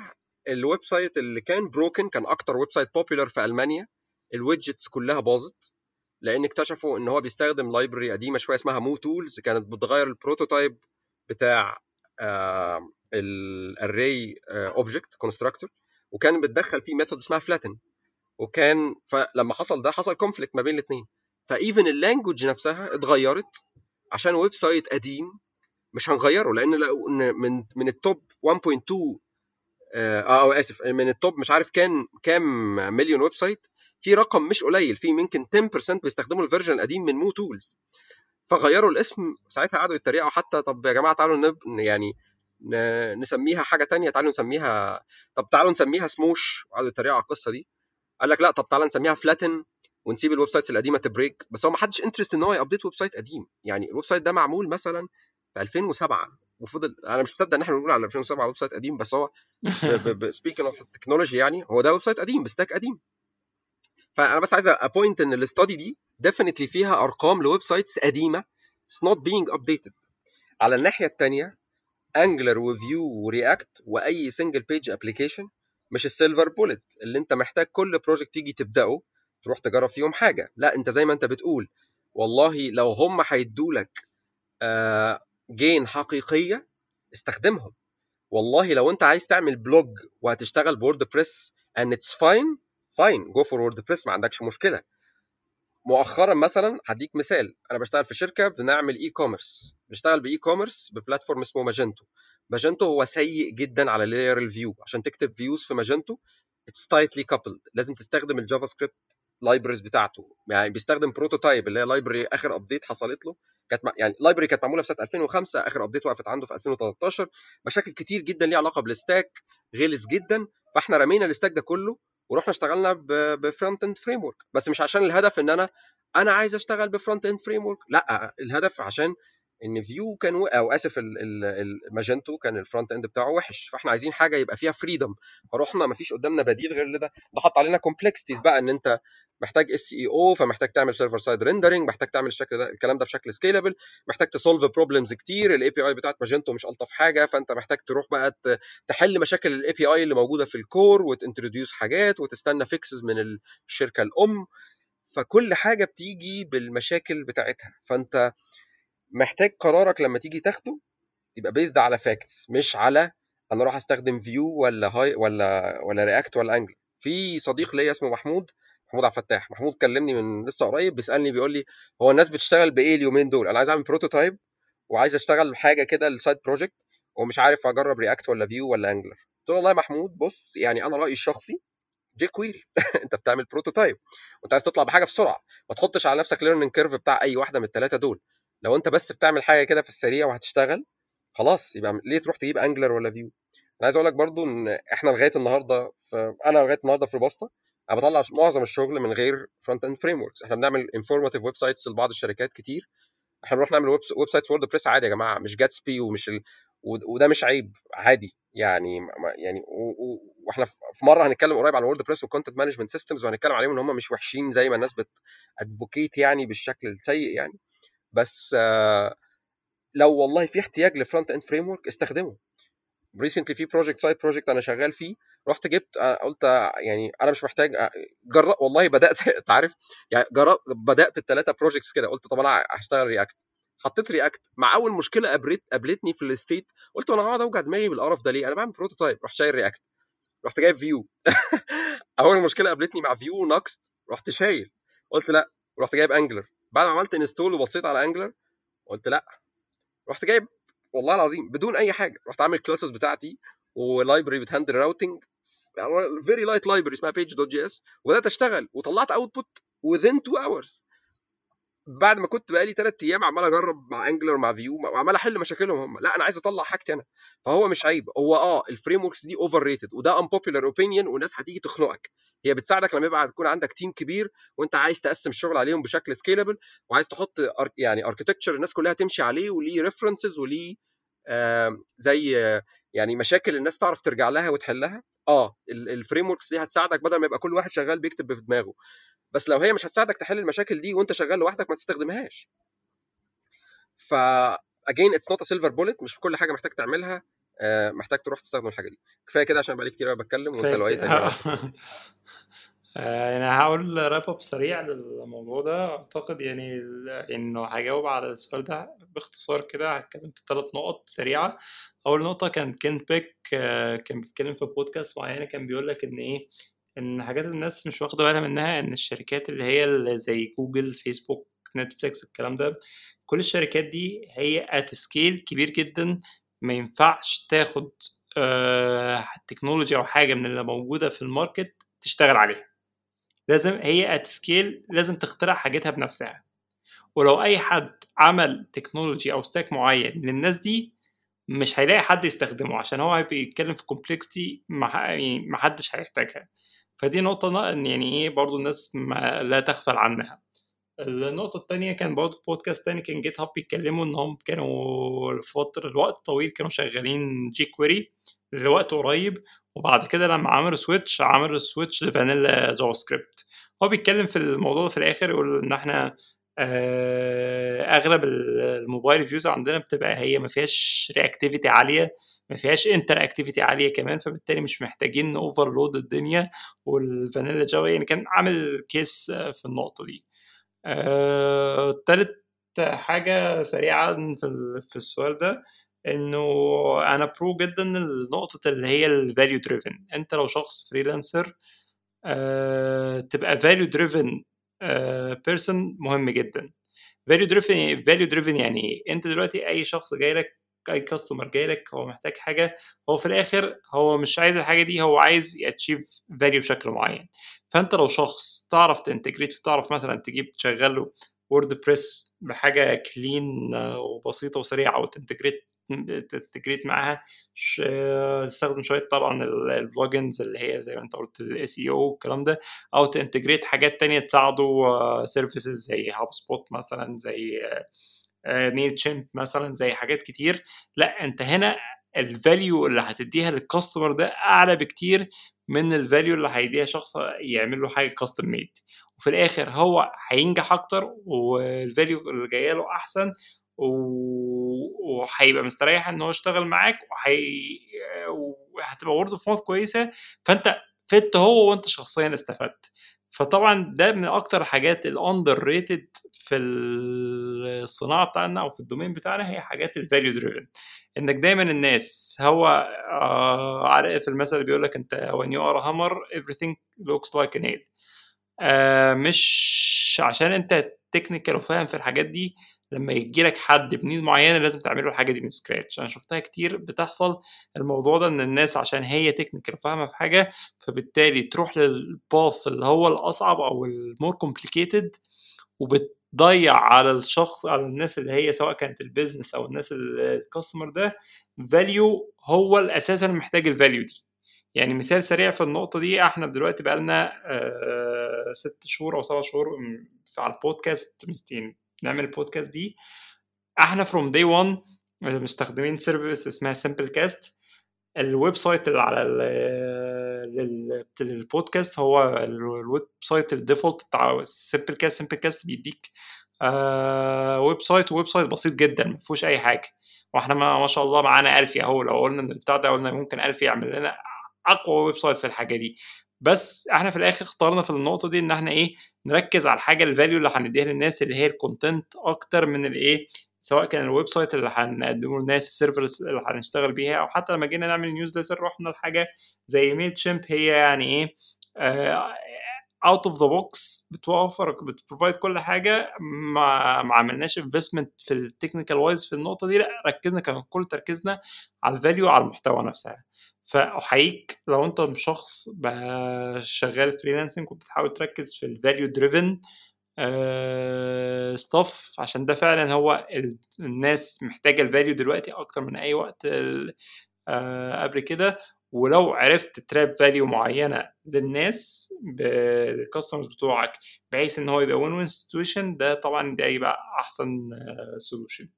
ال website اللي كان broken كان أكتر website popular في ألمانيا. ال widgets كلها باظت لأن اكتشفوا إن هو بيستخدم library قديمة شوية اسمها MooTools كانت بتغير ال prototype بتاع ال array object constructor وكان بتدخل فيه method اسمها flatten وكان فلما حصل ده حصل conflict ما بين الاثنين ف even ال language نفسها اتغيرت عشان website قديم مش هنغيره لأن من من ال top 1.2 آه أو آسف من ال top مش عارف كان كام مليون website في رقم مش قليل في يمكن 10% بيستخدموا ال version القديم من MooTools فغيروا الاسم ساعتها قعدوا يتريقوا حتى طب يا جماعة تعالوا نب... يعني نسميها حاجة تانية تعالوا نسميها طب تعالوا نسميها سموش. وقعدوا يتريقوا على القصة دي. قال لك لا طب تعالى نسميها flatten ونسيب ال websites القديمة ت break. بس هو ما حدش interested إن هو ي update website قديم. يعني ال website ده معمول مثلا في 2007 وفضل أنا مش مصدق إن إحنا بنقول على 2007 website قديم بس هو speaking of ال technology يعني هو ده website قديم ب stack قديم. فأنا بس عايز a point إن ال study دي definitely فيها أرقام ل websites قديمة. it's not being updated على الناحية الثانية Angular و Vue و React وأي single page application مش ال silver bullet اللي أنت محتاج كل project تيجي تبدأه تروح تجرب فيهم حاجة. لا أنت زي ما أنت بتقول والله لو هم هيدوا لك gain حقيقية استخدمهم. والله لو أنت عايز تعمل blog وهتشتغل ب WordPress and it's fine fine go for WordPress ما عندكش مشكلة. مؤخرا مثلا هديك مثال أنا بشتغل في شركة بنعمل e-commerce بشتغل ب e-commerce ب platform اسمه Magento Magento هو سيء جدا على layer ال view عشان تكتب views في Magento it's tightly coupled لازم تستخدم ال JavaScript libraries بتاعته. يعني بيستخدم Prototype اللي هي library آخر update حصلت له. كانت يعني library كانت معمولة في سنة 2005 آخر update وقفت عنده في 2013 مشاكل كتير جدا ليها علاقة بال stack غلس جدا. فإحنا رمينا ال stack ده كله ورحنا اشتغلنا ب frontend framework بس مش عشان الهدف إن أنا أنا عايز أشتغل ب frontend framework لأ الهدف عشان إن Vue كان. أو آسف ال Magento كان ال frontend بتاعه وحش فإحنا عايزين حاجة يبقى فيها freedom فرحنا مفيش قدامنا بديل غير ده ده حط علينا complexities بقى إن أنت محتاج SEO فمحتاج تعمل server side rendering محتاج تعمل الشكل ده الكلام ده بشكل scalable محتاج ت solve problems كتير. ال API بتاعت Magento مش ألطف حاجة فأنت محتاج تروح بقى تحل مشاكل ال API اللي موجودة في ال core وت introduce حاجات وتستنى fixes من الشركة الأم. فكل حاجة بتيجي بالمشاكل بتاعتها. فأنت محتاج قرارك لما تيجي تاخده يبقى based على facts مش على أنا أروح أستخدم Vue ولا هاي ولا ولا React ولا Angular في صديق ليا اسمه محمود محمود عبد الفتاح. محمود كلمني من لسه قريب بيسألني بيقول لي هو الناس بتشتغل بإيه اليومين دول؟ أنا عايز أعمل prototype وعايز أشتغل حاجة كده لل side project ومش عارف أجرب React ولا Vue ولا Angular قلت له والله يا محمود بص يعني أنا رأيي الشخصي jQuery أنت بتعمل prototype وأنت عايز تطلع بحاجة بسرعة. ما تحطش على نفسك learning curve بتاع أي واحدة من الثلاثه دول. لو أنت بس بتعمل حاجة كده في السريع وهتشتغل خلاص يبقى ليه تروح تجيب Angular ولا Vue أنا عايز أقول لك برضو إن إحنا لغاية النهارده أنا لغاية النهارده في Robusta أنا بطلع معظم الشغل من غير frontend frameworks إحنا بنعمل informative websites لبعض الشركات كتير. إحنا بنروح نعمل websites WordPress عادي يا جماعة مش Gatsby ومش ال... وده مش عيب عادي. يعني يعني وإحنا في مرة هنتكلم قريب عن WordPress وال content management systems وهنتكلم عليهم إن هم مش وحشين زي ما الناس بت advocate يعني بالشكل السيء يعني. بس آه لو والله في احتياج ل frontend framework استخدمه. recently في project side project أنا شغال فيه رحت جبت قلت يعني أنا مش محتاج جرب والله بدأت أنت عارف يعني جرب بدأت الثلاثه projects كده قلت طب أنا هشتغل React حطيت React مع أول مشكلة قابلت قابلتني في ال state قلت أنا هقعد اوجع دماغي بالقرف ده ليه؟ أنا بعمل prototype رحت شايل React رحت جايب Vue أول مشكلة قابلتني مع Vue Nuxt رحت شايل. قلت لا رحت جايب Angular بعد ما عملت install وبصيت على Angular قلت لأ. رحت جايب والله العظيم بدون أي حاجة. رحت عامل ال classes بتاعتي و library بت handle routing very light library اسمها page dot js وبدأت أشتغل وطلعت output within 2 hours. بعد ما كنت بقالي ثلاث أيام عمال أجرب مع Angular مع Vue وعمال أحل مشاكلهم هم. لا أنا عايز أطلع حاجتي أنا. فهو مش عيب. هو آه ال frameworks دي overrated وده unpopular opinion والناس هتيجي تخنقك. هي بتساعدك لما يبقى تكون عندك team كبير وأنت عايز تقسم الشغل عليهم بشكل scalable وعايز تحط يعني architecture الناس كلها تمشي عليه وليه references وليه آم، زي آه، يعني مشاكل الناس تعرف ترجع لها وتحلها. آه ال frameworks دي هتساعدك بدل ما يبقى كل واحد شغال بيكتب في دماغه. بس لو هي مش هتساعدك تحل المشاكل دي وانت شغال لوحدك ما تستخدمهاش. ف again it's not a silver bullet مش كل حاجة محتاج تعملها آه، محتاج تروح تستخدم الحاجة دي. كفاية كده عشان بقالي كتير بتكلم وانت لو اي تاني تاخد. آه، أنا هقول wrap up سريع للموضوع ده. أعتقد يعني إنه هجاوب على السؤال ده باختصار كده. هتكلم في ثلاث نقط سريعة. أول نقطة كان Kent Beck آه، كان بيتكلم في بودكاست معينة كان بيقول لك إن إيه إن حاجات الناس مش واخدة بالها منها إن الشركات اللي هي اللي زي Google Facebook Netflix الكلام ده كل الشركات دي هي at scale كبير جدا ما ينفعش تاخد آه، تكنولوجيا أو حاجة من اللي موجودة في ال market تشتغل عليها. لازم هي at scale لازم تخترع حاجتها بنفسها. ولو أي حد عمل technology أو stack معين للناس دي مش هيلاقي حد يستخدمه عشان هو هيبقى يتكلم في complexity ما حدش هيحتاجها. فدي نقطة يعني إيه برضو الناس لا تغفل عنها. النقطة التانية كان برضه في بودكاست تاني كان GitHub بيتكلموا إن هم كانوا لفترة الوقت طويل كانوا شغالين jQuery لوقت قريب وبعد كده لما عملوا switch عملوا switch ل vanilla JavaScript هو بيتكلم في الموضوع ده في الآخر يقول إن إحنا آه، أغلب ال mobile views عندنا بتبقى هي ما فيهاش reactivity عالية ما فيهاش interactivity عالية كمان فبالتالي مش محتاجين overload الدنيا وال vanilla Java يعني كان عامل case آه، في النقطة دي. آه، تالت حاجة سريعة في ال- في السؤال ده إنه أنا pro جدا النقطة اللي هي ال value driven أنت لو شخص freelancer تبقى value driven person مهم جدا. value driven value driven يعني إيه؟ أنت دلوقتي أي شخص جاي لك أي customer جاي لك هو محتاج حاجة هو في الآخر هو مش عايز الحاجة دي هو عايز ي achieve value بشكل معين. فأنت لو شخص تعرف ت integrate تعرف مثلا تجيب تشغل له WordPress بحاجه clean وبسيطة وسريعة وت integrate ت integrate معاها. تستخدم شوية طبعا ال plugins اللي هي زي ما انت قلت ال SEO والكلام ده أو ت integrate حاجات تانية تساعده services زي HubSpot مثلا زي Mailchimp مثلا زي حاجات كتير. لا انت هنا ال value اللي هتديها لل customer ده أعلى بكتير من ال value اللي هيديها شخص يعمل له حاجة custom made وفي الآخر هو هينجح أكتر وال value اللي جاية له أحسن وهيبقى مستريح إن هو يشتغل معاك. وهتبقى word of mouth كويسة فأنت فدت هو وأنت شخصيا استفدت فطبعا ده من أكتر الحاجات ال underrated في الصناعة بتاعنا أو في ال domain بتاعنا هي حاجات ال value driven إنك دايما الناس هو آه عارف في المثل بيقول لك أنت when you are a hammer everything looks like a nail آه مش عشان أنت technical وفاهم في الحاجات دي لما يجي لك حد ب need معينة لازم تعمل له الحاجة دي من scratch أنا شفتها كتير بتحصل الموضوع ده إن الناس عشان هي technical وفاهمه في حاجة فبالتالي تروح لل path اللي هو الأصعب أو ال more complicated وبتضيع على الشخص على الناس اللي هي سواء كانت ال business أو الناس ال customer ده value هو الاساس اللي محتاج ال value دي. يعني مثال سريع في النقطة دي إحنا دلوقتي بقالنا ست شهور أو سبع شهور على البودكاست مستين نعمل البودكاست دي. إحنا from day 1 مستخدمين service اسمها Simplecast ال website اللي على ال- لل- للبودكاست هو ال website ال default بتاع Simplecast Simplecast بيديك آه website website بسيط جدا ما فيهوش أي حاجة. وإحنا ما, ما شاء الله معانا الفي اهو لو قلنا إن البتاع ده قلنا ممكن الفي يعمل لنا أقوى website في الحاجة دي. بس إحنا في الآخر اخترنا في النقطة دي إن إحنا إيه نركز على الحاجة ال value اللي هنديها للناس اللي هي ال content أكتر من الايه سواء كان ال website اللي هنقدمه للناس ال servers اللي هنشتغل بيها أو حتى لما جينا نعمل newsletter رحنا لحاجة زي Mailchimp هي يعني إيه out of the box بتوفر بت provide كل حاجة. ما ما عملناش investment في ال technical wise في النقطة دي لأ ركزنا كان كل تركيزنا على ال value على المحتوى نفسها. فأحييك لو أنت شخص شغال freelancing وبتحاول تركز في ال value driven stuff عشان ده فعلا هو ال- الناس محتاجة ال value دلوقتي أكتر من أي وقت آه، قبل كده. ولو عرفت تراب value معينة للناس بال customers بتوعك بحيث إن هو يبقى win win situation ده طبعا ده يبقى أحسن solution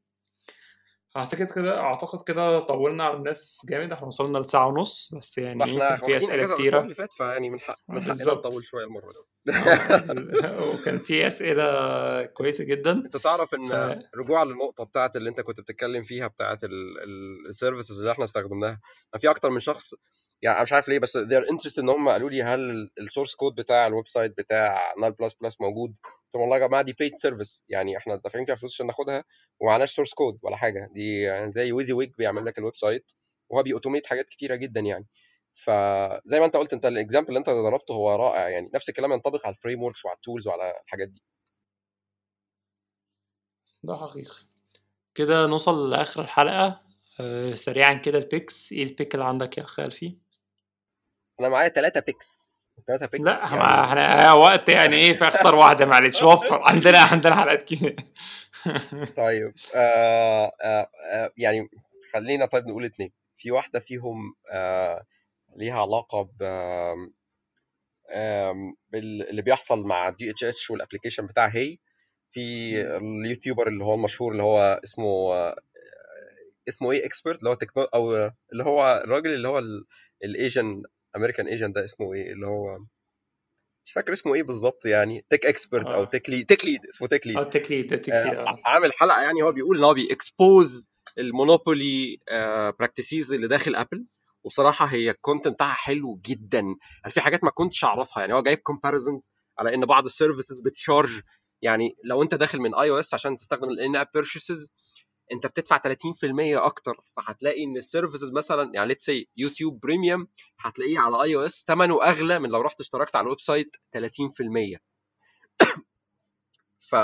أعتقد كده أعتقد كده طولنا على الناس جامد. إحنا وصلنا لساعة ونص بس يعني إحنا في أسئلة كتيرة. اللي فات فيعني من حق من حقنا نطول شوية المرة دي. آه وكان في أسئلة كويسة جدا. أنت تعرف ف ان رجوعا للنقطة بتاعت اللي أنت كنت بتتكلم فيها بتاعت ال services اللي إحنا استخدمناها في أكتر من شخص يعني مش عارف ليه بس they're interested إن هم قالوا لي هل ال source code بتاع ال website بتاع null plus plus موجود؟ قلت لهم والله يا جماعة دي paid service يعني إحنا دافعين فيها فلوس عشان ناخدها ومعناش source code ولا حاجة دي يعني زي WYSIWYG بيعمل لك ال website وهو بي automate حاجات كتيرة جدا يعني. فزي ما أنت قلت أنت ال example اللي أنت ضربته هو رائع يعني نفس الكلام ينطبق على ال frameworks وعلى ال tools وعلى الحاجات دي. ده حقيقي. كده نوصل لآخر الحلقة. آه، سريعا كده ال picks إيه ال pick اللي عندك يا أخ ألفي أنا معايا ثلاثة picks ثلاثة picks لا يعني إحنا وقت يعني إيه؟ فاختار واحدة معلش. وفر. عندنا عندنا حلقات كتير. طيب آه آه آه يعني خلينا طيب نقول اتنين. في واحدة فيهم آه ليها علاقة ب اللي بيحصل مع DHH وال application بتاع hey في اليوتيوبر اللي هو المشهور اللي هو اسمه آه، اسمه إيه؟ expert اللي هو تكنو أو اللي هو الراجل اللي هو ال Asian American Asian ده اسمه إيه؟ اللي هو مش فاكر اسمه إيه بالظبط يعني. tech expert أو tech lead tech lead اسمه تك ليد آه ال TechLead آه، آه. عامل حلقة يعني هو بيقول إن هو بي expose ال monopoly practices اللي داخل Apple وبصراحه هي ال content بتاعها حلو جدا. يعني في حاجات ما كنتش أعرفها. يعني هو جايب comparisons على إن بعض ال services بت charge يعني لو أنت داخل من iOS عشان تستخدم ال in-app purchases انت بتدفع 30% أكتر فهتلاقي ان ال services مثلا يعني let's say YouTube Premium هتلاقيه على iOS ثمنه اغلى من لو رحت اشتركت على ال website 30% ف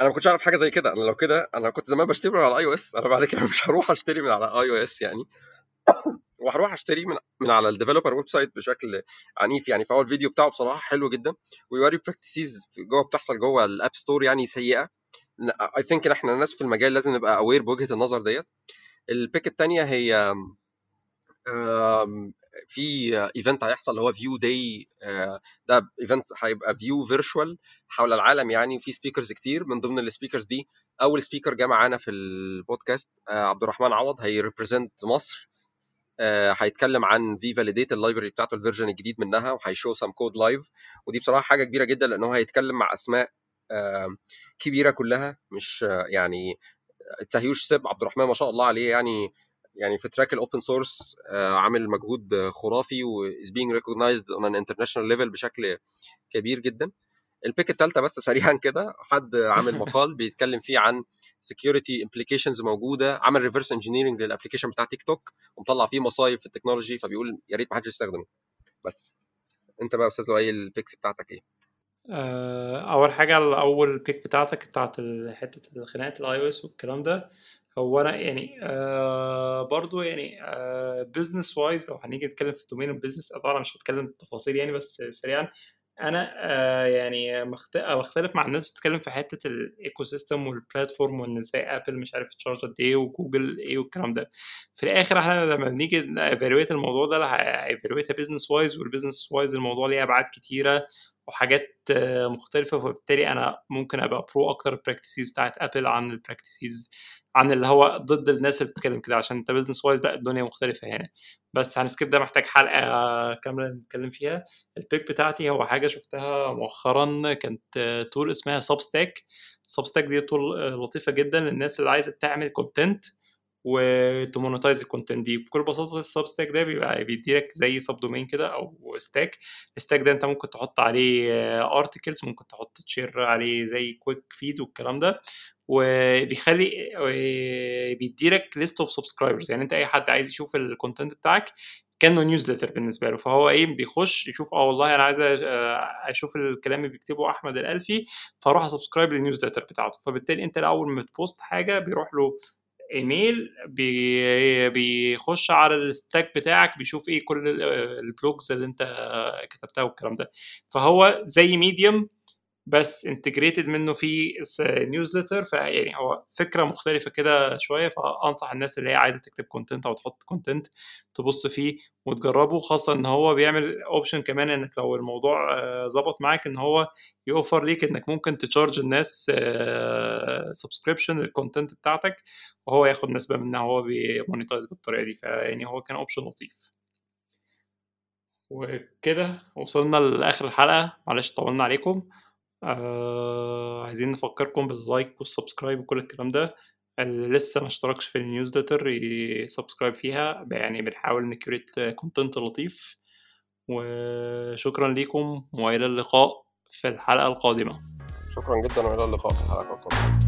أنا ما كنتش اعرف حاجة زي كده. أنا لو كده أنا كنت زمان بشتري من على iOS أنا بعد كده مش هروح اشتري من على iOS يعني. وهروح اشتري من من على ال developer website بشكل عنيف يعني. فهو الفيديو بتاعه بصراحة حلو جدا ويوري practices جوه بتحصل جوه ال App Store يعني سيئة. I think إن إحنا الناس في المجال لازم نبقى aware بوجهة النظر ديت. ال pick الثانية هي في event هيحصل اللي هو Vue Day ده event هيبقى Vue virtual حول العالم يعني في speakers كتير. من ضمن ال speakers دي أول speaker جه معانا في البودكاست آه، عبد الرحمن عوض هي represent مصر. آه، هيتكلم عن vee-validate ال library بتاعته ال version الجديد منها وهي show some code live ودي بصراحة حاجة كبيرة جدا لأن هو هيتكلم مع أسماء آه، كبيرة كلها مش يعني it's huge step عبد الرحمن ما شاء الله عليه يعني يعني في track ال open source عامل مجهود خرافي و is being recognized on an international level بشكل كبير جدا. ال pick الثالثه بس سريعا كده حد عامل مقال بيتكلم فيه عن security implications موجودة عمل reverse engineering لل application بتاع تيك توك ومطلع فيه مصايب في ال technology فبيقول يا ريت ما حدش يستخدمه. بس. انت بقى يا أستاذ لؤي ال picks بتاعتك إيه؟ آه، أول حاجة الأول pick بتاعتك بتاعت حتة الخناقات ال iOS والكلام ده هو أنا يعني آه برضو يعني آه business wise لو هنيجي نتكلم في domain ال business طبعا مش هتكلم تفاصيل يعني بس سريعا أنا آه يعني مخت- بختلف مع الناس بتتكلم في حتة ال ecosystem وال platform وإن إزاي Apple مش عارف ت charge قد إيه وجوجل إيه والكلام ده. في الآخر إحنا لما بنيجي evaluate الموضوع ده evaluate business wise وال business wise الموضوع ليه أبعاد كتيرة وحاجات آه، مختلفة فبالتالي أنا ممكن أبقى pro أكتر ال practices بتاعت Apple عن ال practices عن اللي هو ضد الناس اللي بتتكلم كده عشان أنت business wise لا الدنيا مختلفة هنا بس هن skip ده محتاج حلقة كاملة نتكلم فيها. ال pick بتاعتي هو حاجة شفتها مؤخرا كانت tool اسمها Substack Substack دي tool لطيفة جدا للناس اللي عايزة تعمل content وت monetize ال content دي. بكل بساطة ال Substack ده بيبقى بيديلك زي subdomain كده أو stack ال stack ده أنت ممكن تحط عليه articles ممكن تحط ت share عليه زي quick feed والكلام ده. وبيخلي بيديلك list of subscribers يعني أنت أي حد عايز يشوف ال content بتاعك كأنه newsletter بالنسبة له. فهو إيه بيخش يشوف آه والله أنا عايز أشوف الكلام اللي بيكتبه أحمد الألفي فأروح ا subscribe لل newsletter بتاعته. فبالتالي أنت اول ما ت post حاجة بيروح له إيميل بي بيخش على ال stack بتاعك بيشوف إيه كل ال blogs اللي أنت كتبتها والكلام ده. فهو زي Medium بس integrated منه في newsletter فيعني هو فكرة مختلفة كده شوية فأنصح الناس اللي هي عايزة تكتب content أو تحط content تبص فيه وتجربه خاصة إن هو بيعمل option كمان إنك لو الموضوع ظبط معاك إن هو يوفر ليك إنك ممكن ت charge الناس subscription لل content بتاعتك وهو ياخد نسبة منها هو بي monetize بالطريقة دي. فيعني هو كان option لطيف. وكده وصلنا لآخر الحلقة. معلش طولنا عليكم. آه عايزين نفكركم بال like وال subscribe وكل الكلام ده. اللي لسه ما اشتركش في ال newsletter ي subscribe فيها. يعني بنحاول ن create content لطيف. وشكرا ليكم وإلى اللقاء في الحلقة القادمة. شكرا جدا وإلى اللقاء في الحلقة القادمة.